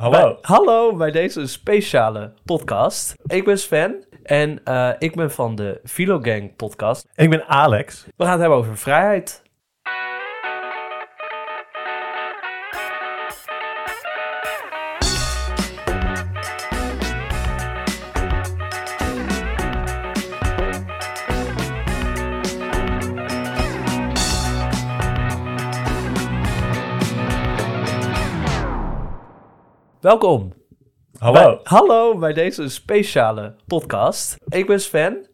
Hallo. Bij, hallo bij deze speciale podcast. Ik ben Sven en uh, ik ben van de Philogang podcast. En ik ben Alex. We gaan het hebben over vrijheid. Welkom. Hallo. Bij, hallo bij deze speciale podcast. Ik ben Sven.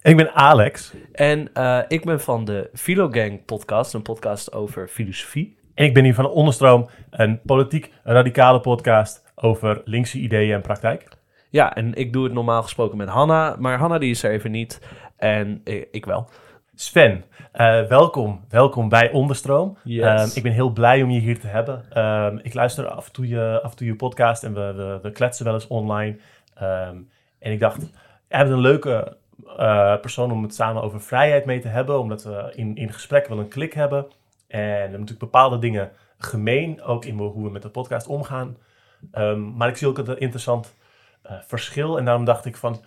En ik ben Alex. En uh, ik ben van de Philogang podcast, een podcast over filosofie. En ik ben hier van de Onderstroom, een politiek radicale podcast over linkse ideeën en praktijk. Ja, en ik doe het normaal gesproken met Hanna, maar Hanna die is er even niet en ik, ik wel. Sven, uh, welkom. Welkom bij Onderstroom. Yes. Um, ik ben heel blij om je hier te hebben. Um, ik luister af en toe je, af en toe je podcast en we, we, we kletsen wel eens online. Um, en ik dacht, je hebt een leuke uh, persoon om het samen over vrijheid mee te hebben, omdat we in, in gesprek wel een klik hebben. En we hebben natuurlijk bepaalde dingen gemeen, ook in hoe we met de podcast omgaan. maar ik zie ook een interessant uh, verschil en daarom dacht ik van,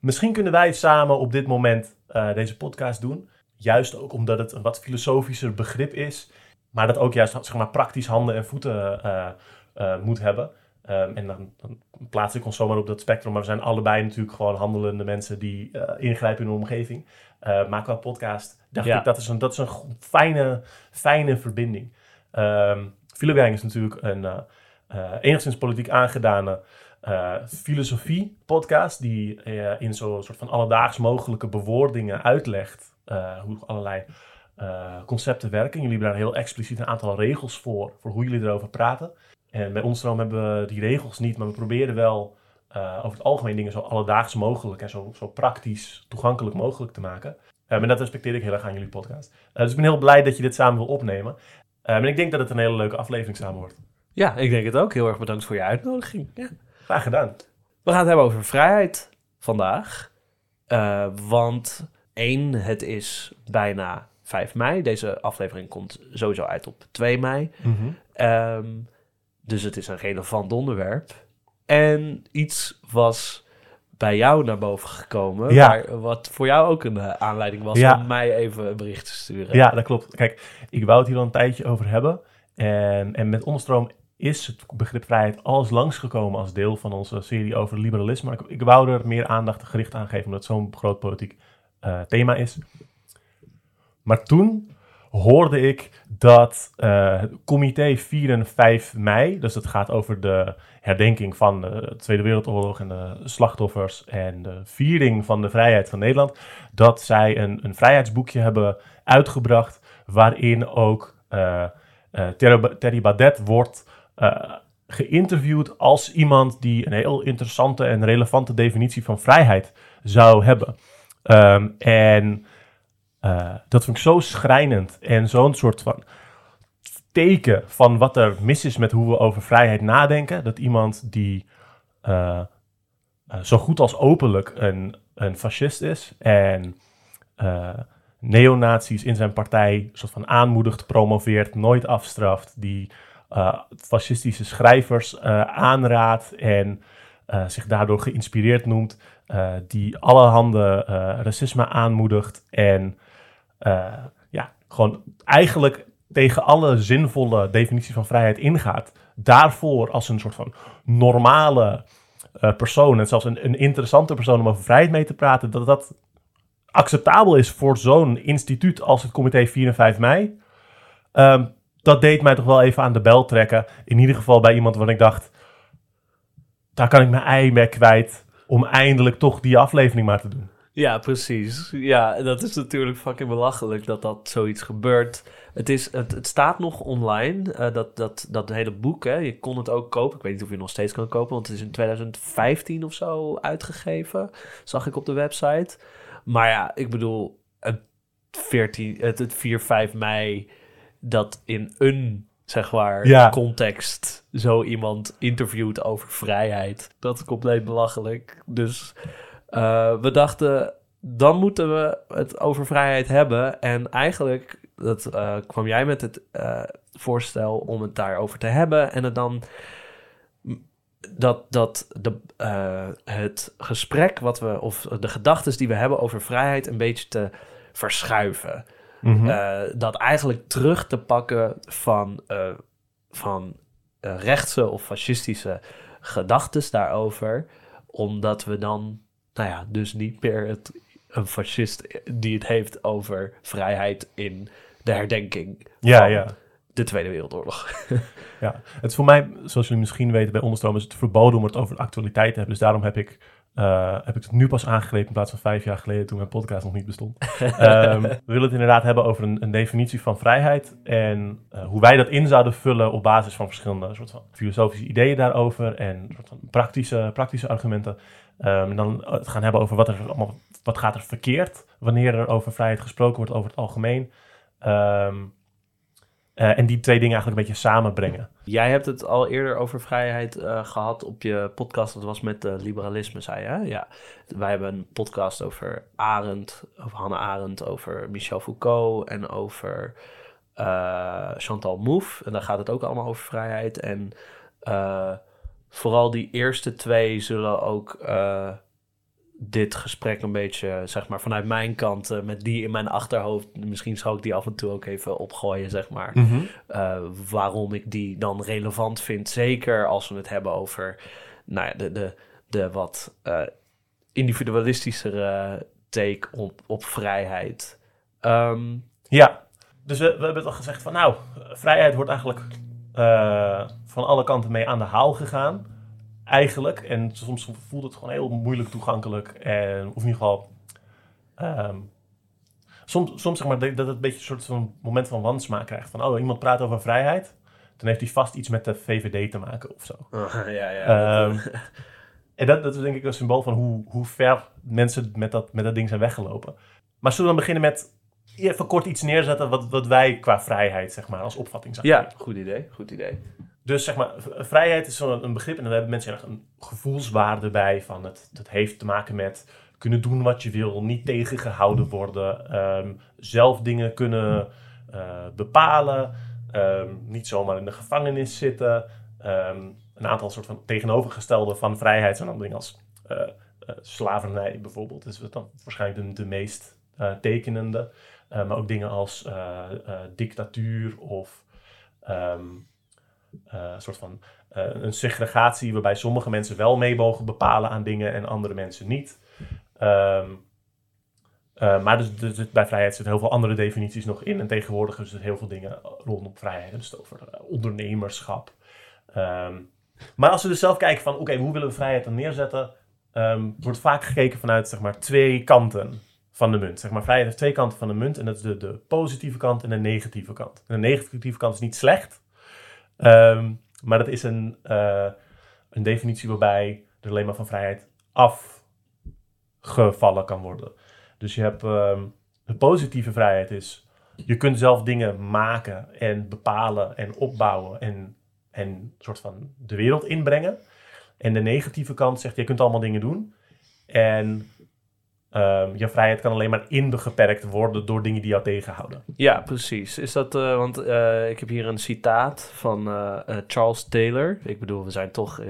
misschien kunnen wij samen op dit moment uh, deze podcast doen. Juist ook omdat het een wat filosofischer begrip is. Maar dat ook juist zeg maar, praktisch handen en voeten uh, uh, moet hebben. Um, en dan, dan, plaats ik ons zomaar op dat spectrum. Maar we zijn allebei natuurlijk gewoon handelende mensen die ingrijpen in de omgeving. maar qua podcast dacht ja. ik dat is een, dat is een fijne, fijne verbinding. Um, Philogang is natuurlijk een enigszins politiek aangedane uh, filosofie podcast die uh, in zo'n soort van alledaags mogelijke bewoordingen uitlegt uh, hoe allerlei concepten werken. Jullie hebben daar heel expliciet een aantal regels voor, voor hoe jullie erover praten. En bij ons hebben we die regels niet, maar we proberen wel over het algemeen dingen zo alledaags mogelijk en zo, zo praktisch toegankelijk mogelijk te maken. en dat respecteer ik heel erg aan jullie podcast. dus ik ben heel blij dat je dit samen wil opnemen. en ik denk dat het een hele leuke aflevering samen wordt. Ja, ik denk het ook. Heel erg bedankt voor je uitnodiging. Ja. Graag gedaan. We gaan het hebben over vrijheid vandaag. Uh, want één, het is bijna 5 mei. Deze aflevering komt sowieso uit op 2 mei. Mm -hmm. um, dus het is een relevant onderwerp. En iets was bij jou naar boven gekomen. Ja. Waar, wat voor jou ook een uh, aanleiding was ja. om mij even een bericht te sturen. Ja, dat klopt. Kijk, ik wou het hier al een tijdje over hebben. En, en met onderstroom is het begrip vrijheid alles langsgekomen als deel van onze serie over liberalisme. Maar ik, wou er meer aandacht gericht aan geven, omdat het zo'n groot politiek uh, thema is. Maar toen hoorde ik dat uh, het comité 4 en 5 mei, dus het gaat over de herdenking van de Tweede Wereldoorlog en de slachtoffers en de viering van de vrijheid van Nederland, dat zij een, een vrijheidsboekje hebben uitgebracht waarin ook uh, Terry Badet wordt geïnterviewd als iemand die een heel interessante en relevante definitie van vrijheid zou hebben. Um, en uh, dat vind ik zo schrijnend en zo'n soort van teken van wat er mis is met hoe we over vrijheid nadenken. Dat iemand die uh, zo goed als openlijk een, een fascist is en neonazies in zijn partij soort van aanmoedigt, promoveert, nooit afstraft, die fascistische schrijvers uh, aanraadt en uh, zich daardoor geïnspireerd noemt, die allerhande racisme aanmoedigt en ja, gewoon eigenlijk tegen alle zinvolle definities van vrijheid ingaat. Daarvoor als een soort van normale persoon en zelfs een, interessante persoon om over vrijheid mee te praten, dat dat acceptabel is voor zo'n instituut als het comité 4 en 5 mei. Um, dat deed mij toch wel even aan de bel trekken. In ieder geval bij iemand waarvan ik dacht... daar kan ik mijn ei mee kwijt... om eindelijk toch die aflevering maar te doen. Ja, precies. Ja, dat is natuurlijk fucking belachelijk dat dat zoiets gebeurt. Het, is, het, staat nog online, uh, dat, dat, dat hele boek. Hè. Je kon het ook kopen. Ik weet niet of je het nog steeds kan kopen, want het is in 2015 of zo uitgegeven. Zag ik op de website. Maar ja, ik bedoel, het, 14, het, het 4, 5 mei dat in een zeg maar, Ja. context zo iemand interviewt over vrijheid. Dat is compleet belachelijk. Dus eh, we dachten, dan moeten we het over vrijheid hebben. En eigenlijk dat, eh, kwam jij met het eh, voorstel om het daarover te hebben. En het dan dat, dat de, het gesprek wat we, of de gedachten die we hebben over vrijheid een beetje te verschuiven. Mhm. Eh, dat eigenlijk terug te pakken van, eh, van eh, rechtse of fascistische gedachten daarover. Omdat we dan, nou ja, dus niet meer het, een fascist die het heeft over vrijheid in de herdenking ja, van ja. de Tweede Wereldoorlog. Ja, het is voor mij, zoals jullie misschien weten bij Onderstroom, is het verboden om het over de actualiteit te hebben. Dus daarom heb ik, eh, heb ik het nu pas aangegrepen in plaats van vijf jaar geleden toen mijn podcast nog niet bestond. Ehm, we willen het inderdaad hebben over een, een definitie van vrijheid en eh, hoe wij dat in zouden vullen op basis van verschillende soort van filosofische ideeën daarover en soort van praktische, praktische argumenten. Ehm, en dan het gaan hebben over wat, er allemaal, wat gaat er verkeerd wanneer er over vrijheid gesproken wordt over het algemeen. Ehm, eh, en die twee dingen eigenlijk een beetje samenbrengen. Jij hebt het al eerder over vrijheid eh, gehad op je podcast. Dat was met eh, liberalisme, zei je. Ja. Wij hebben een podcast over Arendt, over Hannah Arendt, over Michel Foucault en over Chantal Mouffe. En daar gaat het ook allemaal over vrijheid. En vooral die eerste twee zullen ook dit gesprek een beetje, zeg maar, vanuit mijn kant, eh, met die in mijn achterhoofd. Misschien zou ik die af en toe ook even opgooien, zeg maar. Eh, waarom ik die dan relevant vind. Zeker als we het hebben over nou ja, de, de, de wat eh, individualistischere take op, op vrijheid. Ehm, Ja, dus we, we hebben toch gezegd van nou, vrijheid wordt eigenlijk eh, van alle kanten mee aan de haal gegaan. Eigenlijk. En soms voelt het gewoon heel moeilijk toegankelijk. En of in ieder geval. ehm, soms, soms zeg maar dat het een beetje een soort van moment van wansmaak krijgt. Van oh, iemand praat over vrijheid. Dan heeft hij vast iets met de VVD te maken of zo. ja, ja. Ehm, en dat, dat is denk ik een symbool van hoe, hoe ver mensen met dat, met dat ding zijn weggelopen. Maar zullen we dan beginnen met even kort iets neerzetten wat, wat wij qua vrijheid, zeg maar, als opvatting zijn? ja, goed idee, goed idee. Dus zeg maar, vrijheid is zo'n een begrip en dan hebben mensen erg een gevoelswaarde bij van het, het heeft te maken met kunnen doen wat je wil, niet tegengehouden worden, ehm, zelf dingen kunnen eh, bepalen, ehm, niet zomaar in de gevangenis zitten. Ehm, een aantal soort van tegenovergestelde van vrijheid zijn dan dingen als eh, eh, slavernij bijvoorbeeld, is dan waarschijnlijk de, de meest tekenende. Eh, maar ook dingen als eh, dictatuur of ehm, eh, een soort van een segregatie waarbij sommige mensen wel mee mogen bepalen aan dingen en andere mensen niet. Ehm, eh, maar dus, dus het- bij vrijheid zitten heel veel andere definities nog in. En tegenwoordig is er heel veel dingen rondom vrijheid. Dus over ondernemerschap. Ehm, maar als we dus zelf kijken van, oké, hoe willen we vrijheid dan neerzetten? wordt vaak gekeken vanuit, zeg maar, twee kanten van de munt. Zeg maar, vrijheid heeft twee kanten van de munt. En dat is de, de positieve kant en de negatieve kant. En de negatieve kant is niet slecht. Ehm, maar dat is een, eh, een definitie waarbij er alleen maar van vrijheid afgevallen kan worden. Dus je hebt ehm, de positieve vrijheid is, je kunt zelf dingen maken en bepalen en opbouwen en, en soort van de wereld inbrengen. En de negatieve kant zegt, je kunt allemaal dingen doen. En ehm, je vrijheid kan alleen maar ingeperkt worden door dingen die jou tegenhouden. Ja, precies. Is dat, eh, want eh, ik heb hier een citaat van eh, Charles Taylor. Ik bedoel, we zijn toch,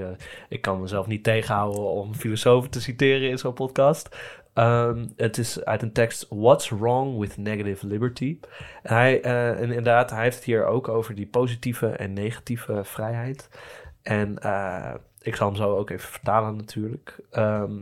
ik kan mezelf niet tegenhouden om filosofen te citeren in zo'n podcast. Ehm, het is uit een tekst What's Wrong with Negative Liberty? En hij, en inderdaad, hij heeft het hier ook over die positieve en negatieve vrijheid. En ik zal hem zo ook even vertalen natuurlijk. Ehm,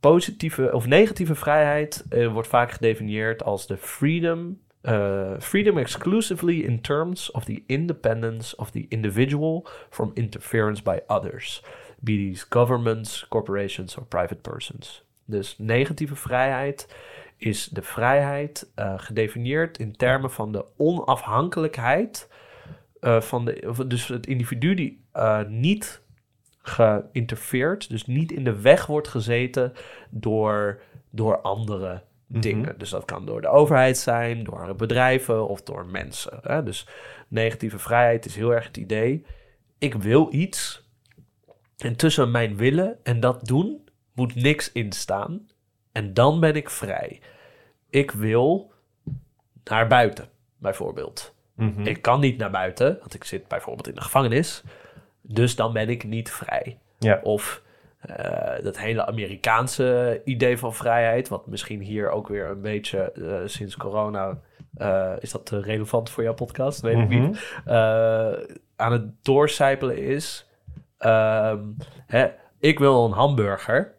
positieve of negatieve vrijheid eh, wordt vaak gedefinieerd als de freedom, eh, freedom exclusively in terms of the independence of the individual from interference by others, be these governments, corporations or private persons. Dus negatieve vrijheid is de vrijheid eh, gedefinieerd in termen van de onafhankelijkheid van de, dus het individu die niet geïnterfereerd, dus niet in de weg wordt gezeten door, door andere Mhm. dingen. Dus dat kan door de overheid zijn, door bedrijven of door mensen. Hè? Dus negatieve vrijheid is heel erg het idee, ik wil iets en tussen mijn willen en dat doen moet niks in staan en dan ben ik vrij. Ik wil naar buiten, bijvoorbeeld. Mhm. Ik kan niet naar buiten, want ik zit bijvoorbeeld in de gevangenis. Dus dan ben ik niet vrij. Ja. Of eh, dat hele Amerikaanse idee van vrijheid, wat misschien hier ook weer een beetje eh, sinds corona. eh, is dat relevant voor jouw podcast? Weet ik Mhm. niet. eh, aan het doorcijpelen is. ehm, hè, ik wil een hamburger.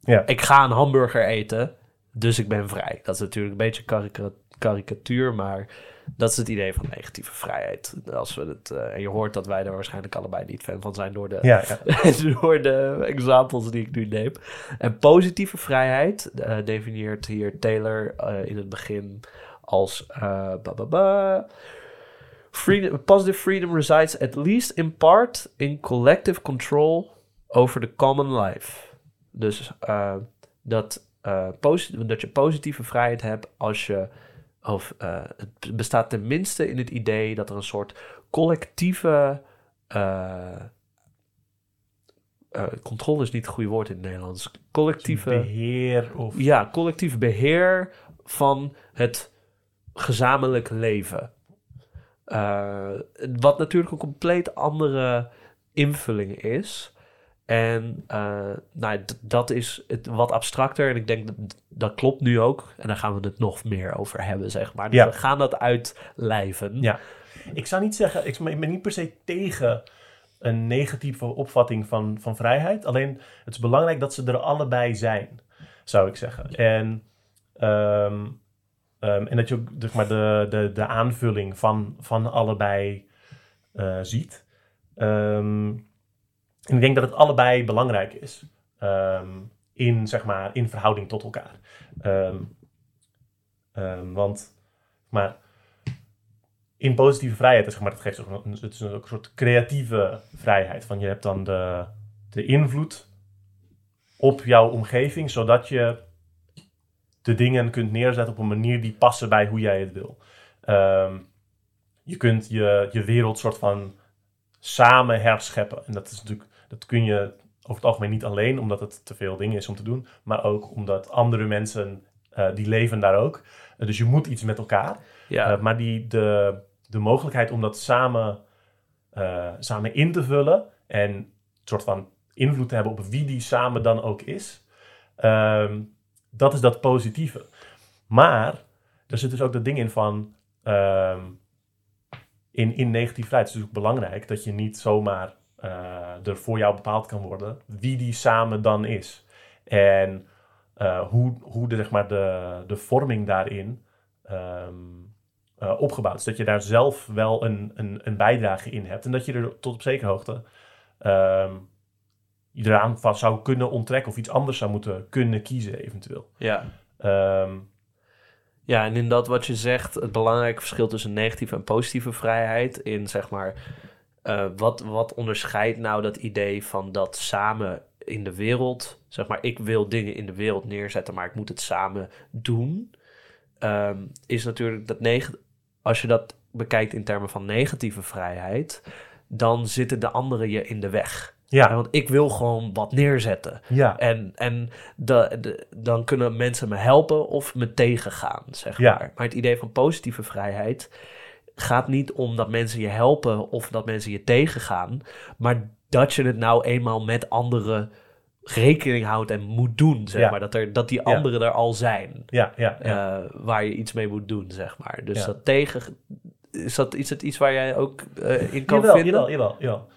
Ja. Ik ga een hamburger eten, dus ik ben vrij. Dat is natuurlijk een beetje karika- karikatuur, maar dat is het idee van negatieve vrijheid. Als we het, eh, en je hoort dat wij er waarschijnlijk allebei niet fan van zijn door de, Ja, ja. door de examples die ik nu neem. En positieve vrijheid eh, definieert hier Taylor eh, in het begin als ba, ba, ba. Freedom, positive freedom resides at least in part in collective control over the common life. Dus dat, dat je positieve vrijheid hebt als je. Of eh, het bestaat tenminste in het idee dat er een soort collectieve. eh, eh, controle is niet het goede woord in het Nederlands. Collectieve. Beheer of... Ja, collectief beheer van het gezamenlijk leven. Wat natuurlijk een compleet andere invulling is. En eh, nou, dat is het wat abstracter. En ik denk dat dat klopt nu ook. En daar gaan we het nog meer over hebben, zeg maar. Dus Ja. we gaan dat uitlijven. Ja. Ik zou niet zeggen, ik ben niet per se tegen een negatieve opvatting van, van vrijheid. Alleen het is belangrijk dat ze er allebei zijn, zou ik zeggen. En, ehm, ehm, en dat je ook zeg maar, de, de, de aanvulling van, van allebei eh, ziet. Ehm, en ik denk dat het allebei belangrijk is. ehm, in, zeg maar, in verhouding tot elkaar. Ehm, ehm, want, maar in positieve vrijheid, zeg maar, dat geeft ook een, het is ook een soort creatieve vrijheid. Van je hebt dan de, de invloed op jouw omgeving, zodat je de dingen kunt neerzetten op een manier die passen bij hoe jij het wil. Je kunt je, je wereld soort van samen herscheppen. En dat is natuurlijk, dat kun je over het algemeen niet alleen, omdat het te veel dingen is om te doen, maar ook omdat andere mensen eh, die leven daar ook. Eh, dus je moet iets met elkaar. Ja. Uh, maar die, de, de mogelijkheid om dat samen, samen in te vullen en een soort van invloed te hebben op wie die samen dan ook is, um, dat is dat positieve. Maar er zit dus ook dat ding in van, um, in, in negativiteit is het dus belangrijk dat je niet zomaar er voor jou bepaald kan worden wie die samen dan is. En uh, hoe, hoe de, zeg maar, de, de vorming daarin um, uh, opgebouwd is. Dat je daar zelf wel een, een, een, bijdrage in hebt. En dat je er tot op zekere hoogte um, je eraan van zou kunnen onttrekken of iets anders zou moeten kunnen kiezen, eventueel. Ja. Um, ja, en in dat wat je zegt, het belangrijke verschil tussen negatieve en positieve vrijheid, in zeg maar, uh, wat, wat onderscheidt nou dat idee van dat samen in de wereld, zeg maar, ik wil dingen in de wereld neerzetten, maar ik moet het samen doen, um, is natuurlijk dat als je dat bekijkt in termen van negatieve vrijheid, dan zitten de anderen je in de weg. Ja. Want ik wil gewoon wat neerzetten. Ja. En, en de, de, dan kunnen mensen me helpen of me tegengaan, zeg Ja. maar. Maar het idee van positieve vrijheid gaat niet om dat mensen je helpen of dat mensen je tegengaan. Maar dat je het nou eenmaal met anderen rekening houdt en moet doen, zeg Ja. maar. Dat, er, dat die anderen er al zijn. Ja, ja, ja. eh, waar je iets mee moet doen, zeg maar. Dus dat tegen... Is dat is het iets waar jij ook eh, in kan jawel, vinden? Jawel, jawel, jawel.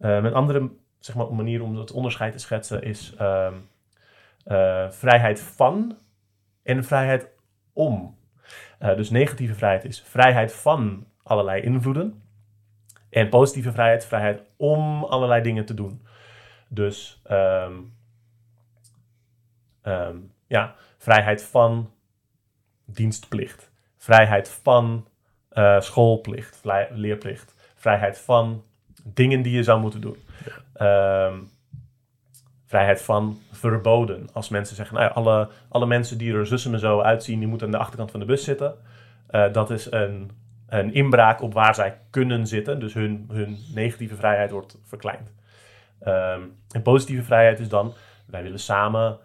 Uh, een andere zeg maar, manier om het onderscheid te schetsen is uh, vrijheid van en vrijheid om. Uh, dus negatieve vrijheid is vrijheid van allerlei invloeden. En positieve vrijheid, vrijheid om allerlei dingen te doen. Dus um, um, ja, vrijheid van dienstplicht. Vrijheid van uh, schoolplicht, leerplicht. Vrijheid van dingen die je zou moeten doen. Um, vrijheid van verboden. Als mensen zeggen, nou alle, alle mensen die er zussen en zo uitzien, die moeten aan de achterkant van de bus zitten. Uh, dat is een, een inbraak op waar zij kunnen zitten. Dus hun, hun negatieve vrijheid wordt verkleind. Um, en positieve vrijheid is dan, wij willen samen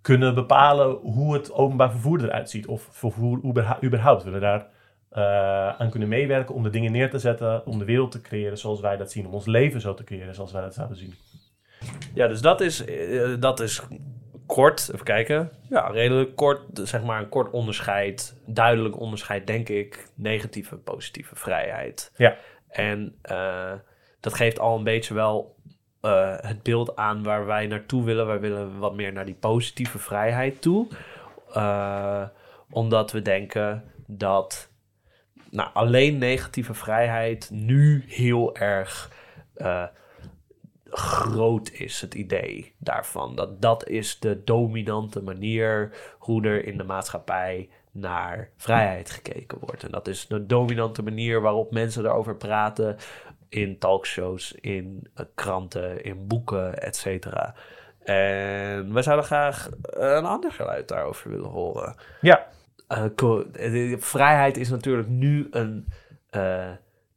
kunnen bepalen hoe het openbaar vervoer eruit ziet. Of vervoer überhaupt. We willen daar eh, aan kunnen meewerken om de dingen neer te zetten, om de wereld te creëren zoals wij dat zien, om ons leven zo te creëren zoals wij dat zouden zien. Ja, dus dat is, eh, dat is kort, even kijken. Ja, redelijk kort, zeg maar een kort onderscheid, duidelijk onderscheid, denk ik. Negatieve, positieve vrijheid. Ja. En eh, dat geeft al een beetje wel eh, het beeld aan waar wij naartoe willen. Wij willen wat meer naar die positieve vrijheid toe. Omdat we denken dat nou, alleen negatieve vrijheid nu heel erg groot is, het idee daarvan. Dat dat is de dominante manier hoe er in de maatschappij naar vrijheid gekeken wordt. En dat is de dominante manier waarop mensen erover praten in talkshows, in eh, kranten, in boeken, et cetera. En we zouden graag een ander geluid daarover willen horen. Ja, Eh, eh, vrijheid is natuurlijk nu een eh,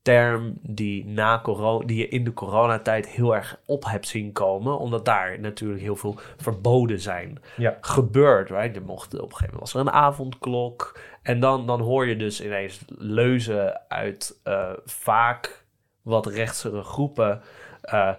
term die, na corona, die je in de coronatijd heel erg op hebt zien komen. Omdat daar natuurlijk heel veel verboden zijn ja, gebeurd. Right? Er mocht, op een gegeven moment was er een avondklok. En dan, dan hoor je dus ineens leuzen uit eh, vaak wat rechtsere groepen. eh,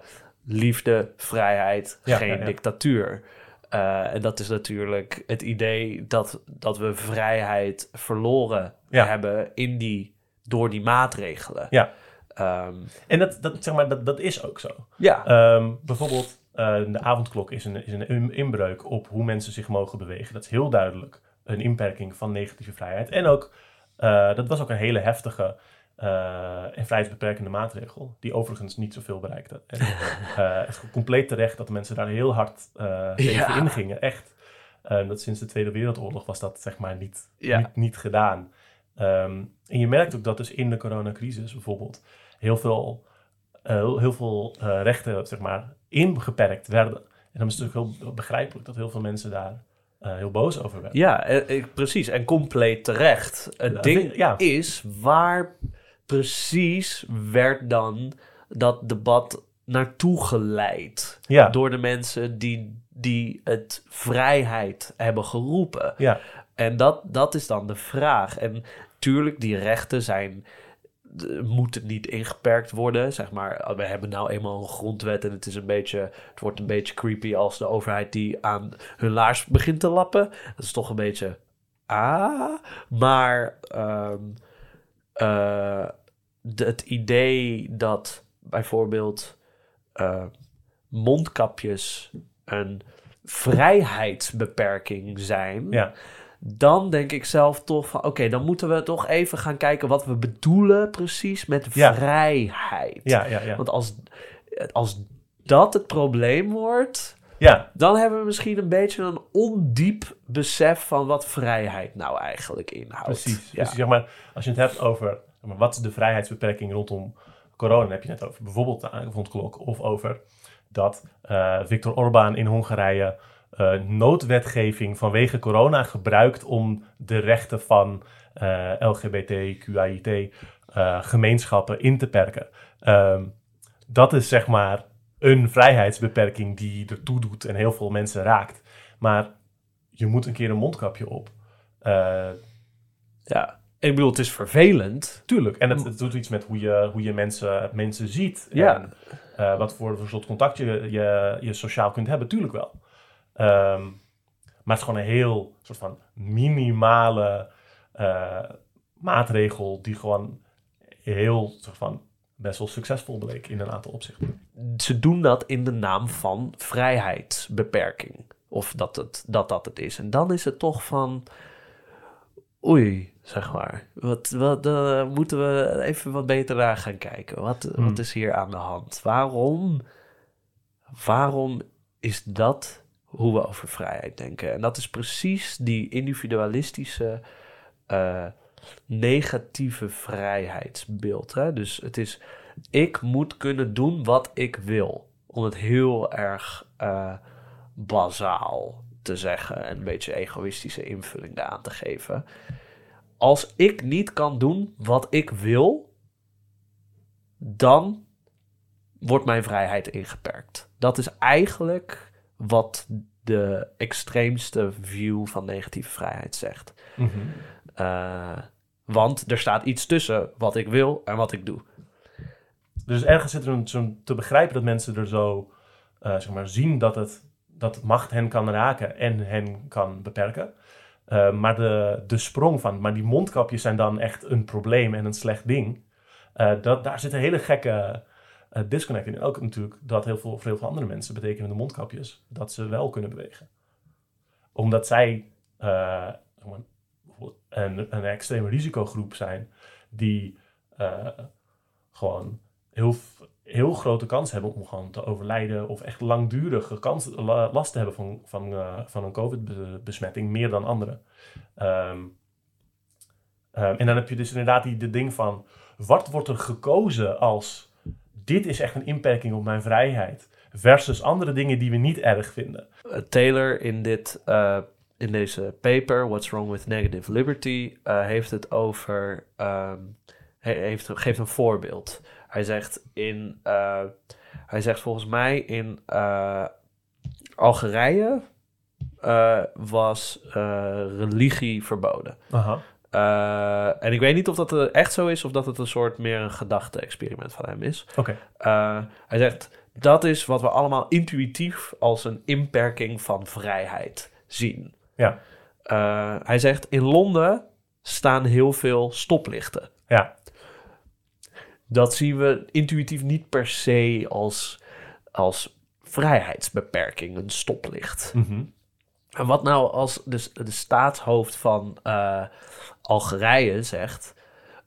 liefde, vrijheid, Ja, geen ja, ja. dictatuur. Eh, en dat is natuurlijk het idee dat, dat we vrijheid verloren hebben in die, door die maatregelen. ja. Ehm, En dat, dat, zeg maar, dat, dat is ook zo. ja. Ehm, bijvoorbeeld, eh, de avondklok is een, is een in- inbreuk op hoe mensen zich mogen bewegen. Dat is heel duidelijk een inperking van negatieve vrijheid. En ook, eh, dat was ook een hele heftige eh, en vrijheidsbeperkende maatregel, die overigens niet zoveel bereikte. En, het is compleet terecht dat de mensen daar heel hard tegen Ja. ingingen. Echt. Eh, dat sinds de Tweede Wereldoorlog was dat zeg maar niet, Ja. niet, niet gedaan. Ehm, en je merkt ook dat dus in de coronacrisis bijvoorbeeld heel veel, eh, heel, veel eh, rechten zeg maar, ingeperkt werden. En dan is het natuurlijk heel begrijpelijk dat heel veel mensen daar eh, heel boos over werden. Ja, eh, precies. En compleet terecht. Het Ja, ding ja. is, waar precies werd dan dat debat naartoe geleid? Ja, Door de mensen die, die het vrijheid hebben geroepen. ja, En dat, dat is dan de vraag. En tuurlijk, die rechten zijn moeten niet ingeperkt worden. Zeg maar, we hebben nou eenmaal een grondwet en het is een beetje, het wordt een beetje creepy als de overheid die aan hun laars begint te lappen. Dat is toch een beetje ah, maar ehm, eh, het idee dat bijvoorbeeld eh, mondkapjes een vrijheidsbeperking zijn, ja, dan denk ik zelf toch van... oké, dan moeten we toch even gaan kijken wat we bedoelen precies met Ja. vrijheid. ja, ja, ja. Want als, als dat het probleem wordt... ja. dan hebben we misschien een beetje een ondiep besef... van wat vrijheid nou eigenlijk inhoudt. Precies. Ja. Dus zeg maar, als je het hebt over zeg maar, wat de vrijheidsbeperking rondom corona, dan heb je het over bijvoorbeeld de avondklok of over dat eh Viktor Orbán in Hongarije eh, noodwetgeving vanwege corona gebruikt om de rechten van eh LGBTQIT eh, gemeenschappen in te perken. Ehm, dat is zeg maar een vrijheidsbeperking die ertoe doet en heel veel mensen raakt. Maar je moet een keer een mondkapje op. Eh, ja. Ik bedoel, het is vervelend. Tuurlijk. En het, het doet iets met hoe je, hoe je mensen, mensen ziet. Ja. En wat voor, voor soort contact je, je, je sociaal kunt hebben. Tuurlijk wel. Ehm, maar het is gewoon een heel soort van minimale eh, maatregel die gewoon heel soort van best wel succesvol bleek in een aantal opzichten. Ze doen dat in de naam van vrijheidsbeperking. Of dat het, dat, dat het is. En dan is het toch van... Oei, zeg maar. Wat, wat eh, moeten we even wat beter naar gaan kijken? Wat, Hmm. wat is hier aan de hand? Waarom, waarom is dat hoe we over vrijheid denken? En dat is precies die individualistische, eh, negatieve vrijheidsbeeld. Hè? Dus het is, ik moet kunnen doen wat ik wil. Om het heel erg eh, bazaal te zeggen en een beetje egoïstische invulling daaraan te geven. Als ik niet kan doen wat ik wil, dan wordt mijn vrijheid ingeperkt. Dat is eigenlijk wat de extreemste view van negatieve vrijheid zegt. Mhm. Eh, Want er staat iets tussen wat ik wil en wat ik doe. Dus ergens zit er een, zo'n te begrijpen dat mensen er zo eh, zeg maar, zien dat, het, dat macht hen kan raken en hen kan beperken. Eh, maar de, de sprong van, maar die mondkapjes zijn dan echt een probleem en een slecht ding. Dat, daar zit een hele gekke eh, disconnect in. En ook natuurlijk dat heel veel, voor heel veel andere mensen betekenen de mondkapjes dat ze wel kunnen bewegen. Omdat zij eh, bijvoorbeeld een, een extreme risicogroep zijn die eh, gewoon heel, heel grote kans hebben om gewoon te overlijden of echt langdurige kans, la- last te hebben van, van, eh, van een COVID-besmetting, meer dan anderen. Ehm, ehm, en dan heb je dus inderdaad die de ding van, wat wordt er gekozen als dit is echt een inperking op mijn vrijheid, versus andere dingen die we niet erg vinden. Eh, Taylor in, dit, eh, in deze paper, What's Wrong with Negative Liberty, eh, heeft het over. hij heeft, geeft een voorbeeld. Hij zegt in. hij zegt volgens mij in Algerije was religie verboden. Aha. Eh, en ik weet niet of dat eh, echt zo is of dat het een soort meer een gedachte-experiment van hem is. Oké. Uh, hij zegt, dat is wat we allemaal intuïtief als een inperking van vrijheid zien. Ja. Uh, hij zegt, in Londen staan heel veel stoplichten. Ja. Dat zien we intuïtief niet per se als, als vrijheidsbeperking, een stoplicht. Mhm. En wat nou als de, de staatshoofd van uh, Algerije zegt...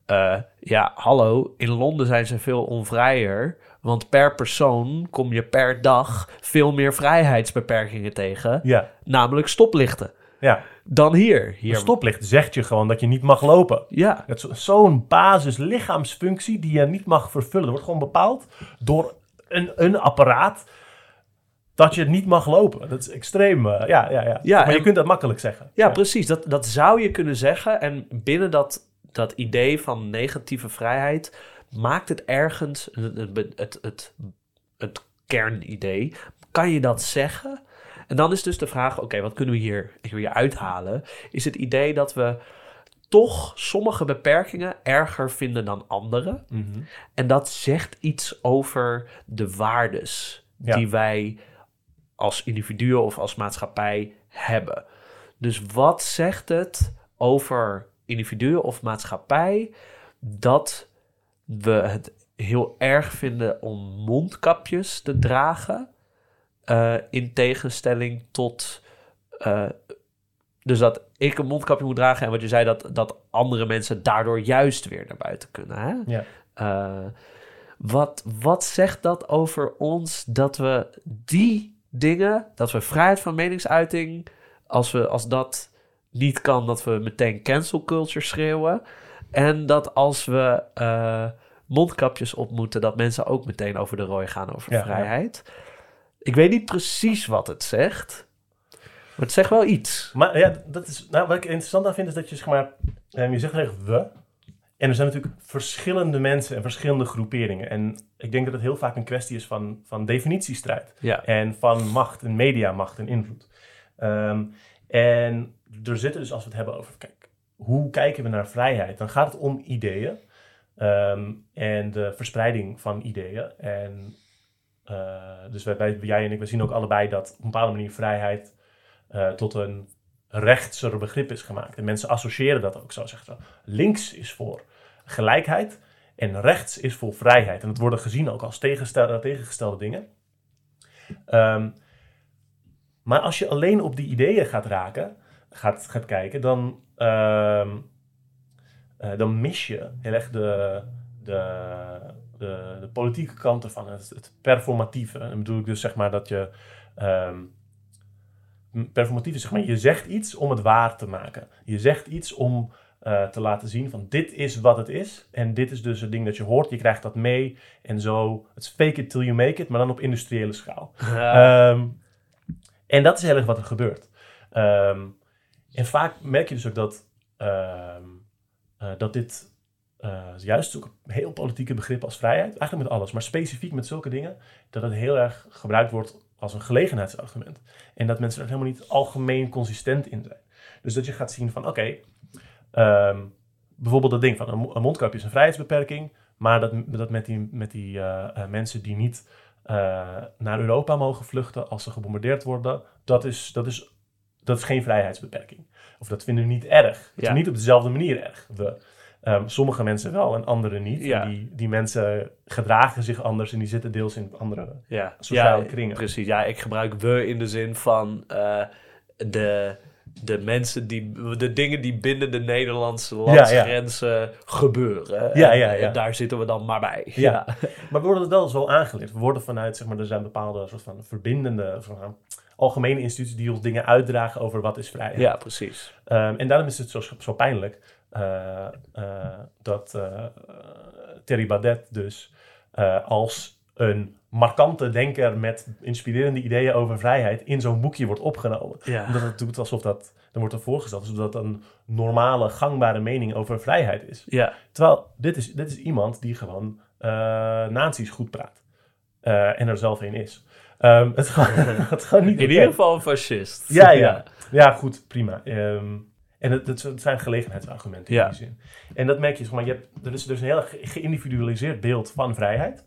Uh, ja, hallo, in Londen zijn ze veel onvrijer... want per persoon kom je per dag veel meer vrijheidsbeperkingen tegen... Ja. namelijk stoplichten. Ja. Dan hier. hier. Een stoplicht zegt je gewoon dat je niet mag lopen. Ja. Het is zo'n basis lichaamsfunctie die je niet mag vervullen. Er wordt gewoon bepaald door een, een apparaat dat je het niet mag lopen. Dat is extreem. Uh, ja, ja, ja. ja maar en, je kunt dat makkelijk zeggen. Ja, ja, precies. Dat, dat zou je kunnen zeggen. En binnen dat, dat idee van negatieve vrijheid maakt het ergens het, het, het, het, het kernidee. Kan je dat zeggen? En dan is dus de vraag: oké, okay, wat kunnen we hier, hier uithalen? Is het idee dat we toch sommige beperkingen erger vinden dan andere. Mm -hmm. En dat zegt iets over de waardes ja. die wij als individuen of als maatschappij hebben. Dus wat zegt het over individuen of maatschappij dat we het heel erg vinden om mondkapjes te dragen, uh, in tegenstelling tot. Uh, dus dat ik een mondkapje moet dragen en wat je zei, dat, dat andere mensen daardoor juist weer naar buiten kunnen. Hè? Ja. Uh, wat, wat zegt dat over ons dat we die dingen, dat we vrijheid van meningsuiting, als, we, als dat niet kan, dat we meteen cancel culture schreeuwen. En dat als we uh, mondkapjes op moeten, dat mensen ook meteen over de rooi gaan over Ja, vrijheid. Ik weet niet precies wat het zegt, maar het zegt wel iets. Maar ja, dat is, nou, wat ik interessant aan vind is dat je zeg maar, um, je zegt echt we. En er zijn natuurlijk verschillende mensen en verschillende groeperingen. En ik denk dat het heel vaak een kwestie is van, van definitiestrijd. Ja. En van macht en mediamacht en invloed. Um, en er zitten dus, als we het hebben over, kijk, hoe kijken we naar vrijheid? Dan gaat het om ideeën. Um, en de verspreiding van ideeën. En uh, dus wij, wij, jij en ik, we zien ook allebei dat op een bepaalde manier vrijheid uh, tot een rechtser begrip is gemaakt. En mensen associëren dat ook zo. Zeggen ze, links is voor gelijkheid en rechts is voor vrijheid. En het worden gezien ook als tegengestelde, dingen. Um, maar als je alleen op die ideeën gaat raken, gaat, gaat kijken, dan, um, uh, dan mis je heel erg de, de, de, de politieke kanten van het, het performatieve. En dan bedoel ik dus zeg maar dat je... Um, performatief is zeg maar, je zegt iets om het waar te maken. Je zegt iets om uh, te laten zien van dit is wat het is. En dit is dus het ding dat je hoort. Je krijgt dat mee. En zo, het is fake it till you make it, maar dan op industriële schaal. Ja. Um, en dat is heel erg wat er gebeurt. Um, en vaak merk je dus ook dat, um, uh, dat dit uh, juist ook een heel politieke begrip als vrijheid, eigenlijk met alles, maar specifiek met zulke dingen, dat het heel erg gebruikt wordt als een gelegenheidsargument. En dat mensen er helemaal niet algemeen consistent in zijn. Dus dat je gaat zien van, oké, okay, um, bijvoorbeeld dat ding van een, mo- een mondkapje is een vrijheidsbeperking, maar dat, dat met die, met die eh, eh, mensen die niet eh, naar Europa mogen vluchten als ze gebombardeerd worden, dat is, dat is, dat is geen vrijheidsbeperking. Of dat vinden we niet erg. Het Ja. is niet op dezelfde manier erg. We, ehm, sommige mensen wel en anderen niet. Ja. En die, die mensen gedragen zich anders en die zitten deels in andere Ja, sociale ja, kringen. Precies, ja, ik gebruik we in de zin van eh, de, de mensen die, de dingen die binnen de Nederlandse landsgrenzen gebeuren. Ja, ja, ja. en daar zitten we dan maar bij. Ja. Maar we worden het wel zo aangeleerd. We worden vanuit, zeg maar, er zijn bepaalde soort van verbindende, soort van algemene instituties die ons dingen uitdragen over wat is vrijheid. ja precies. Ehm, en daarom is het zo, zo pijnlijk dat eh, Thierry Baudet dus eh, als een markante denker met inspirerende ideeën over vrijheid in zo'n boekje wordt opgenomen. Ja. Omdat het doet alsof dat, dan wordt er voorgesteld alsof dat een normale, gangbare mening over vrijheid is. Ja, Terwijl dit is, dit is iemand die gewoon eh nazi's goed praat. Eh, en er zelf een is. Ehm, het, gewoon niet in ieder geval een fascist. Ja, ja. Ja, goed, prima. Ehm, en het, zijn gelegenheidsargumenten Ja. in die zin. En dat merk je, zeg maar, je hebt, er is dus een heel ge- geïndividualiseerd beeld van vrijheid.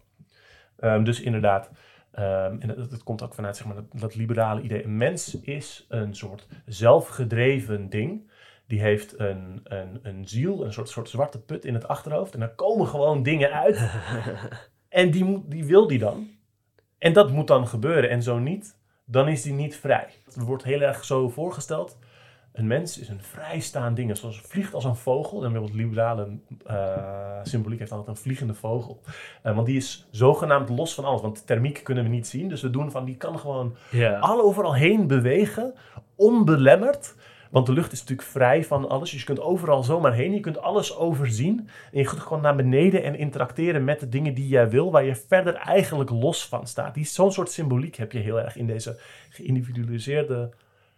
Ehm, dus inderdaad, ehm, en dat, dat komt ook vanuit zeg maar, dat, dat liberale idee. Een mens is een soort zelfgedreven ding. Die heeft een, een, een ziel, een soort, soort zwarte put in het achterhoofd. En daar komen gewoon dingen uit. en die, moet, die wil die dan. En dat moet dan gebeuren. En zo niet, dan is die niet vrij. Het wordt heel erg zo voorgesteld. Een mens is een vrijstaand ding. Zoals vliegt als een vogel. En bijvoorbeeld liberale eh, symboliek heeft altijd een vliegende vogel. Eh, want die is zogenaamd los van alles. Want thermiek kunnen we niet zien. Dus we doen van, die kan gewoon al overal heen bewegen. Onbelemmerd. Want de lucht is natuurlijk vrij van alles. Dus je kunt overal zomaar heen. Je kunt alles overzien. En je kunt gewoon naar beneden en interacteren met de dingen die jij wil. Waar je verder eigenlijk los van staat. Die- Zo'n soort symboliek heb je heel erg in deze geïndividualiseerde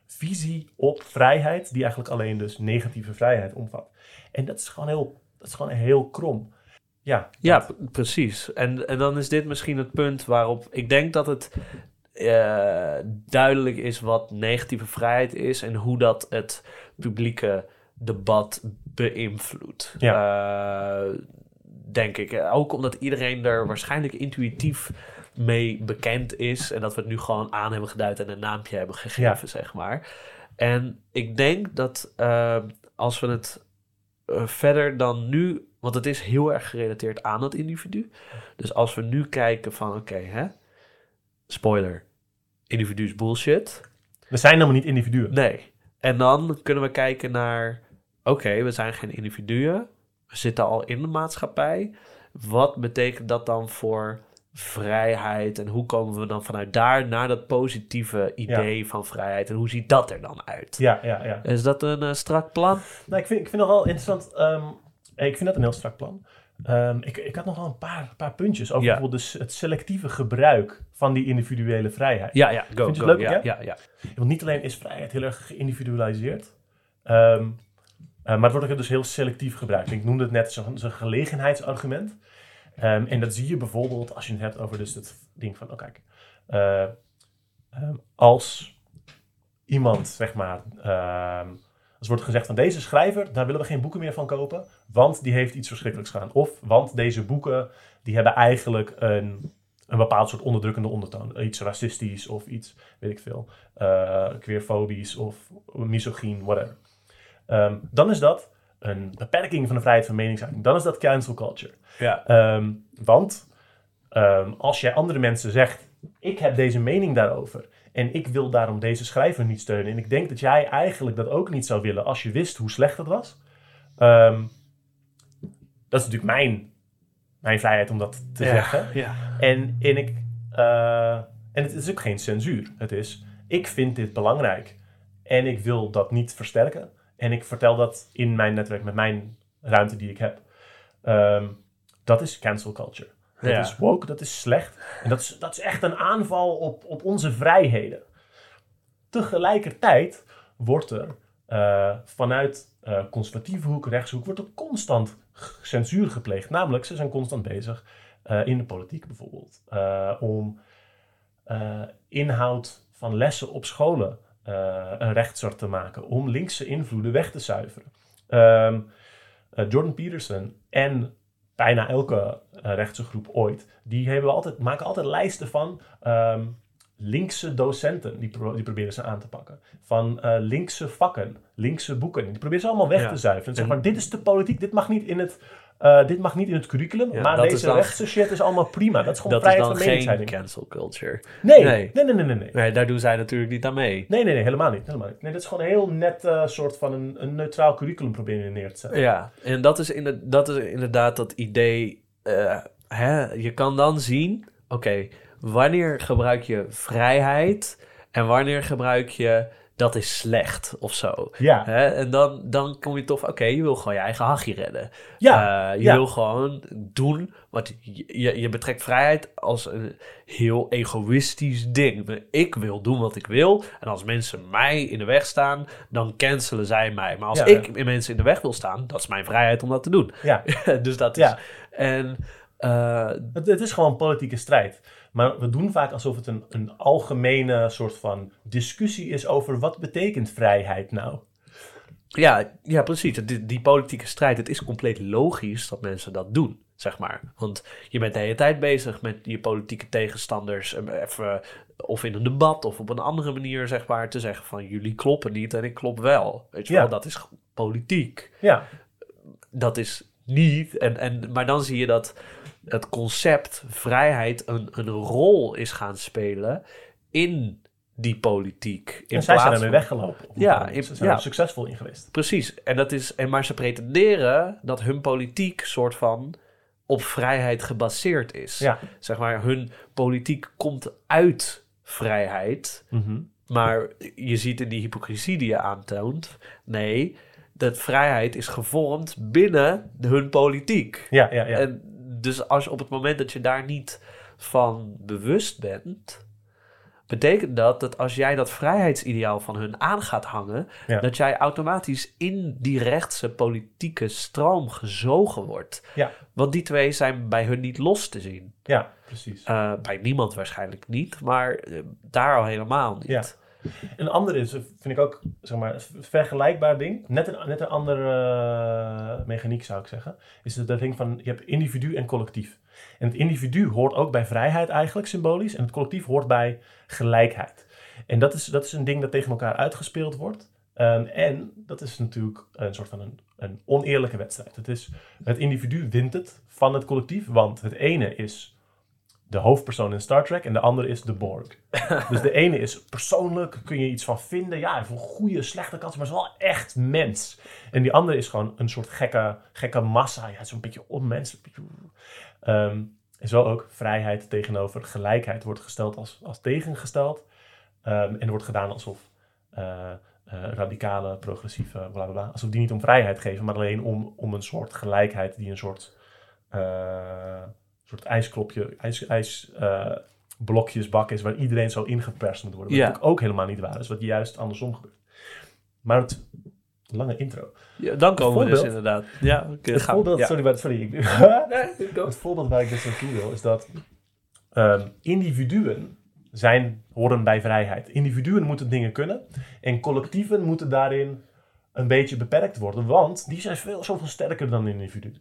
visie op vrijheid. Die eigenlijk alleen dus negatieve vrijheid omvat. En dat is gewoon heel, dat is gewoon heel krom. Ja, Ja, precies. En, en dan is dit misschien het punt waarop ik denk dat het eh, duidelijk is wat negatieve vrijheid is en hoe dat het publieke debat beïnvloedt. Eh, denk ik. Ook omdat iedereen er waarschijnlijk intuïtief mee bekend is en dat we het nu gewoon aan hebben geduid en een naampje hebben gegeven, Ja. zeg maar. En ik denk dat eh, als we het eh, verder dan nu, want het is heel erg gerelateerd aan het individu. Dus als we nu kijken van, oké, hè, spoiler, individu is bullshit. we zijn helemaal niet individuen. Nee. En dan kunnen we kijken naar, oké, we zijn geen individuen. We zitten al in de maatschappij. Wat betekent dat dan voor vrijheid? En hoe komen we dan vanuit daar naar dat positieve idee van vrijheid? En hoe ziet dat er dan uit? Ja, ja, ja. Is dat een eh, strak plan? Nou, ik vind, ik vind het wel interessant. ehm, ik vind dat een heel strak plan. Ehm, ik, ik had nog wel een paar, paar puntjes over Ja. bijvoorbeeld dus het selectieve gebruik van die individuele vrijheid. Ja, ja, go, Vind je het leuk, ja, ja? Want niet alleen is vrijheid heel erg geïndividualiseerd, ehm, eh, maar het wordt ook dus heel selectief gebruikt. Ik noemde het net zo'n zo'n gelegenheidsargument. Ehm, en dat zie je bijvoorbeeld als je het hebt over dus het ding van, oh kijk, eh, ehm, als iemand, zeg maar, ehm, als wordt gezegd van deze schrijver, daar willen we geen boeken meer van kopen, want die heeft iets verschrikkelijks gedaan. Of want deze boeken, die hebben eigenlijk een, een bepaald soort onderdrukkende ondertoon. Iets racistisch of iets, weet ik veel, eh queerfobisch of misogyn, whatever. Ehm, dan is dat een beperking van de vrijheid van meningsuiting. Dan is dat cancel culture. ja. Ehm, want ehm, als jij andere mensen zegt, ik heb deze mening daarover en ik wil daarom deze schrijver niet steunen en ik denk dat jij eigenlijk dat ook niet zou willen als je wist hoe slecht het was, ehm, dat is natuurlijk mijn, mijn vrijheid om dat te ja. zeggen. Ja. En, en, ik, eh, en het is ook geen censuur. Het is, ik vind dit belangrijk en ik wil dat niet versterken. En ik vertel dat in mijn netwerk met mijn ruimte die ik heb. Ehm, dat is cancel culture. Dat Ja. is woke, dat is slecht. En dat is, dat is echt een aanval op, op onze vrijheden. Tegelijkertijd wordt er eh, vanuit eh, conservatieve hoek, rechtshoek, wordt er constant censuur gepleegd. Namelijk, ze zijn constant bezig eh, in de politiek bijvoorbeeld. om inhoud van lessen op scholen een rechtser te maken. Om linkse invloeden weg te zuiveren. Ehm, eh, Jordan Peterson en bijna elke uh, rechtse groep ooit, die hebben altijd, maken altijd lijsten van ehm, linkse docenten, die, pro die proberen ze aan te pakken. Van uh, linkse vakken, linkse boeken, die proberen ze allemaal weg Ja. te zuiveren. En zeg maar, dit is de politiek, dit mag niet in het, eh, dit mag niet in het curriculum, Ja, maar dat is deze dan- rechtse shit is allemaal prima. Dat is gewoon Dat is vrijheid dan geen cancel culture. Nee, Nee. nee, nee, nee, nee. nee. Nee, daar doen zij natuurlijk niet aan mee. Nee, nee, nee, helemaal niet. Helemaal niet. Nee, dat is gewoon een heel net eh, soort van een, een neutraal curriculum proberen neer te zetten. Ja, en dat is, inderdaad, dat is inderdaad dat idee. eh, hè, je kan dan zien, oké, wanneer gebruik je vrijheid en wanneer gebruik je dat is slecht of zo. Ja, Hè? En dan, dan kom je toch, oké, je wil gewoon je eigen hachje redden. ja, Eh, je ja. wil gewoon doen wat je, je, je betrekt vrijheid als een heel egoïstisch ding. Ik wil doen wat ik wil. En als mensen mij in de weg staan, dan cancelen zij mij. Maar als Ja, ik mensen in de weg wil staan, dat is mijn vrijheid om dat te doen. ja. dus dat is. Ja. En eh, Het, het is gewoon een politieke strijd. Maar we doen vaak alsof het een, een algemene soort van discussie is over wat betekent vrijheid nou? ja, ja, precies. Die, die politieke strijd, het is compleet logisch dat mensen dat doen. Zeg maar. Want je bent de hele tijd bezig met je politieke tegenstanders. eh, Even, of in een debat of op een andere manier, zeg maar, te zeggen van jullie kloppen niet en ik klop wel. Weet je Ja. wel, dat is politiek. Ja, Dat is niet. En, en, maar dan zie je dat het concept vrijheid een, een rol is gaan spelen in die politiek. In en zij zijn ermee weggelopen. Ja, Ze zijn ja. er succesvol in geweest. Precies. En dat is, en maar ze pretenderen dat hun politiek soort van op vrijheid gebaseerd is. Ja. Zeg maar, hun politiek komt uit vrijheid. Mhm. Maar je ziet in die hypocrisie die je aantoont, nee, dat vrijheid is gevormd binnen hun politiek. Ja, ja, ja. En dus als op het moment dat je daar niet van bewust bent, betekent dat dat als jij dat vrijheidsideaal van hun aan gaat hangen, Ja. dat jij automatisch in die rechtse politieke stroom gezogen wordt. Ja. Want die twee zijn bij hun niet los te zien. ja, precies. Eh, bij niemand waarschijnlijk niet, maar eh, daar al helemaal niet. Ja. Een andere is, vind ik ook, zeg maar, een vergelijkbaar ding. Net een, net een andere eh, mechaniek zou ik zeggen. Is dat ding van, je hebt individu en collectief. En het individu hoort ook bij vrijheid eigenlijk, symbolisch. En het collectief hoort bij gelijkheid. En dat is, dat is een ding dat tegen elkaar uitgespeeld wordt. Ehm, en dat is natuurlijk een soort van een, een oneerlijke wedstrijd. Het, is, het individu wint het van het collectief, want het ene is de hoofdpersoon in Star Trek en de andere is de Borg. dus de ene is persoonlijk, kun je iets van vinden. Ja, een goede, slechte kant, maar is wel echt mens. En die andere is gewoon een soort gekke, gekke massa. Ja, zo'n beetje onmenselijk. Ehm is wel ook vrijheid tegenover gelijkheid wordt gesteld als, als tegengesteld. Ehm, en wordt gedaan alsof eh, eh, radicale, progressieve, bla bla bla, alsof die niet om vrijheid geven, maar alleen om, om een soort gelijkheid die een soort, eh, soort ijsklopje, ijs, ijs eh, blokjesbak is waar iedereen zo ingeperst moet worden. Wat Ja. natuurlijk ook helemaal niet waar is, wat juist andersom gebeurt. Maar het lange intro. Ja, dan komen we dus inderdaad. Ja, oké, Het gaan. voorbeeld, Ja. sorry, maar- sorry. Ik, het voorbeeld waar ik dus naartoe wil is dat ehm, individuen zijn, horen bij vrijheid. Individuen moeten dingen kunnen en collectieven moeten daarin een beetje beperkt worden, want die zijn veel, zoveel sterker dan individuen.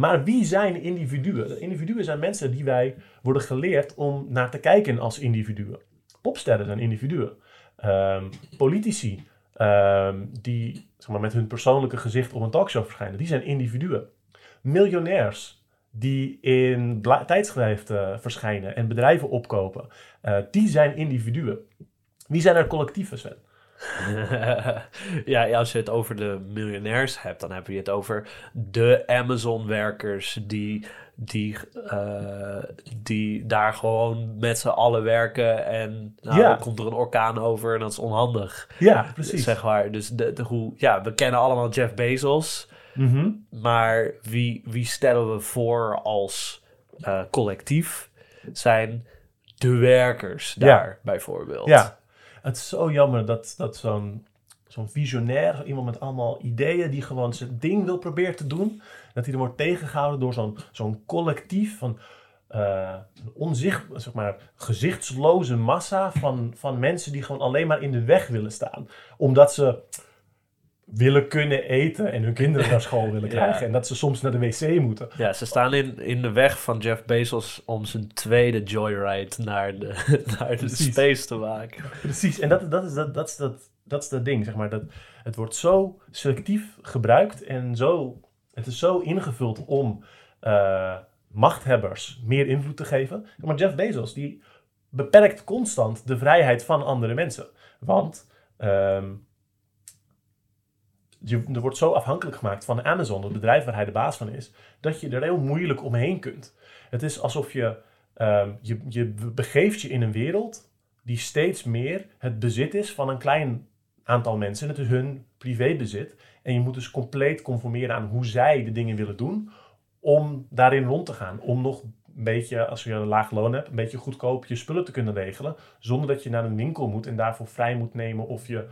Maar wie zijn individuen? Individuen zijn mensen die wij worden geleerd om naar te kijken als individuen. Popsterren zijn individuen. Ehm, politici ehm, die zeg maar, met hun persoonlijke gezicht op een talkshow verschijnen, die zijn individuen. Miljonairs die in tijdschriften verschijnen en bedrijven opkopen, eh, die zijn individuen. Wie zijn er collectieven? ja, ja, als je het over de miljonairs hebt, dan heb je het over de Amazon-werkers die, die, eh, die daar gewoon met z'n allen werken. En nou, Ja. dan komt er een orkaan over en dat is onhandig. Ja, precies. Zeg maar. Dus de, de, hoe, ja, we kennen allemaal Jeff Bezos, Mhm. maar wie, wie stellen we voor als eh, collectief zijn de werkers Ja. daar bijvoorbeeld. Ja, het is zo jammer dat, dat zo'n zo'n visionair, iemand met allemaal ideeën die gewoon zijn ding wil proberen te doen, dat hij er wordt tegengehouden door zo'n zo'n collectief van eh, een onzicht, zeg maar, gezichtsloze massa van, van mensen die gewoon alleen maar in de weg willen staan. Omdat ze willen kunnen eten en hun kinderen naar school willen Ja. krijgen. En dat ze soms naar de wc moeten. Ja, ze staan in, in de weg van Jeff Bezos om zijn tweede joyride naar de, naar de space te maken. Precies, en dat, dat, is, dat, dat, is, dat, dat is dat ding, zeg maar. Dat, het wordt zo selectief gebruikt en zo, het is zo ingevuld om eh, machthebbers meer invloed te geven. Maar Jeff Bezos, die beperkt constant de vrijheid van andere mensen. Want ehm, je, er wordt zo afhankelijk gemaakt van Amazon, het bedrijf waar hij de baas van is, dat je er heel moeilijk omheen kunt. Het is alsof je, ehm, je, je begeeft je in een wereld die steeds meer het bezit is van een klein aantal mensen. Het is hun privébezit. En je moet dus compleet conformeren aan hoe zij de dingen willen doen om daarin rond te gaan. Om nog een beetje, als je een laag loon hebt, een beetje goedkoop je spullen te kunnen regelen. Zonder dat je naar een winkel moet en daarvoor vrij moet nemen of je,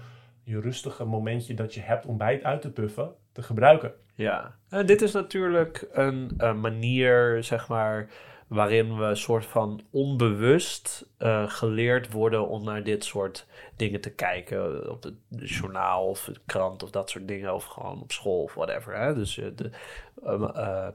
je rustige momentje dat je hebt om bij het uit te puffen te gebruiken. Ja, en dit is natuurlijk een, een manier, zeg maar, waarin we soort van onbewust eh, geleerd worden om naar dit soort dingen te kijken. Op het journaal of de krant of dat soort dingen, of gewoon op school of whatever. Hè? Dus eh, de, ehm, eh,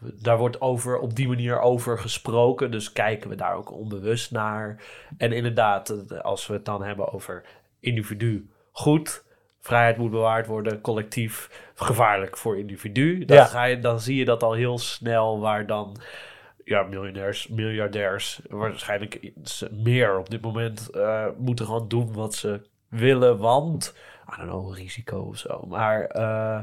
daar wordt over, op die manier over gesproken, dus kijken we daar ook onbewust naar. En inderdaad, eh, als we het dan hebben over individu, goed. Vrijheid moet bewaard worden, collectief gevaarlijk voor individu. Dan, Ja. ga je, dan zie je dat al heel snel waar dan ja, miljonairs, miljardairs waarschijnlijk meer op dit moment eh, moeten gewoon doen wat ze willen, want I don't know, risico of zo. Maar eh,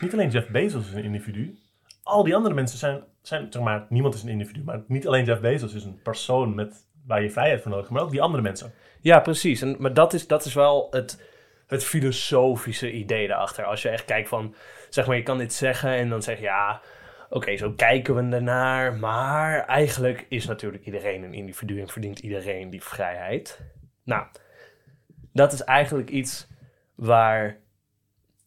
Niet alleen Jeff Bezos is een individu. Al die andere mensen zijn, zijn zeg maar, niemand is een individu. Maar niet alleen Jeff Bezos is een persoon met, waar je vrijheid voor nodig hebt, maar ook die andere mensen. Ja, precies. En, maar dat is, dat is wel het, het filosofische idee daarachter. Als je echt kijkt van, zeg maar, je kan dit zeggen en dan zeg je ja, oké, zo kijken we ernaar. Maar eigenlijk is natuurlijk iedereen een individu en verdient iedereen die vrijheid. Nou, dat is eigenlijk iets waar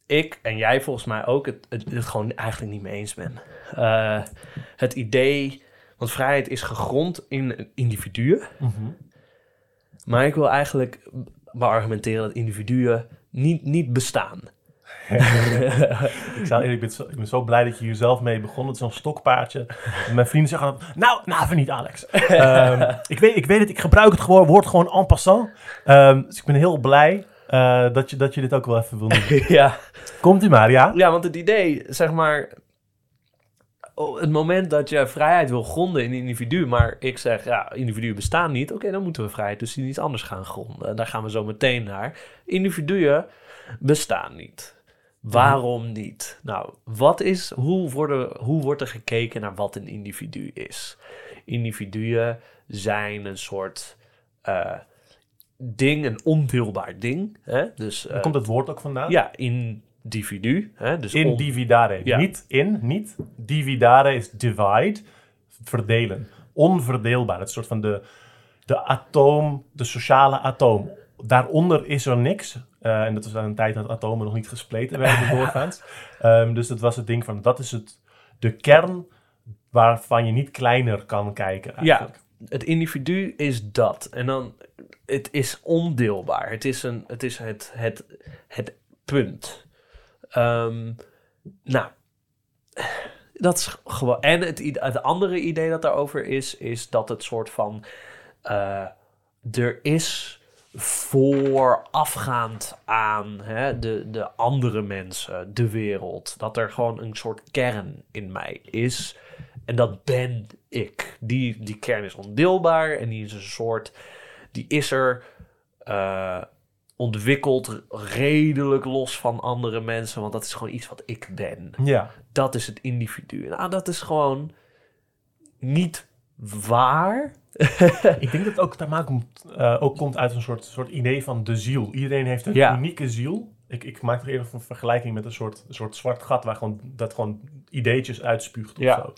ik en jij volgens mij ook het, het, gewoon eigenlijk niet mee eens ben. Eh, het idee, want vrijheid is gegrond in individuen. Maar ik wil eigenlijk beargumenteren dat individuen niet, niet bestaan. Ik, zou, ik, ben zo, ik ben zo blij dat je hier zelf mee begon. Het is zo'n stokpaardje. Mijn vrienden zeggen altijd, nou, nou, even niet Alex. Ehm, ik, weet, ik weet het, ik gebruik het gewoon, woord gewoon en passant. Ehm, dus ik ben heel blij eh, dat, je, dat je dit ook wel even wil doen. ja. Komt u maar, ja? ja, want het idee, zeg maar... op het moment dat je vrijheid wil gronden in individu... maar ik zeg, ja, individuen bestaan niet... oké, dan moeten we vrijheid dus niet anders gaan gronden. En daar gaan we zo meteen naar. Individuen bestaan niet. Waarom niet? Nou, wat is, hoe, worden, hoe wordt er gekeken naar wat een individu is? Individuen zijn een soort eh, ding, een ondeelbaar ding. Hè? Dus, Daar eh, komt het woord ook vandaan. ja, individu. Hè? Dus Individare. Ja. Niet in, niet. Dividare is divide. Verdelen. Onverdeelbaar. Het soort van de, de atoom, de sociale atoom. Daaronder is er niks. Eh, en dat was aan een tijd dat atomen nog niet gespleten werden doorgaans. Ehm, dus dat was het ding van, dat is het, de kern waarvan je niet kleiner kan kijken eigenlijk. het individu is dat. En dan, het is ondeelbaar. Het is, een, het, is het, het, het punt. Ehm, nou, dat is gewoon. En het, het andere idee dat daarover is, is dat het soort van. eh, er is voorafgaand aan hè, de, de andere mensen, de wereld. Dat er gewoon een soort kern in mij is. En dat ben ik. Die, die kern is ondeelbaar en die is een soort. Die is er eh, ontwikkeld redelijk los van andere mensen. Want dat is gewoon iets wat ik ben. Ja. Dat is het individu. Nou, dat is gewoon niet waar. Ik denk dat het ook te maken komt, eh, ook komt uit een soort, soort idee van de ziel. Iedereen heeft een Ja. unieke ziel. Ik, ik maak er even een vergelijking met een soort, een soort zwart gat waar gewoon, dat gewoon ideetjes uitspuugt of Ja. zo.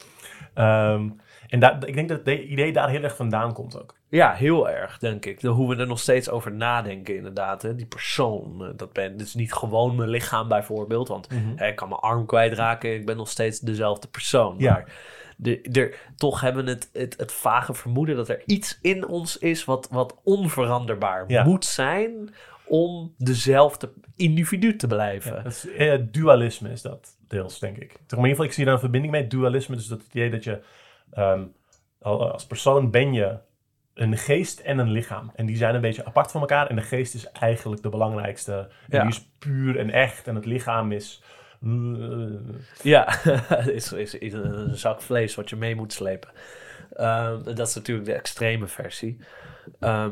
Ehm, en daar, ik denk dat het idee daar heel erg vandaan komt ook. Ja, heel erg, denk ik. De, hoe we er nog steeds over nadenken, inderdaad. Hè? Die persoon, eh, dat ben. Is niet gewoon mijn lichaam, bijvoorbeeld. Want hè, ik kan mijn arm kwijtraken, ik ben nog steeds dezelfde persoon. Ja. Maar de, toch hebben we het, het, het vage vermoeden dat er iets in ons is wat, wat onveranderbaar Ja. moet zijn om dezelfde individu te blijven. Ja, dat is, eh, dualisme is dat deels, denk ik. Toch, in ieder geval, ik zie daar een verbinding mee. Dualisme, dus dat idee dat je ehm, al- als persoon ben je een geest en een lichaam. En die zijn een beetje apart van elkaar. En de geest is eigenlijk de belangrijkste. En Ja. die is puur en echt. En het lichaam is... eh, Ja, is, is, is een zak vlees wat je mee moet slepen. Ehm, dat is natuurlijk de extreme versie. Ehm,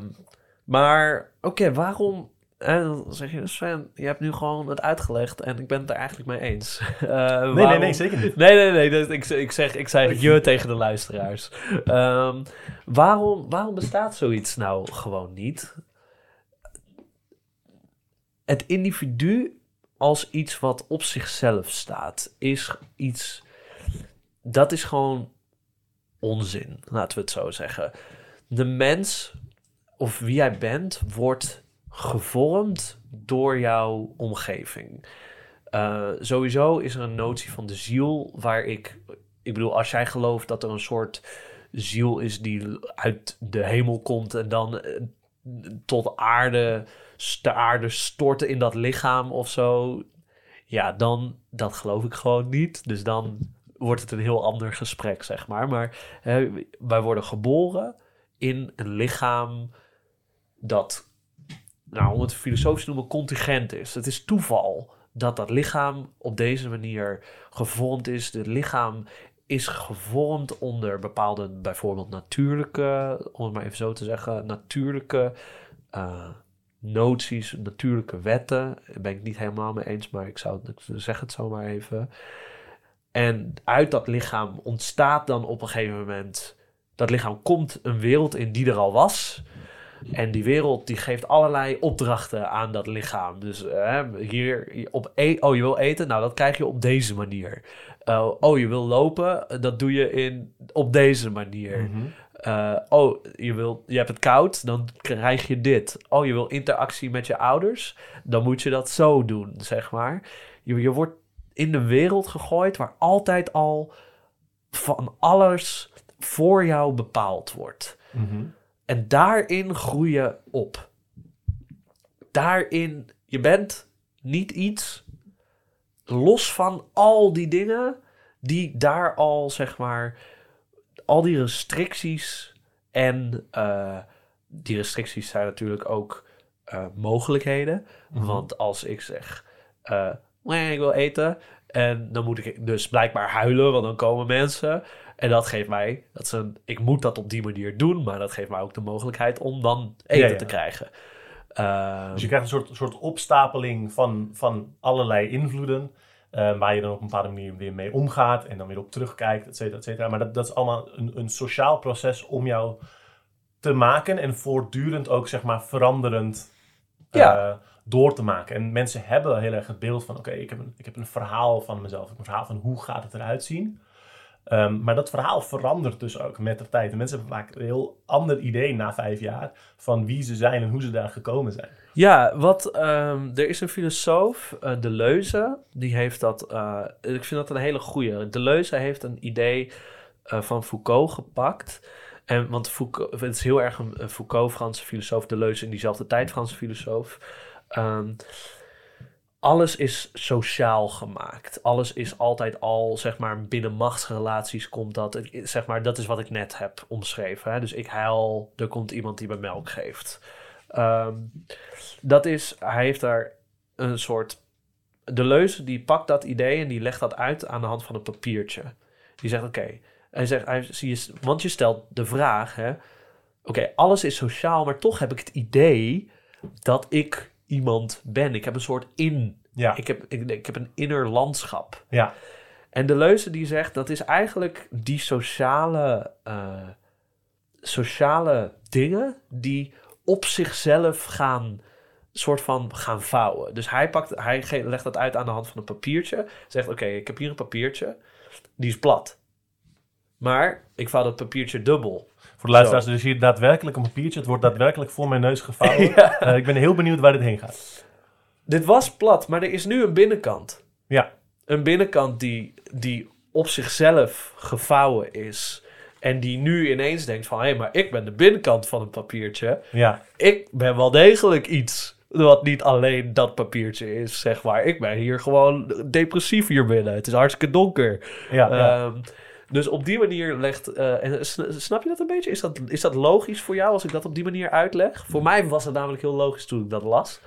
maar oké, waarom... En dan zeg je, Sven, je hebt nu gewoon het uitgelegd en ik ben het er eigenlijk mee eens. Eh, Nee, nee, waarom- nee, zeker niet. Nee, nee, nee. ik, ik zeg, ik zeg je tegen de luisteraars. Ehm, waarom, waarom bestaat zoiets nou gewoon niet? Het individu als iets wat op zichzelf staat, is iets. Dat is gewoon onzin, laten we het zo zeggen. De mens, of wie jij bent, wordt gevormd door jouw omgeving. Eh, sowieso is er een notie van de ziel waar ik... Ik bedoel, als jij gelooft dat er een soort ziel is die uit de hemel komt en dan eh, tot aarde, de aarde storten in dat lichaam of zo. Ja, dan, dat geloof ik gewoon niet. Dus dan wordt het een heel ander gesprek, zeg maar. Maar hè, wij worden geboren in een lichaam dat, nou, om het filosofisch te noemen, contingent is. Het is toeval dat dat lichaam op deze manier gevormd is. Het lichaam is gevormd onder bepaalde, bijvoorbeeld natuurlijke, om het maar even zo te zeggen, natuurlijke eh, noties, natuurlijke wetten. Daar ben ik niet helemaal mee eens, maar ik zou ik zeg het zo maar even. En uit dat lichaam ontstaat dan op een gegeven moment, dat lichaam komt een wereld in die er al was. En die wereld die geeft allerlei opdrachten aan dat lichaam. Dus eh, hier op e oh je wil eten, nou dat krijg je op deze manier. Uh, oh je wil lopen, dat doe je in, op deze manier. Mhm. Uh, oh je, wil, je hebt het koud, dan krijg je dit. Oh je wil interactie met je ouders, dan moet je dat zo doen, zeg maar. Je, je wordt in de wereld gegooid waar altijd al van alles voor jou bepaald wordt. Mhm. En daarin groei je op. Daarin, je bent niet iets los van al die dingen die daar al, zeg maar, al die restricties en uh, die restricties zijn natuurlijk ook uh, mogelijkheden. Mhm. Want als ik zeg, uh, ik wil eten, en dan moet ik dus blijkbaar huilen, want dan komen mensen. En dat geeft mij, dat is een, ik moet dat op die manier doen, maar dat geeft mij ook de mogelijkheid om dan eten Ja, ja. te krijgen. Uh, Dus je krijgt een soort, soort opstapeling van, van allerlei invloeden. eh, waar je dan op een bepaalde manier weer mee omgaat en dan weer op terugkijkt, et cetera, et cetera. Maar dat, dat is allemaal een, een sociaal proces om jou te maken en voortdurend ook, zeg maar, veranderend eh, Ja. door te maken. En mensen hebben heel erg het beeld van, oké, ik, heb een- ik heb een verhaal van mezelf. Ik een verhaal van hoe gaat het eruit zien. Ehm, maar dat verhaal verandert dus ook met de tijd. En mensen hebben vaak een heel ander idee na vijf jaar van wie ze zijn en hoe ze daar gekomen zijn. Ja, wat, ehm, er is een filosoof, eh Deleuze, die heeft dat, eh, ik vind dat een hele goeie. Deleuze heeft een idee eh, van Foucault gepakt. En, want Foucault, het is heel erg een, Foucault, Franse filosoof, Deleuze in diezelfde tijd Franse filosoof. Ehm, alles is sociaal gemaakt. Alles is altijd al, zeg maar, binnen machtsrelaties komt dat. Zeg maar, dat is wat ik net heb omschreven. Hè? Dus ik huil, er komt iemand die me melk geeft. Ehm, dat is, hij heeft daar een soort. Deleuze die pakt dat idee en die legt dat uit aan de hand van een papiertje. Die zegt: Oké, hij zegt, hij, want je stelt de vraag: Oké, alles is sociaal, maar toch heb ik het idee dat ik iemand ben. Ik heb een soort in. Ja, Ik heb, ik, ik heb een inner landschap. ja. En Deleuze die zegt dat is eigenlijk die sociale, eh, sociale dingen die op zichzelf gaan, soort van gaan vouwen. Dus hij, pakt, hij legt dat uit aan de hand van een papiertje. Zegt oké, ik heb hier een papiertje, die is plat. Maar ik vouw dat papiertje dubbel. Voor de luisteraars, dus hier daadwerkelijk een papiertje. Het wordt daadwerkelijk voor mijn neus gevouwen. Ja. Eh, ik ben heel benieuwd waar dit heen gaat. Dit was plat, maar er is nu een binnenkant. Ja, Een binnenkant die, die op zichzelf gevouwen is. En die nu ineens denkt van... hé, maar ik ben de binnenkant van een papiertje. ja. Ik ben wel degelijk iets. Wat niet alleen dat papiertje is, zeg maar. Ik ben hier gewoon depressief hier binnen. Het is hartstikke donker. Ja, ja. Dus op die manier legt... eh, en sn- snap je dat een beetje? Is dat, is dat logisch voor jou als ik dat op die manier uitleg? Voor mij was het namelijk heel logisch toen ik dat las.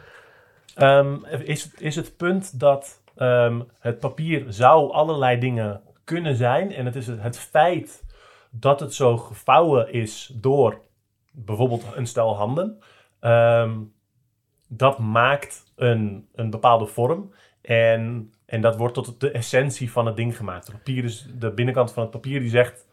Ehm, is, is het punt dat ehm, het papier zou allerlei dingen kunnen zijn en het is het, het feit dat het zo gevouwen is door bijvoorbeeld een stel handen, ehm, dat maakt een, een bepaalde vorm en, en dat wordt tot de essentie van het ding gemaakt. Het papier is de binnenkant van het papier die zegt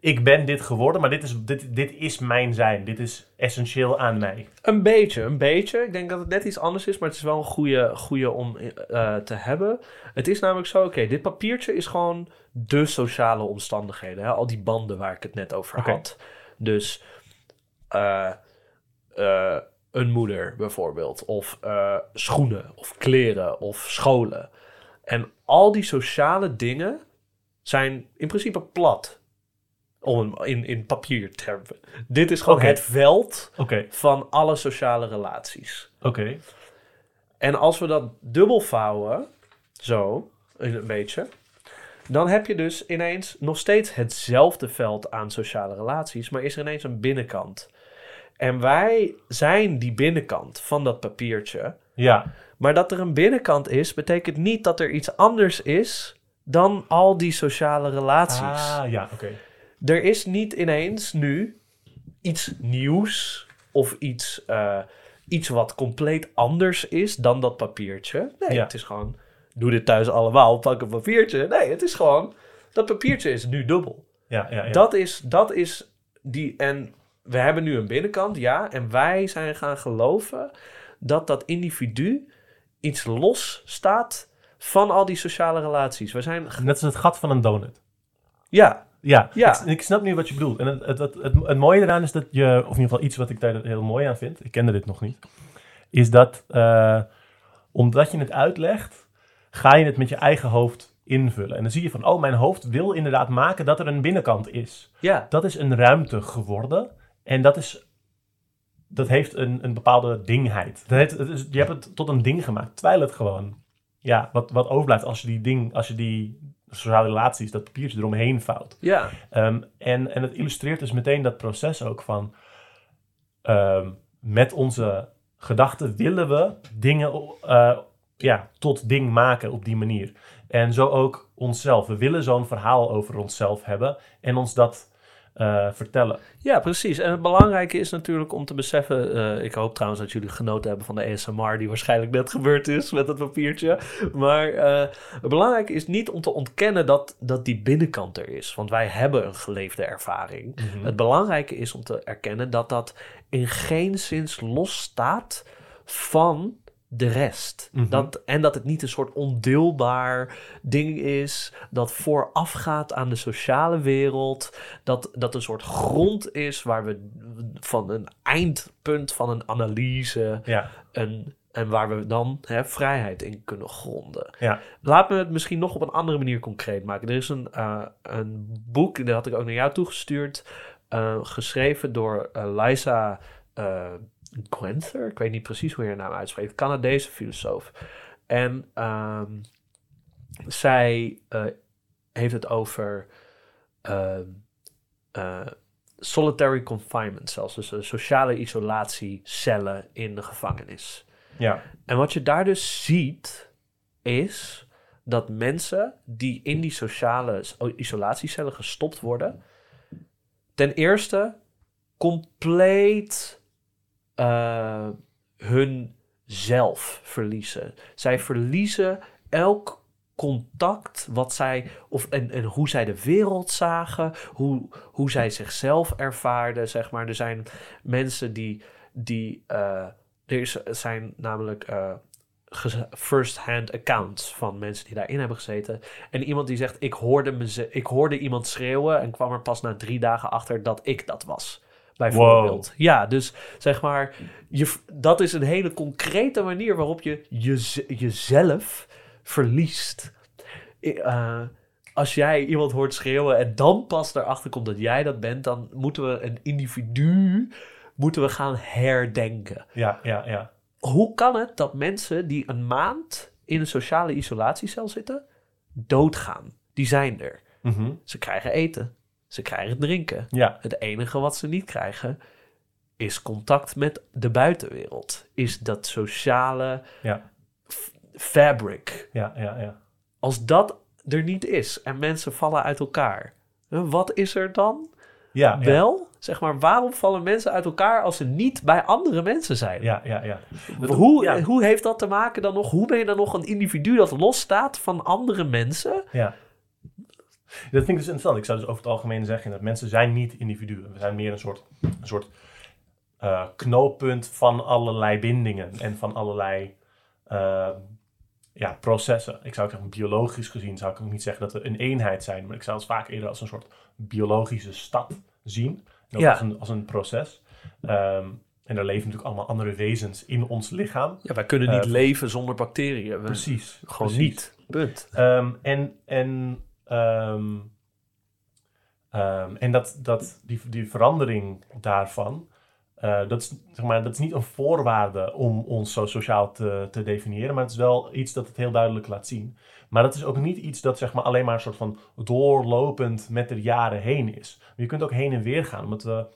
ik ben dit geworden, maar dit is, dit, dit is mijn zijn. Dit is essentieel aan mij. Een beetje, een beetje. Ik denk dat het net iets anders is, maar het is wel een goede, goede om eh, te hebben. Het is namelijk zo, oké, dit papiertje is gewoon de sociale omstandigheden. Hè? Al die banden waar ik het net over had. Dus eh, een moeder bijvoorbeeld, of eh, schoenen, of kleren, of scholen. En al die sociale dingen zijn in principe plat. Om in, in papiertermen. Dit is gewoon het veld van alle sociale relaties. oké. En als we dat dubbel vouwen, zo, een beetje, dan heb je dus ineens nog steeds hetzelfde veld aan sociale relaties, maar is er ineens een binnenkant. En wij zijn die binnenkant van dat papiertje. Ja, Maar dat er een binnenkant is, betekent niet dat er iets anders is dan al die sociale relaties. Ah, ja, oké. Er is niet ineens nu iets nieuws of iets, eh, iets wat compleet anders is dan dat papiertje. Nee, Ja. het is gewoon, doe dit thuis allemaal, pak een papiertje. Nee, het is gewoon, dat papiertje is nu dubbel. Ja, ja, ja. Dat, is, dat is die, en we hebben nu een binnenkant, ja, en wij zijn gaan geloven dat dat individu iets los staat van al die sociale relaties. We zijn, Net als het gat van een donut. ja, Ja, Ja. Ik, ik snap nu wat je bedoelt. En het, het, het, het, het mooie eraan is dat je, of in ieder geval iets wat ik daar heel mooi aan vind, ik kende dit nog niet, is dat eh, omdat je het uitlegt, ga je het met je eigen hoofd invullen. En dan zie je van, oh, mijn hoofd wil inderdaad maken dat er een binnenkant is. ja, Dat is een ruimte geworden en dat is... Dat heeft een, een bepaalde dingheid. Dat heeft, het is, je hebt het tot een ding gemaakt, terwijl het gewoon ja, wat, wat overblijft als je die ding, als je die sociale relaties, dat papiertje eromheen vouwt. ja, Ehm, en, en het illustreert dus meteen dat proces ook van ehm, met onze gedachten willen we dingen eh, ja, tot ding maken op die manier. En zo ook onszelf. We willen zo'n verhaal over onszelf hebben en ons dat eh, vertellen. Ja, precies. En het belangrijke is natuurlijk om te beseffen... eh, ik hoop trouwens dat jullie genoten hebben van de ASMR... die waarschijnlijk net gebeurd is met het papiertje. Maar eh, het belangrijke is niet om te ontkennen dat, dat die binnenkant er is. Want wij hebben een geleefde ervaring. Het belangrijke is om te erkennen dat dat in geen zins losstaat van de rest. Mhm. dat, en dat het niet een soort ondeelbaar ding is dat voorafgaat aan de sociale wereld. Dat dat een soort grond is waar we van een eindpunt van een analyse Ja, een, en waar we dan hè, vrijheid in kunnen gronden. ja. Laat me het misschien nog op een andere manier concreet maken. Er is een, eh, een boek, dat had ik ook naar jou toegestuurd, eh, geschreven door eh, Liza Gwenther. Ik weet niet precies hoe je haar naam uitspreekt. Canadese filosoof. En ehm, zij eh, heeft het over ehm, eh, solitary confinement zelfs. Dus eh, sociale isolatiecellen in de gevangenis. ja. En wat je daar dus ziet, is dat mensen die in die sociale isolatiecellen gestopt worden, ten eerste compleet eh, hun zelf verliezen. Zij verliezen elk contact wat zij of en, en hoe zij de wereld zagen, hoe, hoe zij zichzelf ervaarden, zeg maar. Er zijn mensen die die eh, er is, zijn namelijk eh, first-hand accounts van mensen die daarin hebben gezeten. En iemand die zegt: ik hoorde, ik hoorde iemand schreeuwen en kwam er pas na drie dagen achter dat ik dat was. Bijvoorbeeld. Ja, dus zeg maar, je, dat is een hele concrete manier waarop je jeze- jezelf verliest. Eh, als jij iemand hoort schreeuwen en dan pas erachter komt dat jij dat bent, dan moeten we een individu moeten we gaan herdenken. Ja, ja, ja. hoe kan het dat mensen die een maand in een sociale isolatiecel zitten, doodgaan? Die zijn er. Mhm. Ze krijgen eten. Ze krijgen drinken. Ja, Het enige wat ze niet krijgen is contact met de buitenwereld. Is dat sociale ja, fabric. ja, ja, ja. Als dat er niet is en mensen vallen uit elkaar, wat is er dan Ja, ja, wel? Zeg maar, waarom vallen mensen uit elkaar als ze niet bij andere mensen zijn? ja, ja, ja. Hoe, ja. hoe heeft dat te maken dan nog? Hoe ben je dan nog een individu dat losstaat van andere mensen? Ja. Dat vind ik dus interessant. Ik zou dus over het algemeen zeggen dat mensen zijn niet individuen. We zijn meer een soort, een soort eh, knooppunt van allerlei bindingen en van allerlei eh, ja, processen. Ik zou ook zeggen, biologisch gezien zou ik ook niet zeggen dat we een eenheid zijn, maar ik zou het vaak eerder als een soort biologische stad zien. En ook Ja. als, een, als een proces. Ehm, en er leven natuurlijk allemaal andere wezens in ons lichaam. Ja, wij kunnen niet Eh, leven zonder bacteriën. We- Precies. Gewoon precies. niet. Punt. Ehm, en en, ehm, ehm, en dat, dat, die, die verandering daarvan, eh, dat, is, zeg maar, dat is niet een voorwaarde om ons zo sociaal te, te definiëren, maar het is wel iets dat het heel duidelijk laat zien. Maar dat is ook niet iets dat zeg maar, alleen maar een soort van doorlopend met de jaren heen is. Je kunt ook heen en weer gaan, omdat we,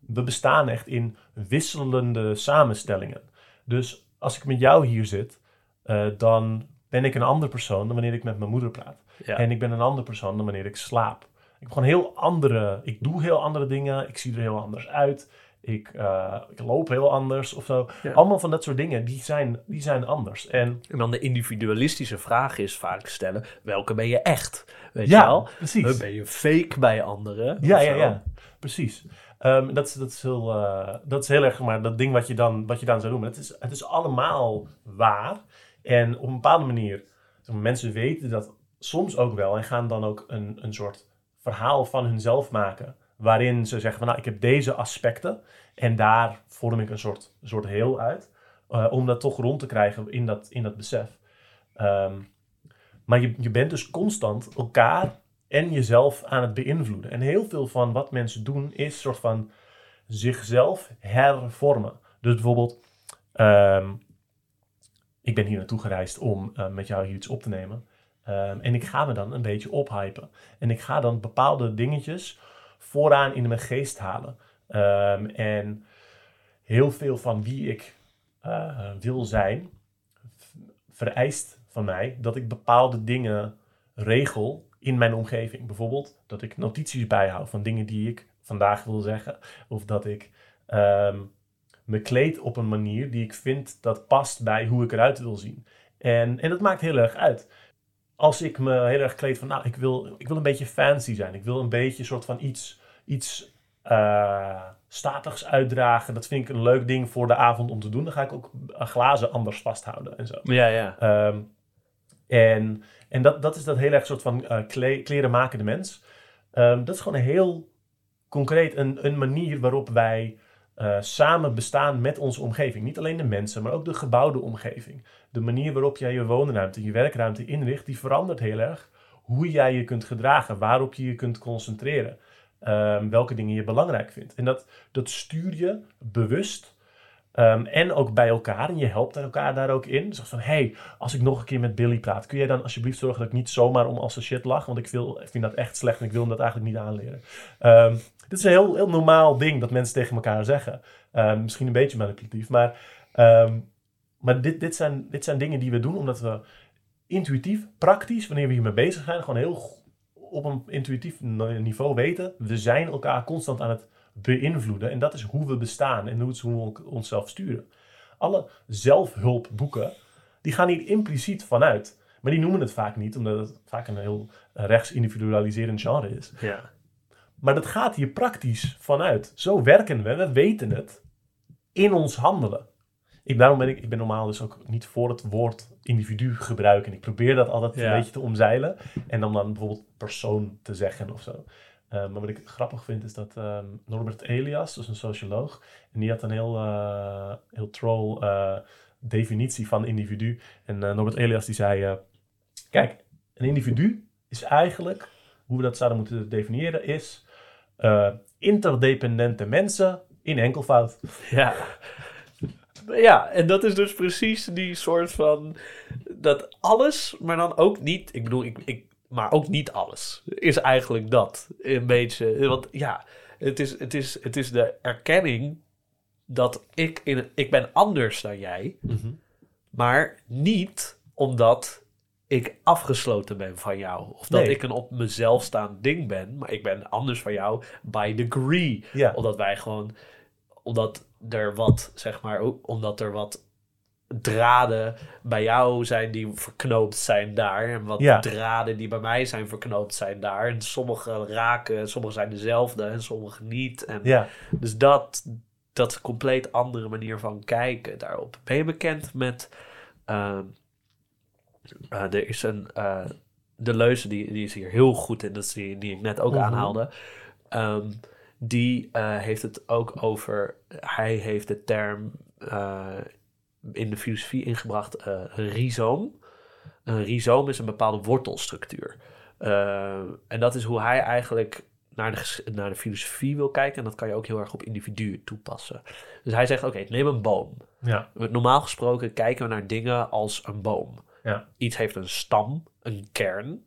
we bestaan echt in wisselende samenstellingen. Dus als ik met jou hier zit, eh, dan ben ik een ander persoon dan wanneer ik met mijn moeder praat. Ja. En ik ben een ander persoon dan wanneer ik slaap. Ik heb gewoon heel andere, ik doe heel andere dingen, ik zie er heel anders uit, ik, eh, ik loop heel anders of zo. Ja. Allemaal van dat soort dingen, die zijn, die zijn anders. En En dan de individualistische vraag is vaak stellen: welke ben je echt? Weet ja, je wel? precies. Ben je fake bij anderen? Ja, ja, ja, precies. Ehm, dat, is, dat, is heel, eh, dat is heel erg maar dat ding wat je dan, wat je dan zou noemen. Het is, het is allemaal waar. En op een bepaalde manier, mensen weten dat soms ook wel en gaan dan ook een, een soort verhaal van hunzelf maken. Waarin ze zeggen van nou, ik heb deze aspecten en daar vorm ik een soort, soort heel uit. eh, om dat toch rond te krijgen in dat, in dat besef. Ehm, maar je, je bent dus constant elkaar en jezelf aan het beïnvloeden. En heel veel van wat mensen doen is een soort van zichzelf hervormen. Dus bijvoorbeeld, ehm, ik ben hier naartoe gereisd om eh, met jou hier iets op te nemen. Ehm, en ik ga me dan een beetje ophypen. En ik ga dan bepaalde dingetjes vooraan in mijn geest halen. Ehm, en heel veel van wie ik eh, wil zijn, vereist van mij dat ik bepaalde dingen regel in mijn omgeving. Bijvoorbeeld dat ik notities bijhoud van dingen die ik vandaag wil zeggen. Of dat ik ehm, me kleed op een manier die ik vind dat past bij hoe ik eruit wil zien. En, en dat maakt heel erg uit. Als ik me heel erg kleed van, nou, ik wil, ik wil een beetje fancy zijn. Ik wil een beetje soort van iets, iets eh, statigs uitdragen. Dat vind ik een leuk ding voor de avond om te doen. Dan ga ik ook glazen anders vasthouden en zo. Ja, ja. Ehm, en en dat, dat is dat heel erg soort van kle kleren makende mens. Ehm, dat is gewoon een heel concreet een, een manier waarop wij eh, samen bestaan met onze omgeving. Niet alleen de mensen, maar ook de gebouwde omgeving. De manier waarop jij je woonruimte, je werkruimte inricht, die verandert heel erg hoe jij je kunt gedragen, waarop je je kunt concentreren, ehm, welke dingen je belangrijk vindt. En dat, dat stuur je bewust Ehm, en ook bij elkaar. En je helpt elkaar daar ook in. Zeg van, hey, als ik nog een keer met Billy praat, kun jij dan alsjeblieft zorgen dat ik niet zomaar om als een shit lach? Want ik, wil, ik vind dat echt slecht en ik wil hem dat eigenlijk niet aanleren. Ehm, dit is een heel, heel normaal ding dat mensen tegen elkaar zeggen. Ehm, misschien een beetje manipulatief, maar, ehm, maar dit, dit, zijn, dit zijn dingen die we doen omdat we intuïtief, praktisch, wanneer we hiermee bezig zijn, gewoon heel op een intuïtief niveau weten. We zijn elkaar constant aan het beïnvloeden. En dat is hoe we bestaan en hoe we onszelf sturen. Alle zelfhulpboeken, die gaan hier impliciet vanuit. Maar die noemen het vaak niet, omdat het vaak een heel eh, rechts-individualiserend genre is. ja. Maar dat gaat hier praktisch vanuit. Zo werken we, we weten het in ons handelen. Ik, daarom ben ik, ik ben normaal dus ook niet voor het woord individu gebruiken. Ik probeer dat altijd Ja. een beetje te omzeilen. En dan, dan bijvoorbeeld persoon te zeggen of zo. Eh, maar wat ik grappig vind is dat ehm, Norbert Elias, dat is een socioloog, en die had een heel, eh, heel troll eh, definitie van individu. En Norbert Elias die zei, kijk, een individu is eigenlijk, hoe we dat zouden moeten definiëren, is eh, interdependente mensen in enkelvoud. ja. Ja, en dat is dus precies die soort van. Dat alles, maar dan ook niet. Ik bedoel, ik, ik, maar ook niet alles. Is eigenlijk dat. Een beetje. Want ja, het is, het is, het is de erkenning dat ik, in, ik ben anders dan jij. Maar niet omdat ik afgesloten ben van jou. Of dat Nee. ik een op mezelf staand ding ben. Maar ik ben anders van jou by degree. Ja. Omdat wij gewoon... Omdat er wat, zeg maar... Omdat er wat draden bij jou zijn die verknoopt zijn daar. En wat Ja. draden die bij mij zijn verknoopt zijn daar. En sommige raken, sommige zijn dezelfde en sommige niet. En Ja. dus dat, dat is een compleet andere manier van kijken daarop. Ben je bekend met. ehm, eh, er is een. eh, de leuze die, die is hier heel goed in, dat is die, die ik net ook Mhm. aanhaalde. Ehm, die eh, heeft het ook over. Hij heeft de term in de filosofie ingebracht: rhizoom. Een rhizoom is een bepaalde wortelstructuur. En dat is hoe hij eigenlijk naar de, naar de filosofie wil kijken. En dat kan je ook heel erg op individuen toepassen. Dus hij zegt: Oké, neem een boom. Ja. Normaal gesproken kijken we naar dingen als een boom. Ja. Iets heeft een stam, een kern.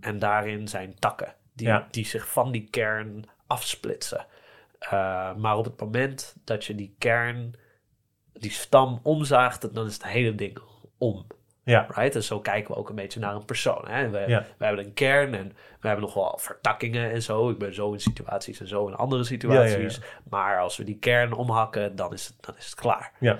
En daarin zijn takken die, Ja. die zich van die kern afsplitsen. Eh, maar op het moment dat je die kern, die stam omzaagt, dan is het hele ding om. Ja. Right? En zo kijken we ook een beetje naar een persoon. Hè? We, Ja. we hebben een kern en we hebben nog wel vertakkingen en zo. Ik ben zo in situaties en zo in andere situaties. Maar als we die kern omhakken, dan is het, dan is het klaar. Ja.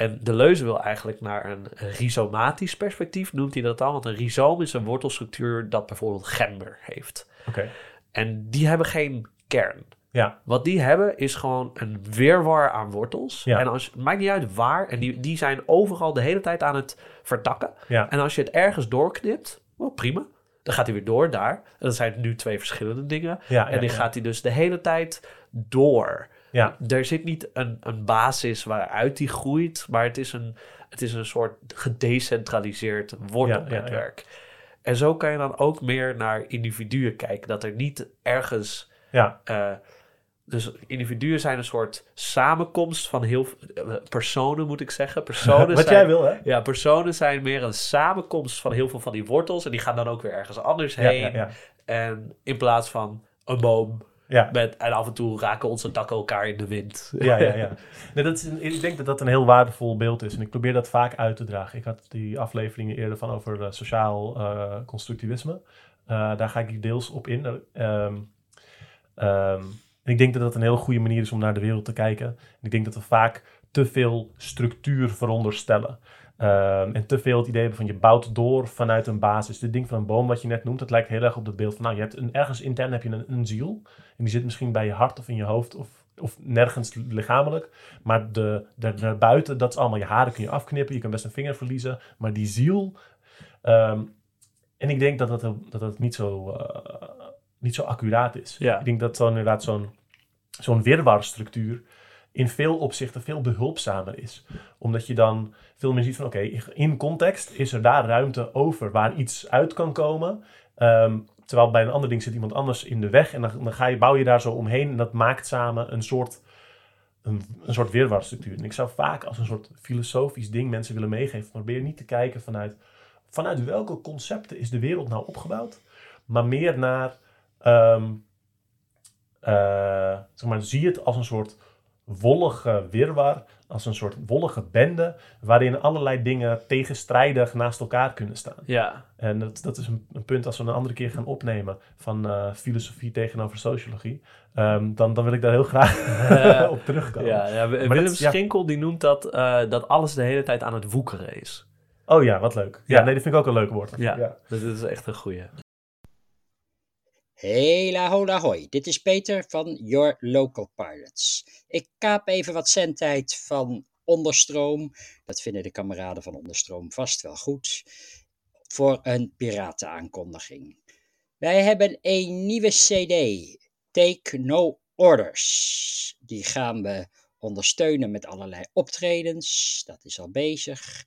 En de leuze wil eigenlijk naar een rhizomatisch perspectief, noemt hij dat dan. Want een rhizoom is een wortelstructuur dat bijvoorbeeld gember heeft. Oké. En die hebben geen kern. Ja. Wat die hebben is gewoon een weerwar aan wortels. Ja. En als, het maakt niet uit waar. En die, die zijn overal de hele tijd aan het vertakken. Ja. En als je het ergens doorknipt, well, prima. Dan gaat hij weer door daar. En dan zijn het nu twee verschillende dingen. Ja, en die gaat hij dus de hele tijd door. Ja. Er zit niet een, een basis waaruit die groeit, maar het is een, het is een soort gedecentraliseerd wortelnetwerk. En zo kan je dan ook meer naar individuen kijken. Dat er niet ergens. Ja. eh, dus individuen zijn een soort samenkomst van heel eh, personen, moet ik zeggen. Personen Wat zijn, jij wil, hè? Ja, personen zijn meer een samenkomst van heel veel van die wortels. En die gaan dan ook weer ergens anders Ja, heen. ja, ja. En in plaats van een boom. Ja. Met, en af en toe raken onze takken elkaar in de wind. Ja, ja, ja. Nee, dat is een, ik denk dat dat een heel waardevol beeld is. En ik probeer dat vaak uit te dragen. Ik had die afleveringen eerder van over eh, sociaal eh, constructivisme. Eh, daar ga ik deels op in. Ehm, ehm, en ik denk dat dat een hele goede manier is om naar de wereld te kijken. En ik denk dat we vaak te veel structuur veronderstellen. Ehm, en te veel het idee hebben van je bouwt door vanuit een basis. Dit ding van een boom wat je net noemt, dat lijkt heel erg op dat beeld van... nou, je hebt een, ergens intern heb je een, een ziel. En die zit misschien bij je hart of in je hoofd of, of nergens lichamelijk. Maar de, de, daarbuiten, dat is allemaal je haren kun je afknippen. Je kan best een vinger verliezen. Maar die ziel... ehm, en ik denk dat dat, dat, dat niet, zo, eh, niet zo accuraat is. Ja. Ik denk dat zo inderdaad zo'n zo'n wirwarstructuur in veel opzichten veel behulpzamer is. Omdat je dan veel meer ziet van, oké, in context is er daar ruimte over waar iets uit kan komen. Ehm, terwijl bij een ander ding zit iemand anders in de weg en dan, dan ga je, bouw je daar zo omheen en dat maakt samen een soort, een, een soort wirwarstructuur. En ik zou vaak als een soort filosofisch ding mensen willen meegeven, probeer niet te kijken vanuit, vanuit welke concepten is de wereld nou opgebouwd, maar meer naar, ehm, eh, zeg maar, zie het als een soort wollige wirwar, als een soort wollige bende, waarin allerlei dingen tegenstrijdig naast elkaar kunnen staan. Ja, En dat, dat is een, een punt als we een andere keer gaan opnemen van eh, filosofie tegenover sociologie. Ehm, dan, dan wil ik daar heel graag op terugkomen. ja, ja dat- Willem ja. Schinkel die noemt dat, eh, dat alles de hele tijd aan het woekeren is. Oh ja, wat leuk. Ja, Ja. nee, dat vind ik ook een leuk woord. Ja, ja. Dat is echt een goeie. Hela hola hoi, dit is Peter van Your Local Pilots. Ik kaap even wat zendtijd van Onderstroom. Dat vinden de kameraden van Onderstroom vast wel goed. Voor een piratenaankondiging. Wij hebben een nieuwe CD, Take No Orders. Die gaan we ondersteunen met allerlei optredens. Dat is al bezig.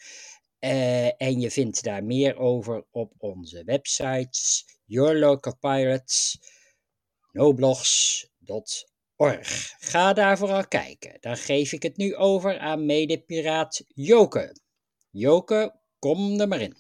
Eh, en je vindt daar meer over op onze websites Your Local Pirates, noblogs.org. www.lokalpirates.org. Ga daar vooral kijken. Dan geef ik het nu over aan medepiraat Joke. Joke, kom er maar in.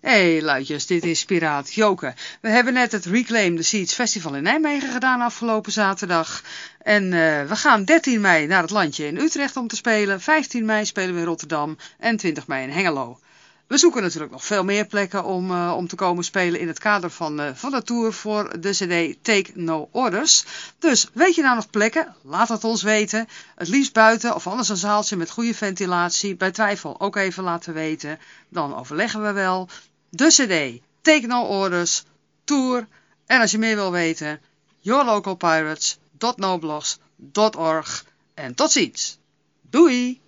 Hey luidjes, dit is Piraat Joke. We hebben net het Reclaim the Seeds Festival in Nijmegen gedaan afgelopen zaterdag. En uh, we gaan 13 mei naar het landje in Utrecht om te spelen. 15 mei spelen we in Rotterdam en 20 mei in Hengelo. We zoeken natuurlijk nog veel meer plekken om, uh, om te komen spelen in het kader van, uh, van de tour voor de cd Take No Orders. Dus weet je nou nog plekken? Laat het ons weten. Het liefst buiten of anders een zaaltje met goede ventilatie. Bij twijfel ook even laten weten. Dan overleggen we wel. De cd Take No Orders, Tour. En als je meer wil weten, yourlocalpirates.noblogs.org. En tot ziens. Doei!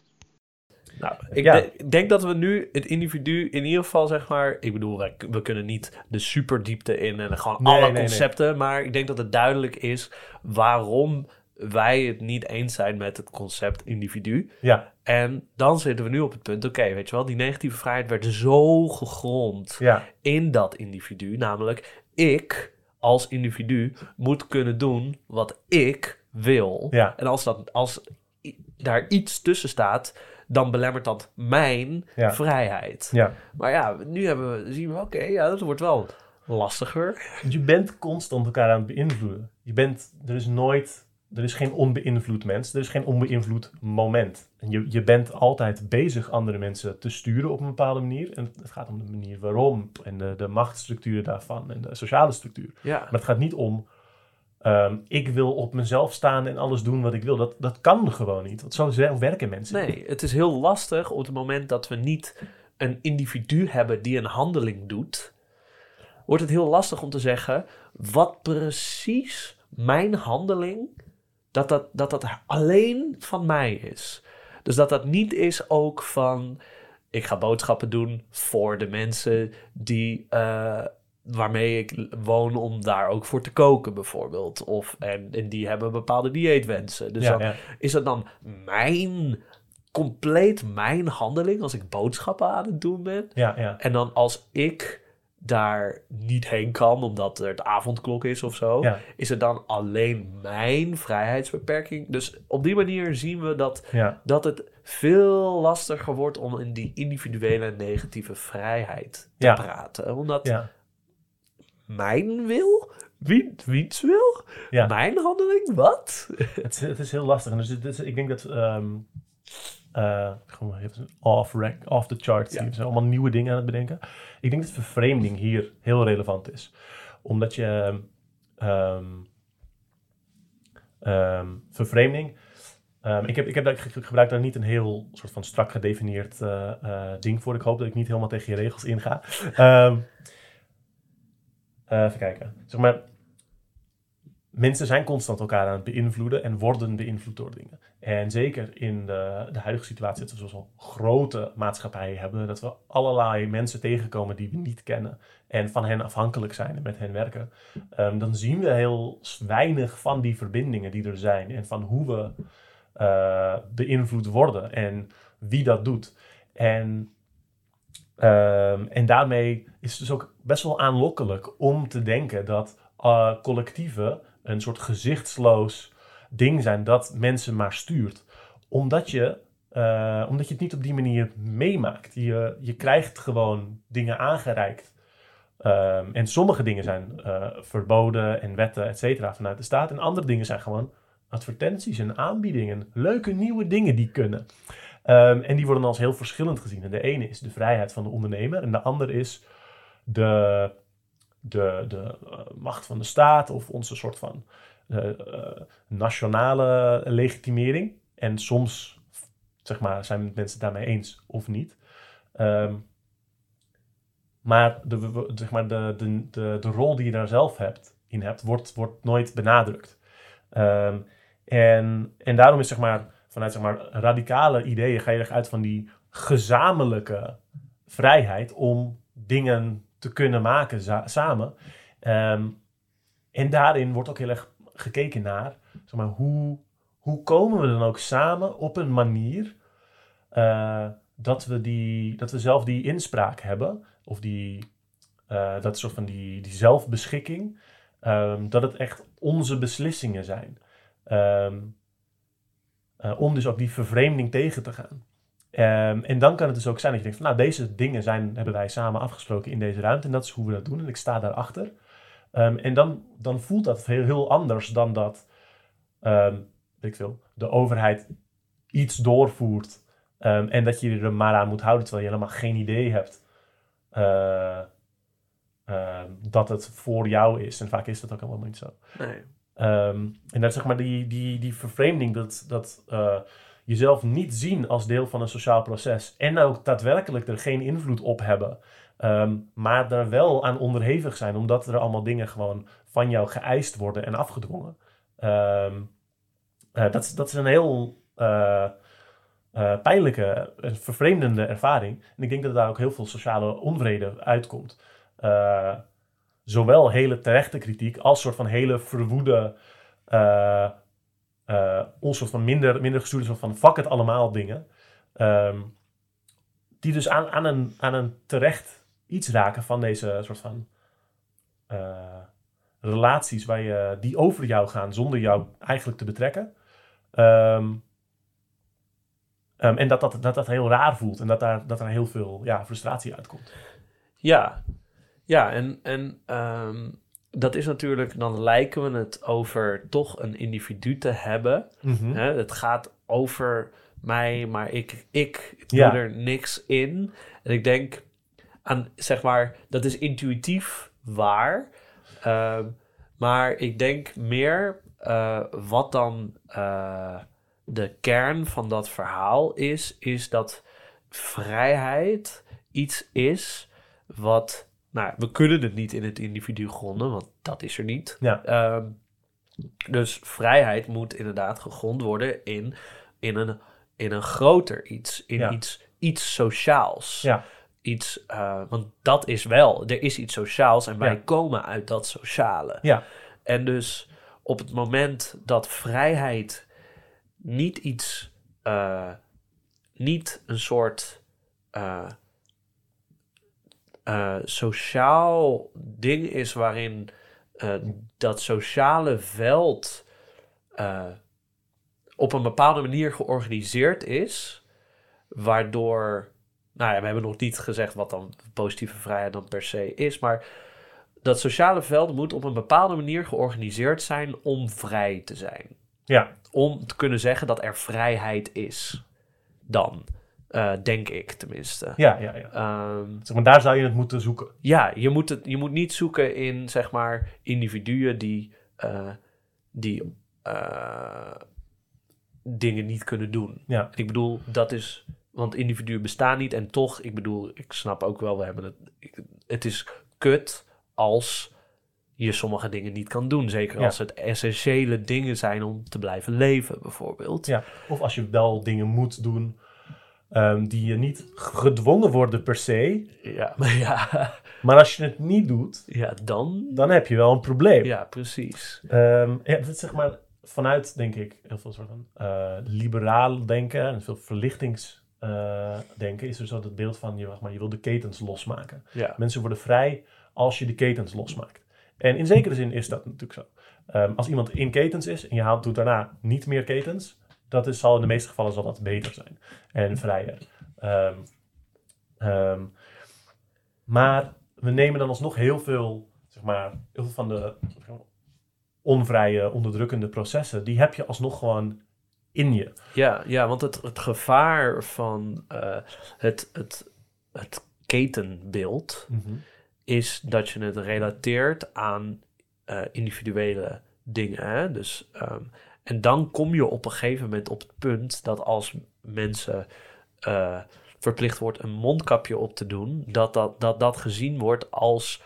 Nou, ik Ja. de- denk dat we nu het individu in ieder geval, zeg maar... Ik bedoel, we kunnen niet de superdiepte in en gewoon Nee, alle nee, nee. concepten. Maar ik denk dat het duidelijk is waarom wij het niet eens zijn met het concept individu. Ja, En dan zitten we nu op het punt, oké, weet je wel, die negatieve vrijheid werd zo gegrond ja, in dat individu. Namelijk, ik als individu moet kunnen doen wat ik wil. Ja. En als, dat, als daar iets tussen staat, dan belemmert dat mijn Ja. vrijheid. ja. Maar ja, nu hebben we, zien we, oké, ja, dat wordt wel lastiger. Je bent constant elkaar aan het beïnvloeden. Je bent, er is nooit, er is geen onbeïnvloed mens, er is geen onbeïnvloed moment. En je, je bent altijd bezig andere mensen te sturen op een bepaalde manier. En het gaat om de manier waarom en de, de machtsstructuren daarvan en de sociale structuur. Ja, Maar het gaat niet om, ehm, ik wil op mezelf staan en alles doen wat ik wil. Dat, dat kan gewoon niet, want zo werken mensen. nee, het is heel lastig op het moment dat we niet een individu hebben die een handeling doet, wordt het heel lastig om te zeggen wat precies mijn handeling, dat dat, dat, dat alleen van mij is. Dus dat dat niet is ook van, ik ga boodschappen doen voor de mensen die, eh, waarmee ik woon om daar ook voor te koken bijvoorbeeld. Of, en, en die hebben bepaalde dieetwensen. Dus Ja, dan, ja. is dat dan mijn, compleet mijn handeling als ik boodschappen aan het doen ben? Ja, ja. En dan als ik daar niet heen kan, omdat er het avondklok is of zo, is het dan alleen mijn vrijheidsbeperking. Dus op die manier zien we dat, dat het veel lastiger wordt om in die individuele negatieve vrijheid te praten. Omdat ja. Mijn wil, wie, wiens wil, Ja. mijn handeling, wat? Het, is- het is heel lastig. En dus ik denk dat. ehm eh, gewoon even off, rack, off the charts. Ja. zijn allemaal nieuwe dingen aan het bedenken. Ik denk dat vervreemding hier heel relevant is. Omdat je. ehm, vervreemding. ik, heb, ik, heb ik gebruik daar niet een heel soort van strak gedefinieerd eh, eh, ding voor. Ik hoop dat ik niet helemaal tegen je regels inga. Ehm, eh, even kijken. Zeg maar, mensen zijn constant elkaar aan het beïnvloeden en worden beïnvloed door dingen. En zeker in de, de huidige situatie, dat we zo'n grote maatschappij hebben, dat we allerlei mensen tegenkomen die we niet kennen en van hen afhankelijk zijn en met hen werken, ehm, dan zien we heel weinig van die verbindingen die er zijn en van hoe we eh, beïnvloed worden en wie dat doet. En Ehm, en daarmee is het dus ook best wel aanlokkelijk om te denken dat eh, collectieven een soort gezichtsloos ding zijn dat mensen maar stuurt. Omdat je, eh, omdat je het niet op die manier meemaakt. Je, je krijgt gewoon dingen aangereikt. Ehm, en sommige dingen zijn eh, verboden en wetten, et cetera, vanuit de staat. En andere dingen zijn gewoon advertenties en aanbiedingen. Leuke nieuwe dingen die kunnen. Ehm, en die worden als heel verschillend gezien. En de ene is de vrijheid van de ondernemer. En de andere is de, de, de eh, macht van de staat of onze soort van eh, eh, nationale legitimering. En soms zeg maar, zijn mensen daarmee eens of niet. Ehm, maar, de, zeg maar de, de, de rol die je daar zelf hebt, in hebt, wordt, wordt nooit benadrukt. Ehm, en, en daarom is zeg maar, vanuit zeg maar, radicale ideeën ga je erg uit van die gezamenlijke vrijheid om dingen te kunnen maken samen. Ehm, en daarin wordt ook heel erg gekeken naar zeg maar, hoe, hoe komen we dan ook samen op een manier eh, dat, we die, dat we zelf die inspraak hebben, of die, eh, dat soort van die, die zelfbeschikking, ehm, dat het echt onze beslissingen zijn. Ehm, eh, om dus ook die vervreemding tegen te gaan. Ehm, en dan kan het dus ook zijn dat je denkt van, nou, deze dingen zijn, hebben wij samen afgesproken in deze ruimte en dat is hoe we dat doen en ik sta daarachter. Um, en dan, dan voelt dat heel, heel anders dan dat, weet ik veel, de overheid iets doorvoert en dat je er maar aan moet houden terwijl je helemaal geen idee hebt uh, dat het voor jou is. En vaak is dat ook helemaal niet zo. Nee. Um, en dat zeg maar die, die, die vervreemding, dat, dat uh, jezelf niet zien als deel van een sociaal proces. En ook daadwerkelijk er geen invloed op hebben. Um, maar er wel aan onderhevig zijn, omdat er allemaal dingen gewoon van jou geëist worden en afgedwongen. Um, uh, dat, dat is een heel uh, uh, pijnlijke, vervreemdende ervaring. En ik denk dat daar ook heel veel sociale onvrede uitkomt. Zowel hele terechte kritiek als soort van hele verwoede, uh, uh, soort van minder, minder gestoelde soort van fuck het allemaal dingen. Um, die dus aan, aan, een, aan een terecht iets raken van deze soort van uh, relaties waar je, die over jou gaan zonder jou eigenlijk te betrekken. Um, um, en dat dat, dat dat heel raar voelt en dat daar, dat er heel veel ja, frustratie uitkomt. Ja, ja, en, en um, dat is natuurlijk, dan lijken we het over toch een individu te hebben. Mm -hmm. Hè? Het gaat over mij, maar ik, ik doe ja. er niks in. En ik denk aan, zeg maar, dat is intuïtief waar. Uh, maar ik denk meer uh, wat dan uh, de kern van dat verhaal is, is dat vrijheid iets is wat nou, we kunnen het niet in het individu gronden, want dat is er niet. Ja. Um, dus vrijheid moet inderdaad gegrond worden in, in, een, in een groter iets, in ja. iets, iets sociaals. Ja. Iets, uh, want dat is wel, er is iets sociaals en wij Ja. komen uit dat sociale. Ja. En dus op het moment dat vrijheid niet iets, uh, niet een soort uh, uh, sociaal ding is waarin uh, dat sociale veld uh, op een bepaalde manier georganiseerd is, waardoor, nou ja, we hebben nog niet gezegd wat dan positieve vrijheid dan per se is, maar dat sociale veld moet op een bepaalde manier georganiseerd zijn om vrij te zijn. Ja. Om te kunnen zeggen dat er vrijheid is. Dan. Uh, denk ik tenminste. Ja, ja, ja. Um, zeg maar, daar zou je het moeten zoeken. Ja, je moet, het, je moet niet zoeken in zeg maar individuen die, uh, die uh, dingen niet kunnen doen. Ja. Ik bedoel, dat is. Want individuen bestaan niet en toch, ik bedoel, ik snap ook wel, we hebben het. Ik, het is kut als je sommige dingen niet kan doen. Zeker Ja. als het essentiële dingen zijn om te blijven leven, bijvoorbeeld. Ja. Of als je wel dingen moet doen um, die je niet gedwongen worden per se. Ja, maar ja, Maar als je het niet doet, ja dan. dan heb je wel een probleem. Ja, precies. Um, ja, dat is zeg maar vanuit, denk ik, heel veel soort van uh, liberaal denken en veel verlichtings uh, denken, is er zo dat beeld van je, maar, je wil de ketens losmaken. Ja. Mensen worden vrij als je de ketens losmaakt. En in zekere zin is dat natuurlijk zo. Um, als iemand in ketens is en je haalt, doet daarna niet meer ketens, dat is, zal in de meeste gevallen zal dat beter zijn en vrijer. Um, um, maar we nemen dan alsnog heel veel, zeg maar, heel veel van de onvrije, onderdrukkende processen, die heb je alsnog gewoon in je. Ja, ja want het, het gevaar van uh, het, het, het ketenbeeld mm -hmm. is dat je het relateert aan uh, individuele dingen. Hè? Dus, um, en dan kom je op een gegeven moment op het punt dat als mensen uh, verplicht wordt een mondkapje op te doen, dat dat, dat dat gezien wordt als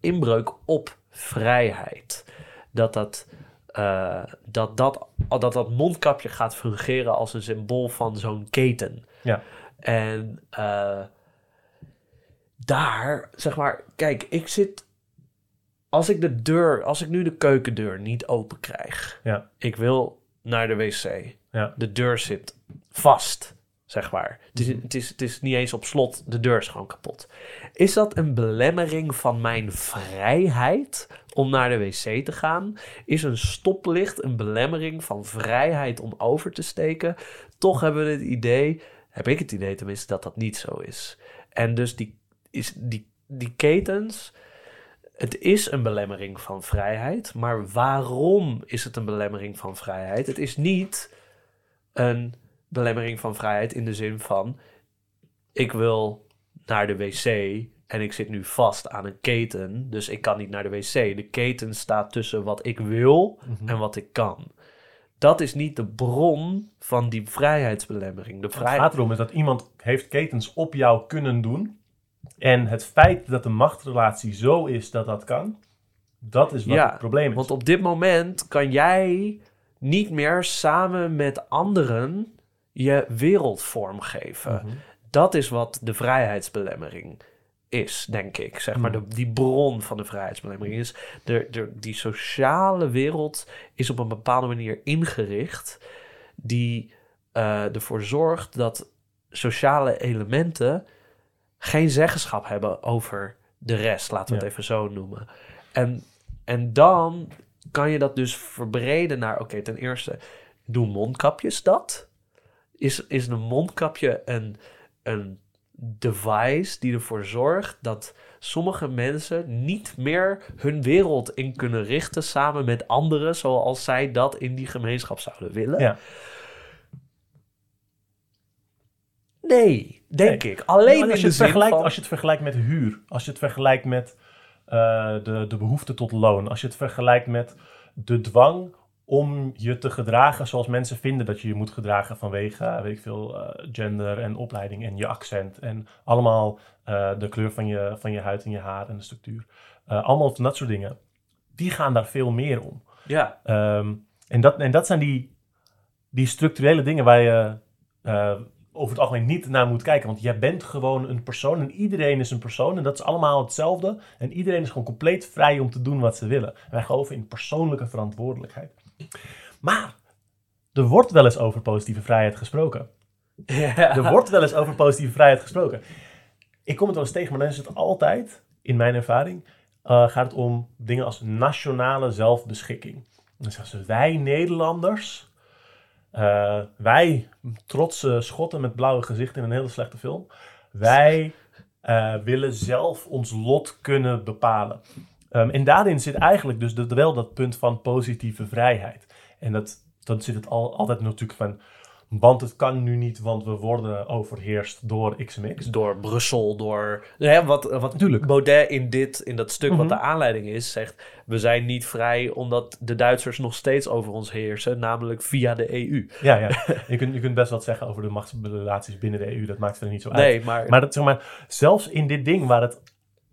inbreuk op vrijheid. Dat dat, uh, dat, dat, dat dat mondkapje gaat fungeren als een symbool van zo'n keten. Ja. En uh, daar, zeg maar, kijk, ik zit. Als ik de deur, als ik nu de keukendeur niet open krijg, ja. ik wil naar de wc. Ja. De deur zit vast. zeg maar. Het is, het, is, het is niet eens op slot, de deur is gewoon kapot. Is dat een belemmering van mijn vrijheid om naar de wc te gaan? Is een stoplicht een belemmering van vrijheid om over te steken? Toch hebben we het idee, heb ik het idee tenminste, dat dat niet zo is. En dus die, is, die, die ketens, het is een belemmering van vrijheid, maar waarom is het een belemmering van vrijheid? Het is niet een belemmering van vrijheid in de zin van: ik wil naar de wc en ik zit nu vast aan een keten, dus ik kan niet naar de wc. De keten staat tussen wat ik wil Mhm. en wat ik kan. Dat is niet de bron van die vrijheidsbelemmering. De Het gaat erom is dat iemand heeft ketens op jou kunnen doen. En het feit dat de machtsrelatie zo is dat dat kan, dat is wat Ja, het probleem is. Want op dit moment kan jij niet meer samen met anderen je wereld vormgeven. Mhm. Dat is wat de vrijheidsbelemmering is, denk ik. Zeg maar, de, die bron van de vrijheidsbelemmering is. De, de, die sociale wereld is op een bepaalde manier ingericht, die eh, ervoor zorgt dat sociale elementen geen zeggenschap hebben over de rest, laten we het even zo noemen. En, en dan kan je dat dus verbreden naar, oké, ten eerste, doen mondkapjes dat? Is, is een mondkapje een, een device die ervoor zorgt dat sommige mensen niet meer hun wereld in kunnen richten samen met anderen zoals zij dat in die gemeenschap zouden willen? Ja. Nee, denk Nee. ik. Alleen als, in je het vergelijkt, van... als je het vergelijkt met huur, als je het vergelijkt met eh, de, de behoefte tot loon, als je het vergelijkt met de dwang om je te gedragen zoals mensen vinden dat je je moet gedragen vanwege, eh, weet ik veel, eh, gender en opleiding en je accent en allemaal de kleur van je, van je huid en je haar en de structuur. Allemaal van dat soort dingen. Die gaan daar veel meer om. Ja, Ehm, en, dat, en dat zijn die, die structurele dingen waar je over het algemeen niet naar moet kijken. Want jij bent gewoon een persoon en iedereen is een persoon. En dat is allemaal hetzelfde. En iedereen is gewoon compleet vrij om te doen wat ze willen. En wij geloven in persoonlijke verantwoordelijkheid. Maar er wordt wel eens over positieve vrijheid gesproken. Er wordt wel eens over positieve vrijheid gesproken. Ik kom het wel eens tegen, maar dan is het altijd, in mijn ervaring, eh, gaat het om dingen als nationale zelfbeschikking. Dan zeggen ze, wij Nederlanders, eh, wij trotse schotten met blauwe gezichten in een hele slechte film, wij eh, willen zelf ons lot kunnen bepalen. Ehm, en daarin zit eigenlijk dus wel dat punt van positieve vrijheid. En dat, dan zit het al, altijd natuurlijk van, want het kan nu niet, want we worden overheerst door X en X. door Brussel, door... Hè, wat, wat Tuurlijk. Baudet in, dit, in dat stuk Mhm. wat de aanleiding is, zegt... we zijn niet vrij omdat de Duitsers nog steeds over ons heersen, namelijk via de EU. Ja, ja. Je, kunt, je kunt best wat zeggen over de machtsrelaties binnen de EU. Dat maakt er niet zo uit. Nee, maar... Maar, dat, zeg maar zelfs in dit ding waar het,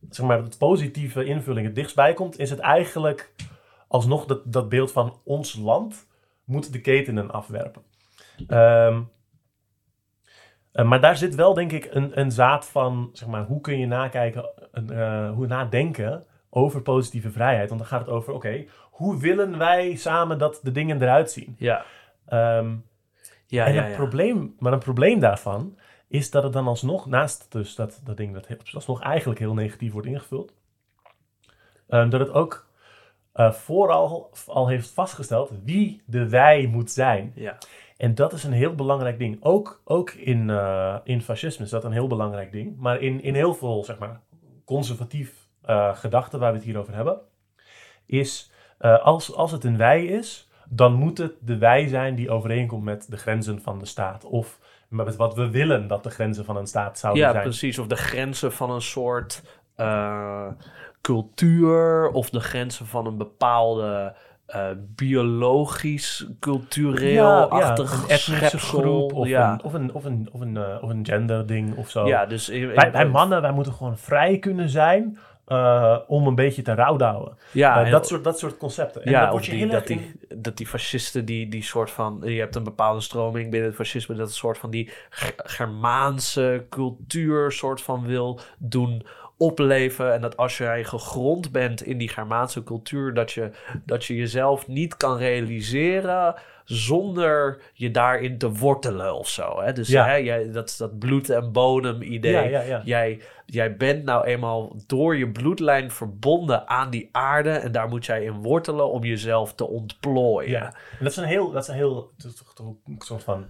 zeg maar, het positieve invulling het dichtst bij komt, is het eigenlijk alsnog dat, dat beeld van ons land moet de ketenen afwerpen. Ehm, eh, maar daar zit wel, denk ik, een, een zaad van, zeg maar, hoe kun je nakijken, eh, hoe nadenken over positieve vrijheid. Want dan gaat het over, oké, hoe willen wij samen dat de dingen eruit zien? ja, Ehm, ja, en ja, het ja. probleem, maar een probleem daarvan is dat het dan alsnog, naast dus dat, dat ding dat alsnog eigenlijk heel negatief wordt ingevuld, ehm, dat het ook eh, vooral al heeft vastgesteld wie de wij moet zijn. Ja. En dat is een heel belangrijk ding. Ook, ook in, eh, in fascisme is dat een heel belangrijk ding. Maar in, in heel veel, zeg maar, conservatief eh gedachten waar we het hier over hebben, is eh, als, als het een wij is, dan moet het de wij zijn die overeenkomt met de grenzen van de staat. Of met wat we willen dat de grenzen van een staat zouden Ja, zijn. precies. Of de grenzen van een soort cultuur, of de grenzen van een bepaalde eh, biologisch, een etnische schepsel. groep of, ja. een, of, een, of, een, of, een, eh, of een genderding of zo. ja, dus in- wij, in- wij mannen, wij moeten gewoon vrij kunnen zijn eh, om een beetje te rouwdouwen. ja, dat, soort, dat soort concepten. En ja, word je die, dat, erg die, in- dat die fascisten, die, die soort van... Je hebt een bepaalde stroming binnen het fascisme... dat een soort van die Ge- Germaanse cultuur soort van wil doen opleven. En dat als jij gegrond bent in die Germaanse cultuur, dat je, dat je jezelf niet kan realiseren zonder je daarin te wortelen of zo. Hè? Dus Ja. hè, jij, dat dat bloed- en bodem idee. Ja, ja, ja. Jij, jij bent nou eenmaal door je bloedlijn verbonden aan die aarde. En daar moet jij in wortelen om jezelf te ontplooien. Ja, en dat is een heel, dat is een heel, een soort van,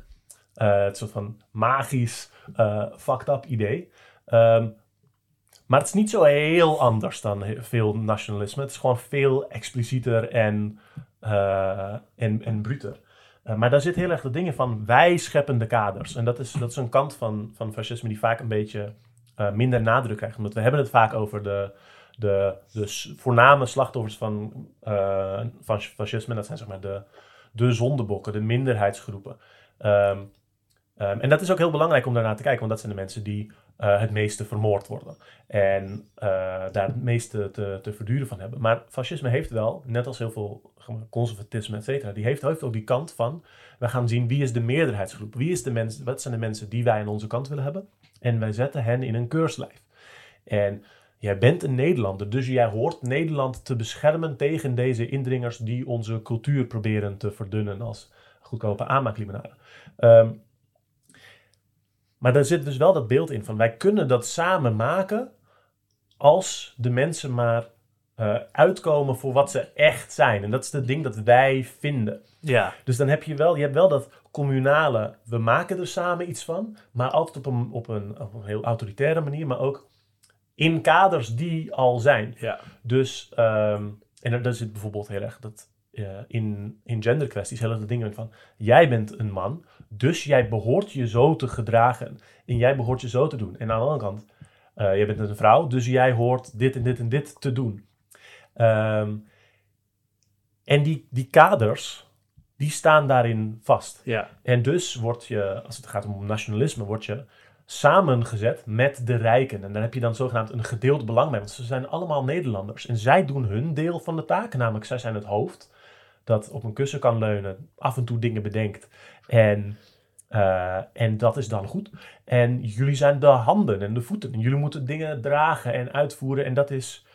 eh, een soort van magisch, eh fucked up idee. Ehm, maar het is niet zo heel anders dan veel nationalisme. Het is gewoon veel explicieter en, eh, en, en bruter. Eh, maar daar zit heel erg de dingen van wij scheppen de kaders. En dat is, dat is een kant van, van fascisme die vaak een beetje eh, minder nadruk krijgt. Omdat we hebben het vaak over de, de, de voorname slachtoffers van, van fascisme. Dat zijn zeg maar de, de zondebokken, de minderheidsgroepen. Ehm, ehm, en dat is ook heel belangrijk om daarnaar te kijken, want dat zijn de mensen die eh, het meeste vermoord worden. En eh, daar het meeste te, te verduren van hebben. Maar fascisme heeft wel, net als heel veel conservatisme, et cetera, die heeft, heeft ook die kant van, we gaan zien wie is de meerderheidsgroep. Wie is de mensen, wat zijn de mensen die wij aan onze kant willen hebben? En wij zetten hen in een keurslijf. En jij bent een Nederlander, dus jij hoort Nederland te beschermen tegen deze indringers die onze cultuur proberen te verdunnen als goedkope aanmaaklimonade. Ehm, maar daar zit dus wel dat beeld in van wij kunnen dat samen maken als de mensen maar eh, uitkomen voor wat ze echt zijn. En dat is het ding dat wij vinden. Ja. Dus dan heb je wel, je hebt wel dat communale, we maken er samen iets van, maar altijd op een, op een, op een heel autoritaire manier, maar ook in kaders die al zijn. ja. Dus, ehm, en daar zit bijvoorbeeld heel erg dat eh, in, in genderkwesties heel erg de dingen van, jij bent een man, dus jij behoort je zo te gedragen en jij behoort je zo te doen. En aan de andere kant, eh, jij bent een vrouw, dus jij hoort dit en dit en dit te doen. Ehm, en die, die kaders, die staan daarin vast. Ja. En dus word je, als het gaat om nationalisme, word je samengezet met de rijken. En daar heb je dan zogenaamd een gedeeld belang bij. Want ze zijn allemaal Nederlanders. En zij doen hun deel van de taak. Namelijk, zij zijn het hoofd dat op een kussen kan leunen. Af en toe dingen bedenkt. En, eh, en dat is dan goed. En jullie zijn de handen en de voeten. En jullie moeten dingen dragen en uitvoeren. En dat is,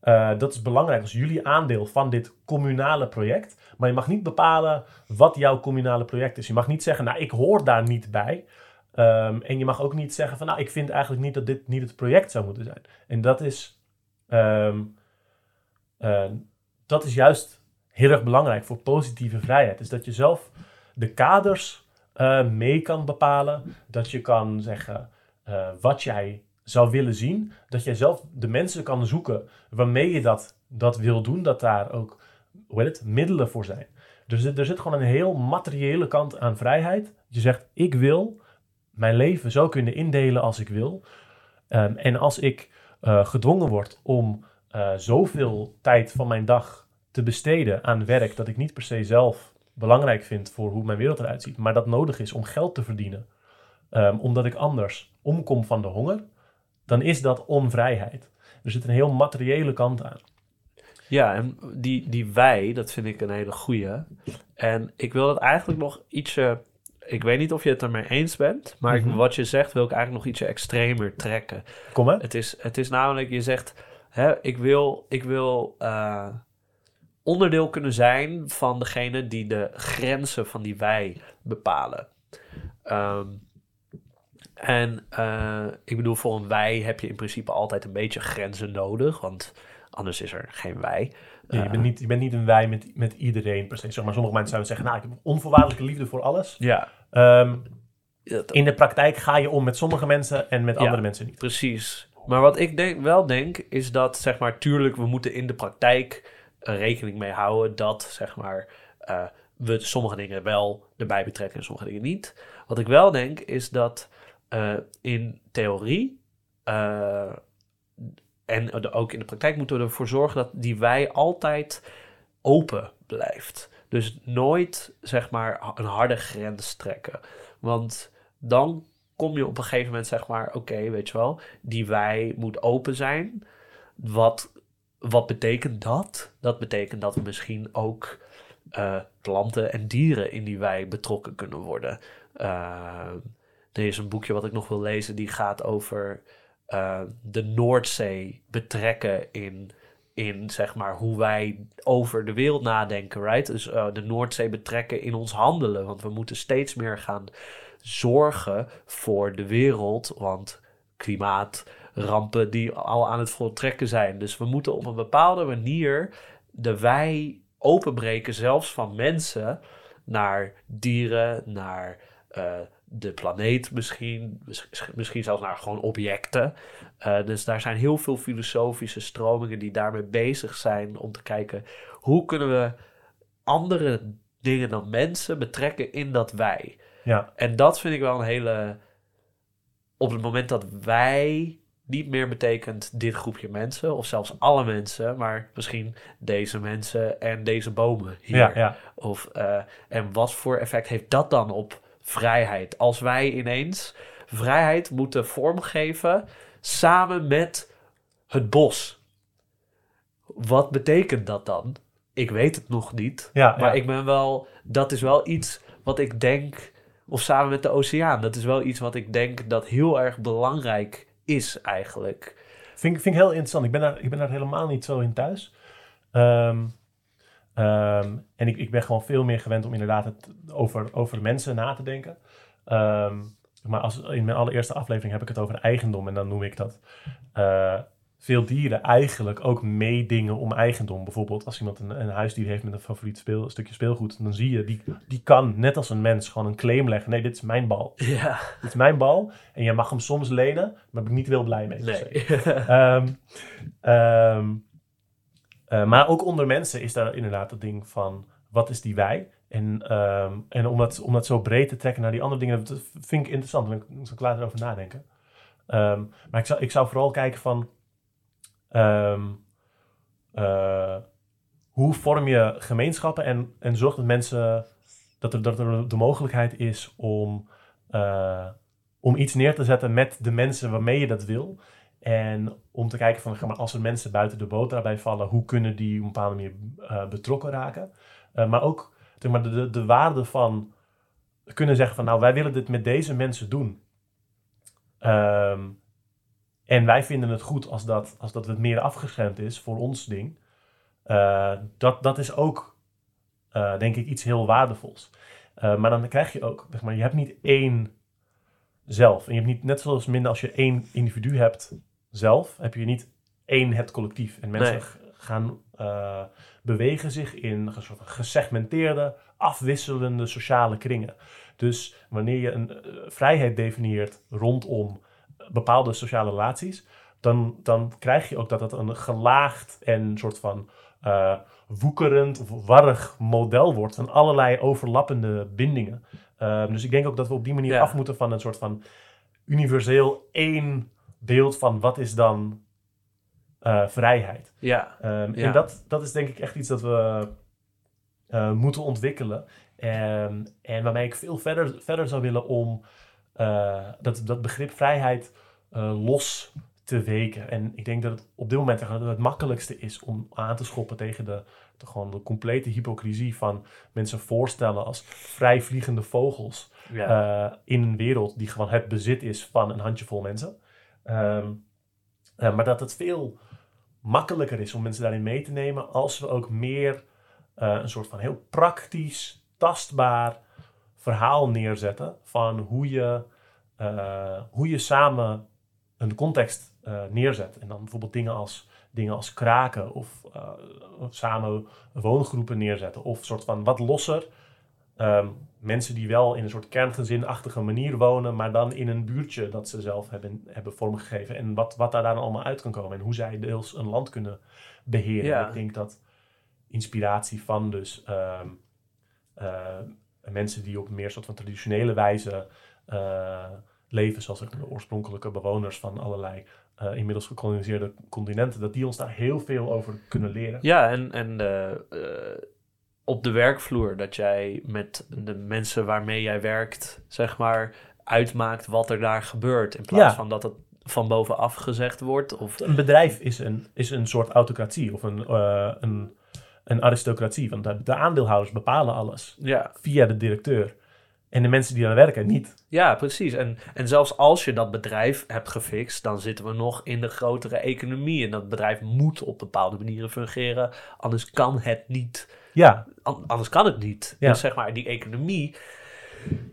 eh, dat is belangrijk als jullie aandeel van dit communale project. Maar je mag niet bepalen wat jouw communale project is. Je mag niet zeggen, nou, ik hoor daar niet bij. Ehm, en je mag ook niet zeggen van, nou, ik vind eigenlijk niet dat dit niet het project zou moeten zijn. En dat is, ehm, eh, dat is juist heel erg belangrijk voor positieve vrijheid. Is dat je zelf de kaders eh, mee kan bepalen. Dat je kan zeggen eh, wat jij zou willen zien. Dat jij zelf de mensen kan zoeken waarmee je dat, dat wil doen. Dat daar ook hoe heet het, middelen voor zijn. Dus er, er zit gewoon een heel materiële kant aan vrijheid. Je zegt, ik wil mijn leven zo kunnen indelen als ik wil. Ehm, en als ik eh, gedwongen word om eh, zoveel tijd van mijn dag te besteden aan werk dat ik niet per se zelf belangrijk vind voor hoe mijn wereld eruit ziet, maar dat nodig is om geld te verdienen, ehm, omdat ik anders omkom van de honger, dan is dat onvrijheid. Er zit een heel materiële kant aan. Ja, en die, die wij, dat vind ik een hele goeie. En ik wil dat eigenlijk nog ietsje... Ik weet niet of je het ermee eens bent, maar ik- Mhm. wat je zegt wil ik eigenlijk nog ietsje extremer trekken. Kom hè? Het is, het is namelijk, je zegt, hè, ik wil, ik wil eh, onderdeel kunnen zijn van degene die de grenzen van die wij bepalen. Ehm, en eh, ik bedoel, voor een wij heb je in principe altijd een beetje grenzen nodig, want anders is er geen wij. Ja, je, Eh, bent niet, je bent niet een wij met, met iedereen per se. Zeg maar, sommige mensen zouden zeggen, nou, ik heb onvoorwaardelijke liefde voor alles. Ja, Ehm, in de praktijk ga je om met sommige mensen en met Ja. andere mensen niet. Precies. Maar wat ik denk, wel denk, is dat, zeg maar, tuurlijk, we moeten in de praktijk rekening mee houden dat, zeg maar, eh, we sommige dingen wel erbij betrekken en sommige dingen niet. Wat ik wel denk, is dat eh, in theorie eh, en ook in de praktijk moeten we ervoor zorgen dat die wij altijd open blijft. Dus nooit, zeg maar, een harde grens trekken. Want dan kom je op een gegeven moment, zeg maar, oké, weet je wel, die wij moet open zijn. Wat, wat betekent dat? Dat betekent dat we misschien ook eh, planten en dieren in die wij betrokken kunnen worden. Eh, er is een boekje wat ik nog wil lezen, die gaat over eh, de Noordzee betrekken in, in zeg maar hoe wij over de wereld nadenken, right? Dus de Noordzee betrekken in ons handelen, want we moeten steeds meer gaan zorgen voor de wereld, want klimaatrampen die al aan het voltrekken zijn. Dus we moeten op een bepaalde manier de wij openbreken, zelfs van mensen, naar dieren, naar eh, de planeet misschien, mis- misschien zelfs naar gewoon objecten. Eh, dus daar zijn heel veel filosofische stromingen die daarmee bezig zijn om te kijken hoe kunnen we andere dingen dan mensen betrekken in dat wij. Ja, En dat vind ik wel een hele. Op het moment dat wij niet meer betekent dit groepje mensen, of zelfs alle mensen, maar misschien deze mensen en deze bomen hier. ja, ja. Of, eh, en wat voor effect heeft dat dan op vrijheid? Als wij ineens vrijheid moeten vormgeven samen met het bos. Wat betekent dat dan? Ik weet het nog niet. Ja, maar ik ben wel, dat is wel iets wat ik denk, of samen met de oceaan, dat is wel iets wat ik denk dat heel erg belangrijk is eigenlijk. Vind, vind ik heel interessant. Ik ben, daar, ik ben daar helemaal niet zo in thuis. Ehm, ehm, en ik, ik ben gewoon veel meer gewend om inderdaad het, over, over mensen na te denken. Ehm, maar als, in mijn allereerste aflevering heb ik het over eigendom. En dan noem ik dat eh, veel dieren eigenlijk ook meedingen om eigendom. Bijvoorbeeld als iemand een, een huisdier heeft met een favoriet speel, stukje speelgoed. Dan zie je, die, die kan net als een mens gewoon een claim leggen. Nee, dit is mijn bal. Ja, Dit is mijn bal. En jij mag hem soms lenen, maar ben ik niet heel blij mee. nee. Ehm, ehm, eh, maar ook onder mensen is daar inderdaad het ding van wat is die wij? En, ehm, en om, dat, om dat zo breed te trekken naar die andere dingen, dat vind ik interessant. Daar zal ik later over nadenken. Maar ik zou, ik zou vooral kijken van ehm, eh, hoe vorm je gemeenschappen en, en zorg dat mensen dat er, dat er de mogelijkheid is om, eh, om iets neer te zetten met de mensen waarmee je dat wil. En om te kijken van, maar, als er mensen buiten de boot daarbij vallen, hoe kunnen die op een bepaalde manier eh, betrokken raken? Maar ook zeg maar, de, de, de waarde van kunnen zeggen van, nou, wij willen dit met deze mensen doen. Ehm, en wij vinden het goed als dat, als dat wat meer afgeschermd is voor ons ding. Eh, dat, dat is ook, eh, denk ik, iets heel waardevols. Eh, maar dan krijg je ook, zeg maar, je hebt niet één zelf. En je hebt niet, net zoals minder als je één individu hebt zelf, heb je niet één het collectief. En mensen Nee. gaan bewegen zich in een soort van gesegmenteerde, afwisselende sociale kringen. Dus wanneer je een vrijheid definieert rondom bepaalde sociale relaties, dan, dan krijg je ook dat het een gelaagd en soort van eh, woekerend of warrig model wordt van allerlei overlappende bindingen. Ehm, dus ik denk ook dat we op die manier Ja. af moeten van een soort van universeel één beeld van wat is dan eh, vrijheid. Ja, Ehm, Ja. En dat, dat is denk ik echt iets dat we eh, moeten ontwikkelen. Ehm, en waarmee ik veel verder, verder zou willen om dat, dat begrip vrijheid eh, los te weken. En ik denk dat het op dit moment het makkelijkste is om aan te schoppen tegen de, de, gewoon de complete hypocrisie van mensen voorstellen als vrijvliegende vogels ja. eh, in een wereld die gewoon het bezit is van een handjevol mensen. Ehm, eh, maar dat het veel makkelijker is om mensen daarin mee te nemen als we ook meer eh, een soort van heel praktisch, tastbaar verhaal neerzetten van hoe je, eh, hoe je samen een context eh, neerzet. En dan bijvoorbeeld dingen als, dingen als kraken of eh, samen woongroepen neerzetten. Of een soort van wat losser Ehm, mensen die wel in een soort kerngezinachtige manier wonen, maar dan in een buurtje dat ze zelf hebben, hebben vormgegeven. En wat, wat daar dan allemaal uit kan komen en hoe zij deels een land kunnen beheren. Ja. Ik denk dat inspiratie van dus ehm, eh, mensen die op een meer soort van traditionele wijze eh, leven, zoals de oorspronkelijke bewoners van allerlei eh, inmiddels gekoloniseerde continenten, dat die ons daar heel veel over kunnen leren. Ja, en, en eh, op de werkvloer dat jij met de mensen waarmee jij werkt, zeg maar, uitmaakt wat er daar gebeurt. In plaats Ja. van dat het van bovenaf gezegd wordt. Of, Een bedrijf is een, is een soort autocratie of een, een, een aristocratie. Want de, de aandeelhouders bepalen alles ja, via de directeur. En de mensen die daar werken niet. Ja, precies. En, en zelfs als je dat bedrijf hebt gefixt, dan zitten we nog in de grotere economie. En dat bedrijf moet op bepaalde manieren fungeren, anders kan het niet. Ja, An- anders kan het niet. Ja. Dus zeg maar, die economie,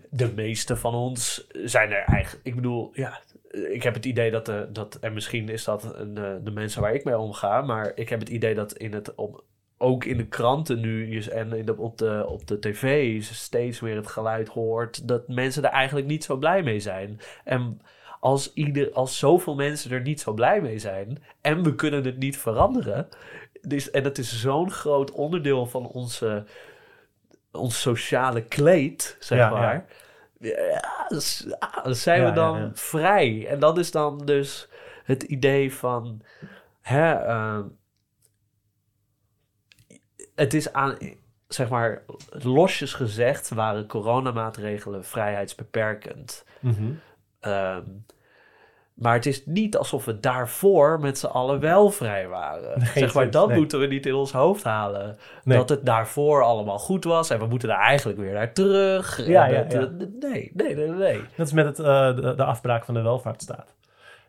de meeste van ons zijn er eigenlijk. Ik bedoel, ja, ik heb het idee dat, de, dat en misschien is dat een, eh, de mensen waar ik mee omga, maar ik heb het idee dat in het, op, ook in de kranten nu en in de, op, de, op de tv steeds meer het geluid hoort dat mensen er eigenlijk niet zo blij mee zijn. En als, ieder, als zoveel mensen er niet zo blij mee zijn en we kunnen het niet veranderen, dus, en dat is zo'n groot onderdeel van onze, ons sociale kleed, zeg Ja, ja. maar. Ja, dus, ah, zijn Ja, we dan ja, ja. vrij. En dat is dan dus het idee van. Hè, eh, het is aan, zeg maar, losjes gezegd waren coronamaatregelen vrijheidsbeperkend. Mhm. Ehm, maar het is niet alsof we daarvoor met z'n allen wel vrij waren. Nee, zeg maar, dat nee. moeten we niet in ons hoofd halen. Nee. Dat het daarvoor allemaal goed was en we moeten er eigenlijk weer naar terug. Ja, En ja, het, ja. eh, Nee, nee, nee, nee. Dat is met het, eh, de, de afbraak van de welvaartsstaat.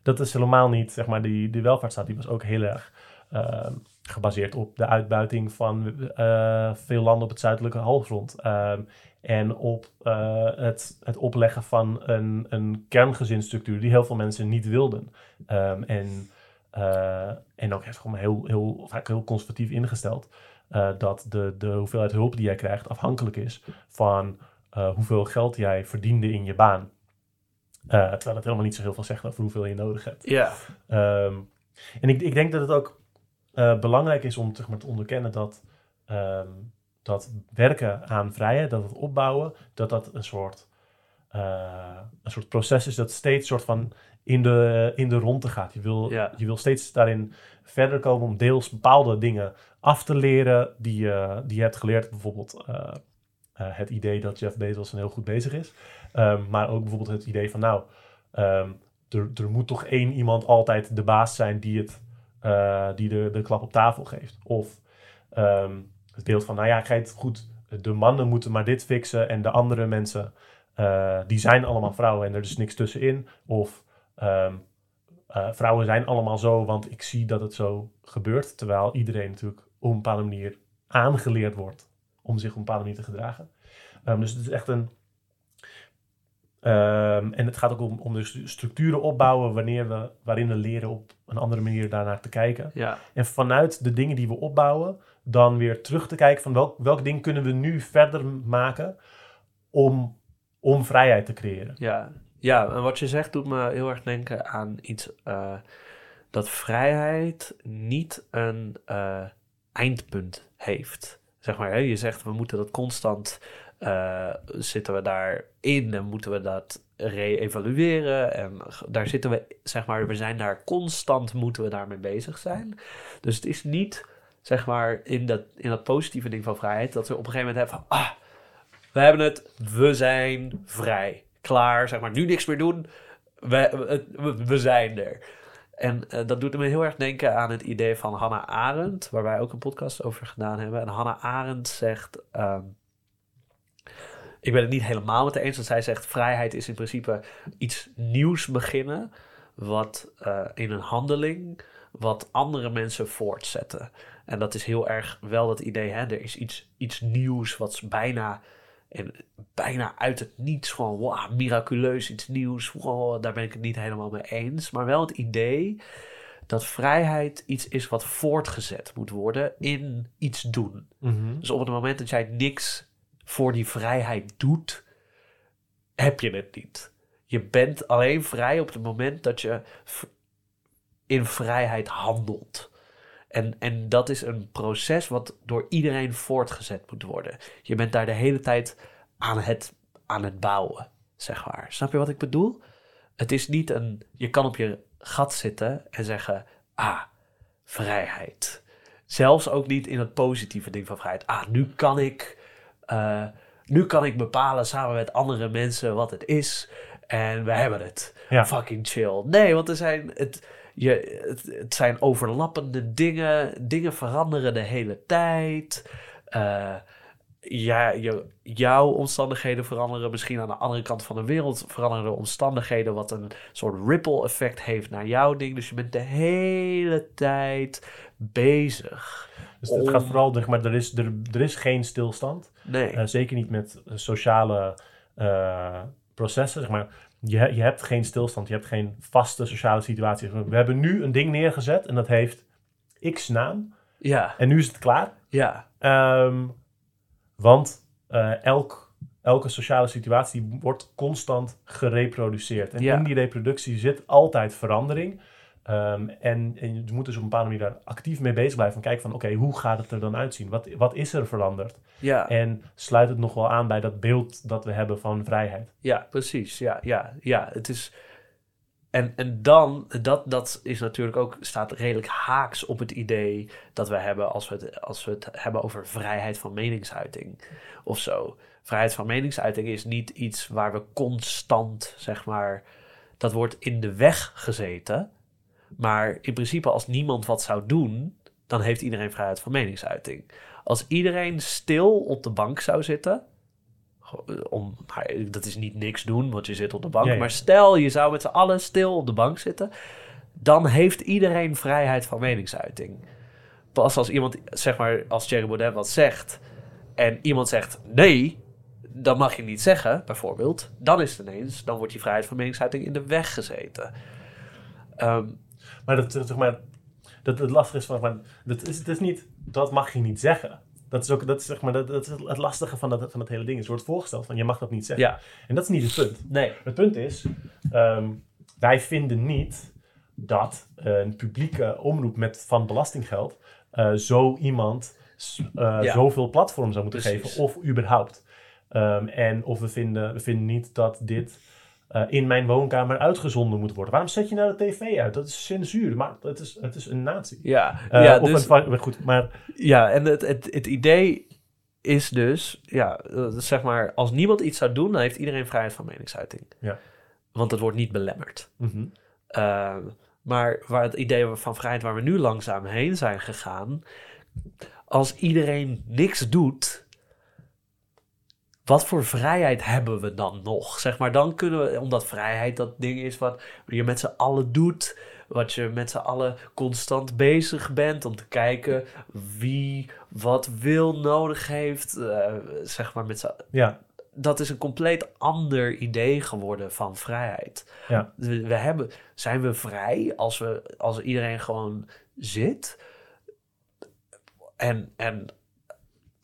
Dat is helemaal niet, zeg maar, die, die welvaartsstaat die was ook heel erg eh, gebaseerd op de uitbuiting van eh, veel landen op het zuidelijke halfrond. Ehm, en op eh, het, het opleggen van een, een kerngezinsstructuur die heel veel mensen niet wilden. Ehm, en, eh, en ook echt gewoon heel, heel, vaak heel conservatief ingesteld. dat de, de hoeveelheid hulp die jij krijgt afhankelijk is van hoeveel geld jij verdiende in je baan. Terwijl het helemaal niet zo heel veel zegt over hoeveel je nodig hebt. Ja, Ehm, en ik, ik denk dat het ook eh, belangrijk is om zeg maar, te onderkennen dat, ehm, dat werken aan vrijheid, dat het opbouwen, dat dat een soort, eh, een soort proces is dat steeds soort van in de, in de ronde gaat. Je wil, Ja. je wil steeds daarin verder komen om deels bepaalde dingen af te leren die, je die je hebt geleerd. Bijvoorbeeld eh, het idee dat Jeff Bezos een heel goed bezig is. Ehm, maar ook bijvoorbeeld het idee van nou, ehm, er, er moet toch één iemand altijd de baas zijn die, het, eh, die de, de klap op tafel geeft. Of ehm, het beeld van nou ja, kijk goed, de mannen moeten maar dit fixen en de andere mensen, eh, die zijn allemaal vrouwen en er is niks tussenin. Of ehm, eh, vrouwen zijn allemaal zo, want ik zie dat het zo gebeurt. Terwijl iedereen natuurlijk op een bepaalde manier aangeleerd wordt om zich op een bepaalde manier te gedragen. Ehm, dus het is echt een. Ehm, en het gaat ook om, om de stu- structuren opbouwen wanneer we, waarin we leren op een andere manier daarnaar te kijken. ja, En vanuit de dingen die we opbouwen, dan weer terug te kijken van welk, welk ding kunnen we nu verder maken om, om vrijheid te creëren. ja. Ja, en wat je zegt doet me heel erg denken aan iets eh, dat vrijheid niet een eh, eindpunt heeft. Zeg maar, hè? je zegt we moeten dat constant, eh, zitten we daarin en moeten we dat re-evalueren. En daar zitten we, zeg maar, we zijn daar constant, moeten we daarmee bezig zijn. Dus het is niet, zeg maar, in dat, in dat positieve ding van vrijheid, dat we op een gegeven moment hebben ah, we hebben het, we zijn vrij. Klaar, zeg maar, nu niks meer doen, we- we zijn er. En eh, dat doet me heel erg denken aan het idee van Hannah Arendt, waar wij ook een podcast over gedaan hebben. En Hannah Arendt zegt, ehm, ik ben het niet helemaal met haar eens, want zij zegt vrijheid is in principe iets nieuws beginnen, wat eh, in een handeling, wat andere mensen voortzetten. En dat is heel erg wel dat idee, hè, er is iets, iets nieuws wat bijna, en bijna uit het niets, gewoon wow, miraculeus iets nieuws, wow, daar ben ik het niet helemaal mee eens. Maar wel het idee dat vrijheid iets is wat voortgezet moet worden in iets doen. Dus op het moment dat jij niks voor die vrijheid doet, heb je het niet. Je bent alleen vrij op het moment dat je in vrijheid handelt. En, en dat is een proces wat door iedereen voortgezet moet worden. Je bent daar de hele tijd aan het, aan het bouwen, zeg maar. Snap je wat ik bedoel? Het is niet een... Je kan op je gat zitten en zeggen... Ah, vrijheid. Zelfs ook niet in het positieve ding van vrijheid. Ah, nu kan ik... eh, nu kan ik bepalen samen met andere mensen wat het is. En we hebben het. Ja. Fucking chill. Nee, want er zijn... Het, je, het, het zijn overlappende dingen. Dingen veranderen de hele tijd. Eh, ja, je, jouw omstandigheden veranderen. Misschien aan de andere kant van de wereld veranderen de omstandigheden. Wat een soort ripple effect heeft naar jouw ding. Dus je bent de hele tijd bezig. Dus het Om- gaat vooral, zeg maar, er is, er, er is geen stilstand. Nee. Eh, zeker niet met eh, sociale eh, processen. Zeg maar. je, je hebt geen stilstand, je hebt geen vaste sociale situatie. We hebben nu een ding neergezet en dat heeft x naam. ja, En nu is het klaar. ja, Ehm, want elk, elke sociale situatie wordt constant gereproduceerd. En Ja. in die reproductie zit altijd verandering. Ehm, en, en je moet dus op een bepaalde manier daar actief mee bezig blijven. Van kijken van, oké, hoe gaat het er dan uitzien? Wat, wat is er veranderd? ja. En sluit het nog wel aan bij dat beeld dat we hebben van vrijheid? Ja, precies. Ja, ja, ja. Het is. En, en dan, dat, dat is natuurlijk ook, staat redelijk haaks op het idee dat we hebben als we het, als we het hebben over vrijheid van meningsuiting of zo. Vrijheid van meningsuiting is niet iets waar we constant, zeg maar, dat wordt in de weg gezeten. Maar in principe, als niemand wat zou doen, dan heeft iedereen vrijheid van meningsuiting. Als iedereen stil op de bank zou zitten, om, dat is niet niks doen, want je zit op de bank. Ja, ja. Maar stel, je zou met z'n allen stil op de bank zitten. Dan heeft iedereen vrijheid van meningsuiting. Pas als iemand, zeg maar, als Thierry Baudet wat zegt... en iemand zegt nee, dat mag je niet zeggen, bijvoorbeeld... dan is het ineens, dan wordt die vrijheid van meningsuiting in de weg gezeten. Ehm, Maar dat, zeg maar, dat het lastige is van, maar, dat is, het is niet, dat mag je niet zeggen. Dat is ook, dat is, zeg maar, dat, dat is het lastige van dat, van dat hele ding. Het wordt voorgesteld van, je mag dat niet zeggen. ja, En dat is niet het punt. nee, Het punt is, ehm, wij vinden niet dat een publieke omroep met van belastinggeld eh, zo iemand eh, Ja. zoveel platform zou moeten Precies. geven, of überhaupt. Ehm, en of we vinden, we vinden niet dat dit eh, in mijn woonkamer uitgezonden moet worden. Waarom zet je nou de tv uit? Dat is censuur, maar het is, het is een natie. ja. Eh, ja dus, een, goed, maar Ja, en het, het, het idee is dus, ja, zeg maar, als niemand iets zou doen, dan heeft iedereen vrijheid van meningsuiting. Ja. Want het wordt niet belemmerd. mhm. Eh, maar waar het idee van vrijheid waar we nu langzaam heen zijn gegaan, als iedereen niks doet, wat voor vrijheid hebben we dan nog? Zeg maar, dan kunnen we, omdat vrijheid dat ding is wat je met z'n allen doet, wat je met z'n allen constant bezig bent om te kijken wie wat wil, nodig heeft, eh, zeg maar met z'n ja, dat is een compleet ander idee geworden van vrijheid. Ja. We, we hebben, zijn we vrij als, we, als iedereen gewoon zit? En, en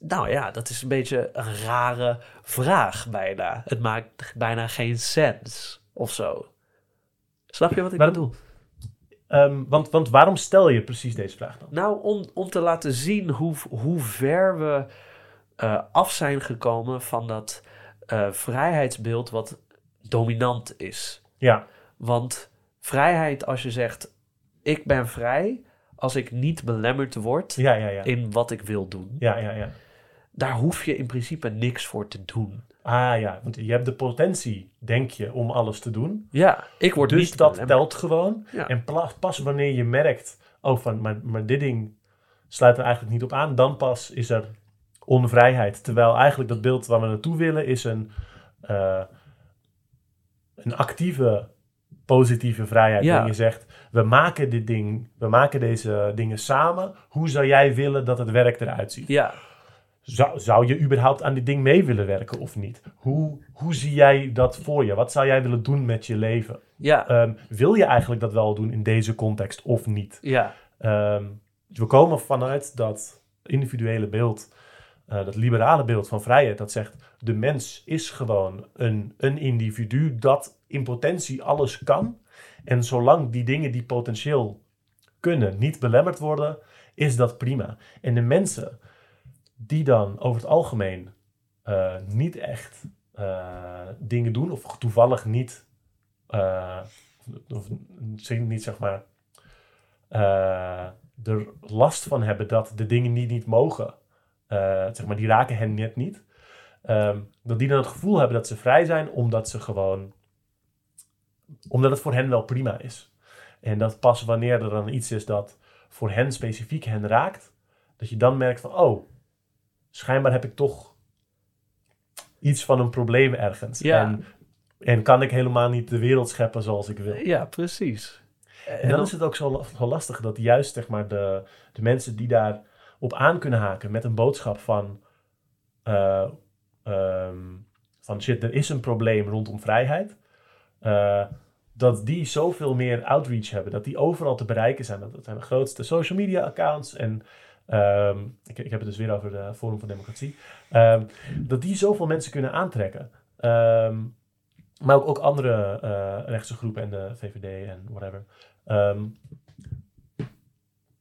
nou ja, dat is een beetje een rare vraag bijna. Het maakt bijna geen sens of zo. Snap je wat ik bedoel? Ehm, want, want waarom stel je precies deze vraag dan? Nou, om, om te laten zien hoe, hoe ver we eh, af zijn gekomen van dat eh, vrijheidsbeeld wat dominant is. Ja, Want vrijheid, als je zegt: ik ben vrij als ik niet belemmerd word ja, ja, ja. in wat ik wil doen, Ja, ja, ja. Daar hoef je in principe niks voor te doen. Ah ja, want je hebt de potentie, denk je, om alles te doen. Ja, ik word Dus niet dat belemmerd. telt gewoon. Ja. En pas wanneer je merkt, oh, van, maar, maar dit ding sluit er eigenlijk niet op aan, dan pas is er onvrijheid. Terwijl eigenlijk dat beeld waar we naartoe willen is een, eh, een actieve, positieve vrijheid. Ja. Je zegt, we maken dit ding, we maken deze dingen samen. Hoe zou jij willen dat het werk eruit ziet? Ja, Zou, zou je überhaupt aan dit ding mee willen werken of niet? Hoe, hoe zie jij dat voor je? Wat zou jij willen doen met je leven? ja, Ehm, wil je eigenlijk dat wel doen in deze context of niet? ja, Ehm, we komen vanuit dat individuele beeld, eh, dat liberale beeld van vrijheid, dat zegt de mens is gewoon een, een individu dat in potentie alles kan. En zolang die dingen die potentieel kunnen niet belemmerd worden, is dat prima. En de mensen die dan over het algemeen eh, niet echt eh, dingen doen, of toevallig niet, eh, of niet zeg maar, er last van hebben dat de dingen die niet mogen, zeg maar, die raken hen net niet. Ehm, dat die dan het gevoel hebben dat ze vrij zijn, omdat ze gewoon, omdat het voor hen wel prima is. En dat pas wanneer er dan iets is dat voor hen specifiek hen raakt, dat je dan merkt van, oh, schijnbaar heb ik toch iets van een probleem ergens. Ja. En, en kan ik helemaal niet de wereld scheppen zoals ik wil. Ja, precies. En dan is het ook zo, zo lastig dat juist zeg maar, de, de mensen die daar op aan kunnen haken met een boodschap van, eh, ehm, van shit, er is een probleem rondom vrijheid. eh, dat die zoveel meer outreach hebben, dat die overal te bereiken zijn. Dat, dat zijn de grootste social media accounts en ehm, ik, ik heb het dus weer over de Forum voor Democratie. ehm, dat die zoveel mensen kunnen aantrekken. Ehm, maar ook, andere eh, rechtse groepen en de VVD en whatever.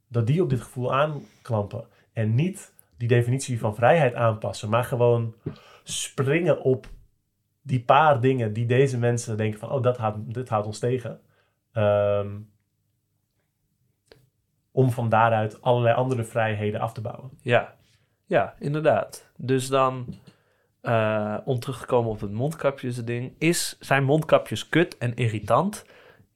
Dat die op dit gevoel aanklampen. En niet die definitie van vrijheid aanpassen, maar gewoon springen op die paar dingen die deze mensen denken van, oh, dat houdt, dit houdt ons tegen. Om van daaruit allerlei andere vrijheden af te bouwen. Ja, ja inderdaad. Dus dan, eh, om terug te komen op het mondkapjes ding, is, zijn mondkapjes kut en irritant?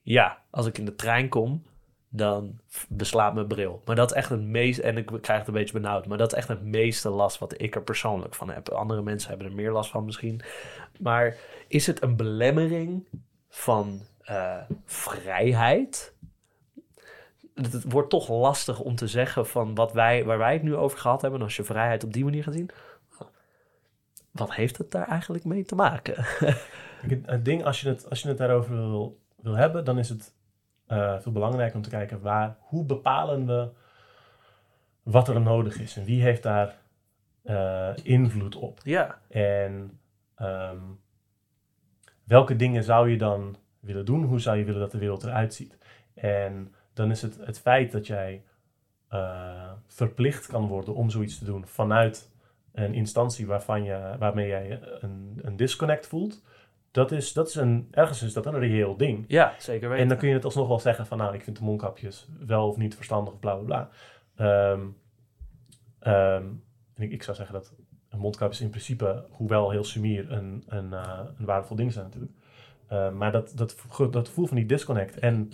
Ja, als ik in de trein kom, dan beslaat mijn bril. Maar dat is echt het meest, en ik krijg het een beetje benauwd, maar dat is echt het meeste last wat ik er persoonlijk van heb. Andere mensen hebben er meer last van misschien. Maar is het een belemmering van eh, vrijheid? Het wordt toch lastig om te zeggen van wat wij, waar wij het nu over gehad hebben. En als je vrijheid op die manier gaat zien, wat heeft het daar eigenlijk mee te maken? Het, ding, als je het, als je het daarover wil, wil hebben, dan is het eh, veel belangrijker om te kijken waar, hoe bepalen we wat er nodig is en wie heeft daar eh, invloed op. ja, En ehm, welke dingen zou je dan willen doen? Hoe zou je willen dat de wereld eruit ziet? En dan is het het feit dat jij eh, verplicht kan worden om zoiets te doen vanuit een instantie waarvan je, waarmee jij een, een disconnect voelt. Dat is, dat is een, ergens is dat een reëel ding. ja, zeker weten. En dan kun je het alsnog wel zeggen van, nou, ik vind de mondkapjes wel of niet verstandig bla bla bla. Ehm, ehm, ik, ik zou zeggen dat een mondkapjes in principe, hoewel heel sumier, een, een, eh, een waardevol ding zijn natuurlijk. Eh, maar dat, dat, dat gevoel van die disconnect en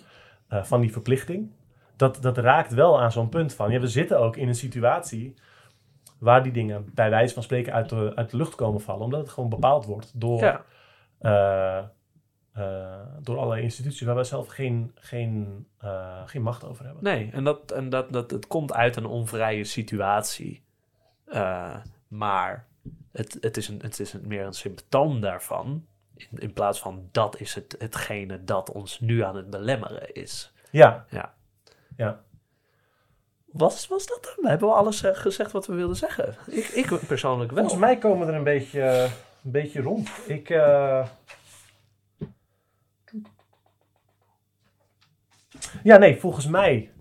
eh, van die verplichting, dat, dat raakt wel aan zo'n punt van, ja, we zitten ook in een situatie waar die dingen bij wijze van spreken uit de, uit de lucht komen vallen, omdat het gewoon bepaald wordt door ja, eh, eh, door allerlei instituties waar wij zelf geen, geen, geen macht over hebben. nee, en, dat, en dat, dat, het komt uit een onvrije situatie. Maar het, het, is een, het is een, meer een symptoom daarvan. In, in plaats van dat is het, hetgene dat ons nu aan het belemmeren is. Ja, Ja. ja. Was, was dat dan? Hebben we alles eh, gezegd wat we wilden zeggen? Ik, ik persoonlijk wel. Volgens mij komen we er een beetje, eh, een beetje rond. Ik. eh, Ja, nee, volgens mij.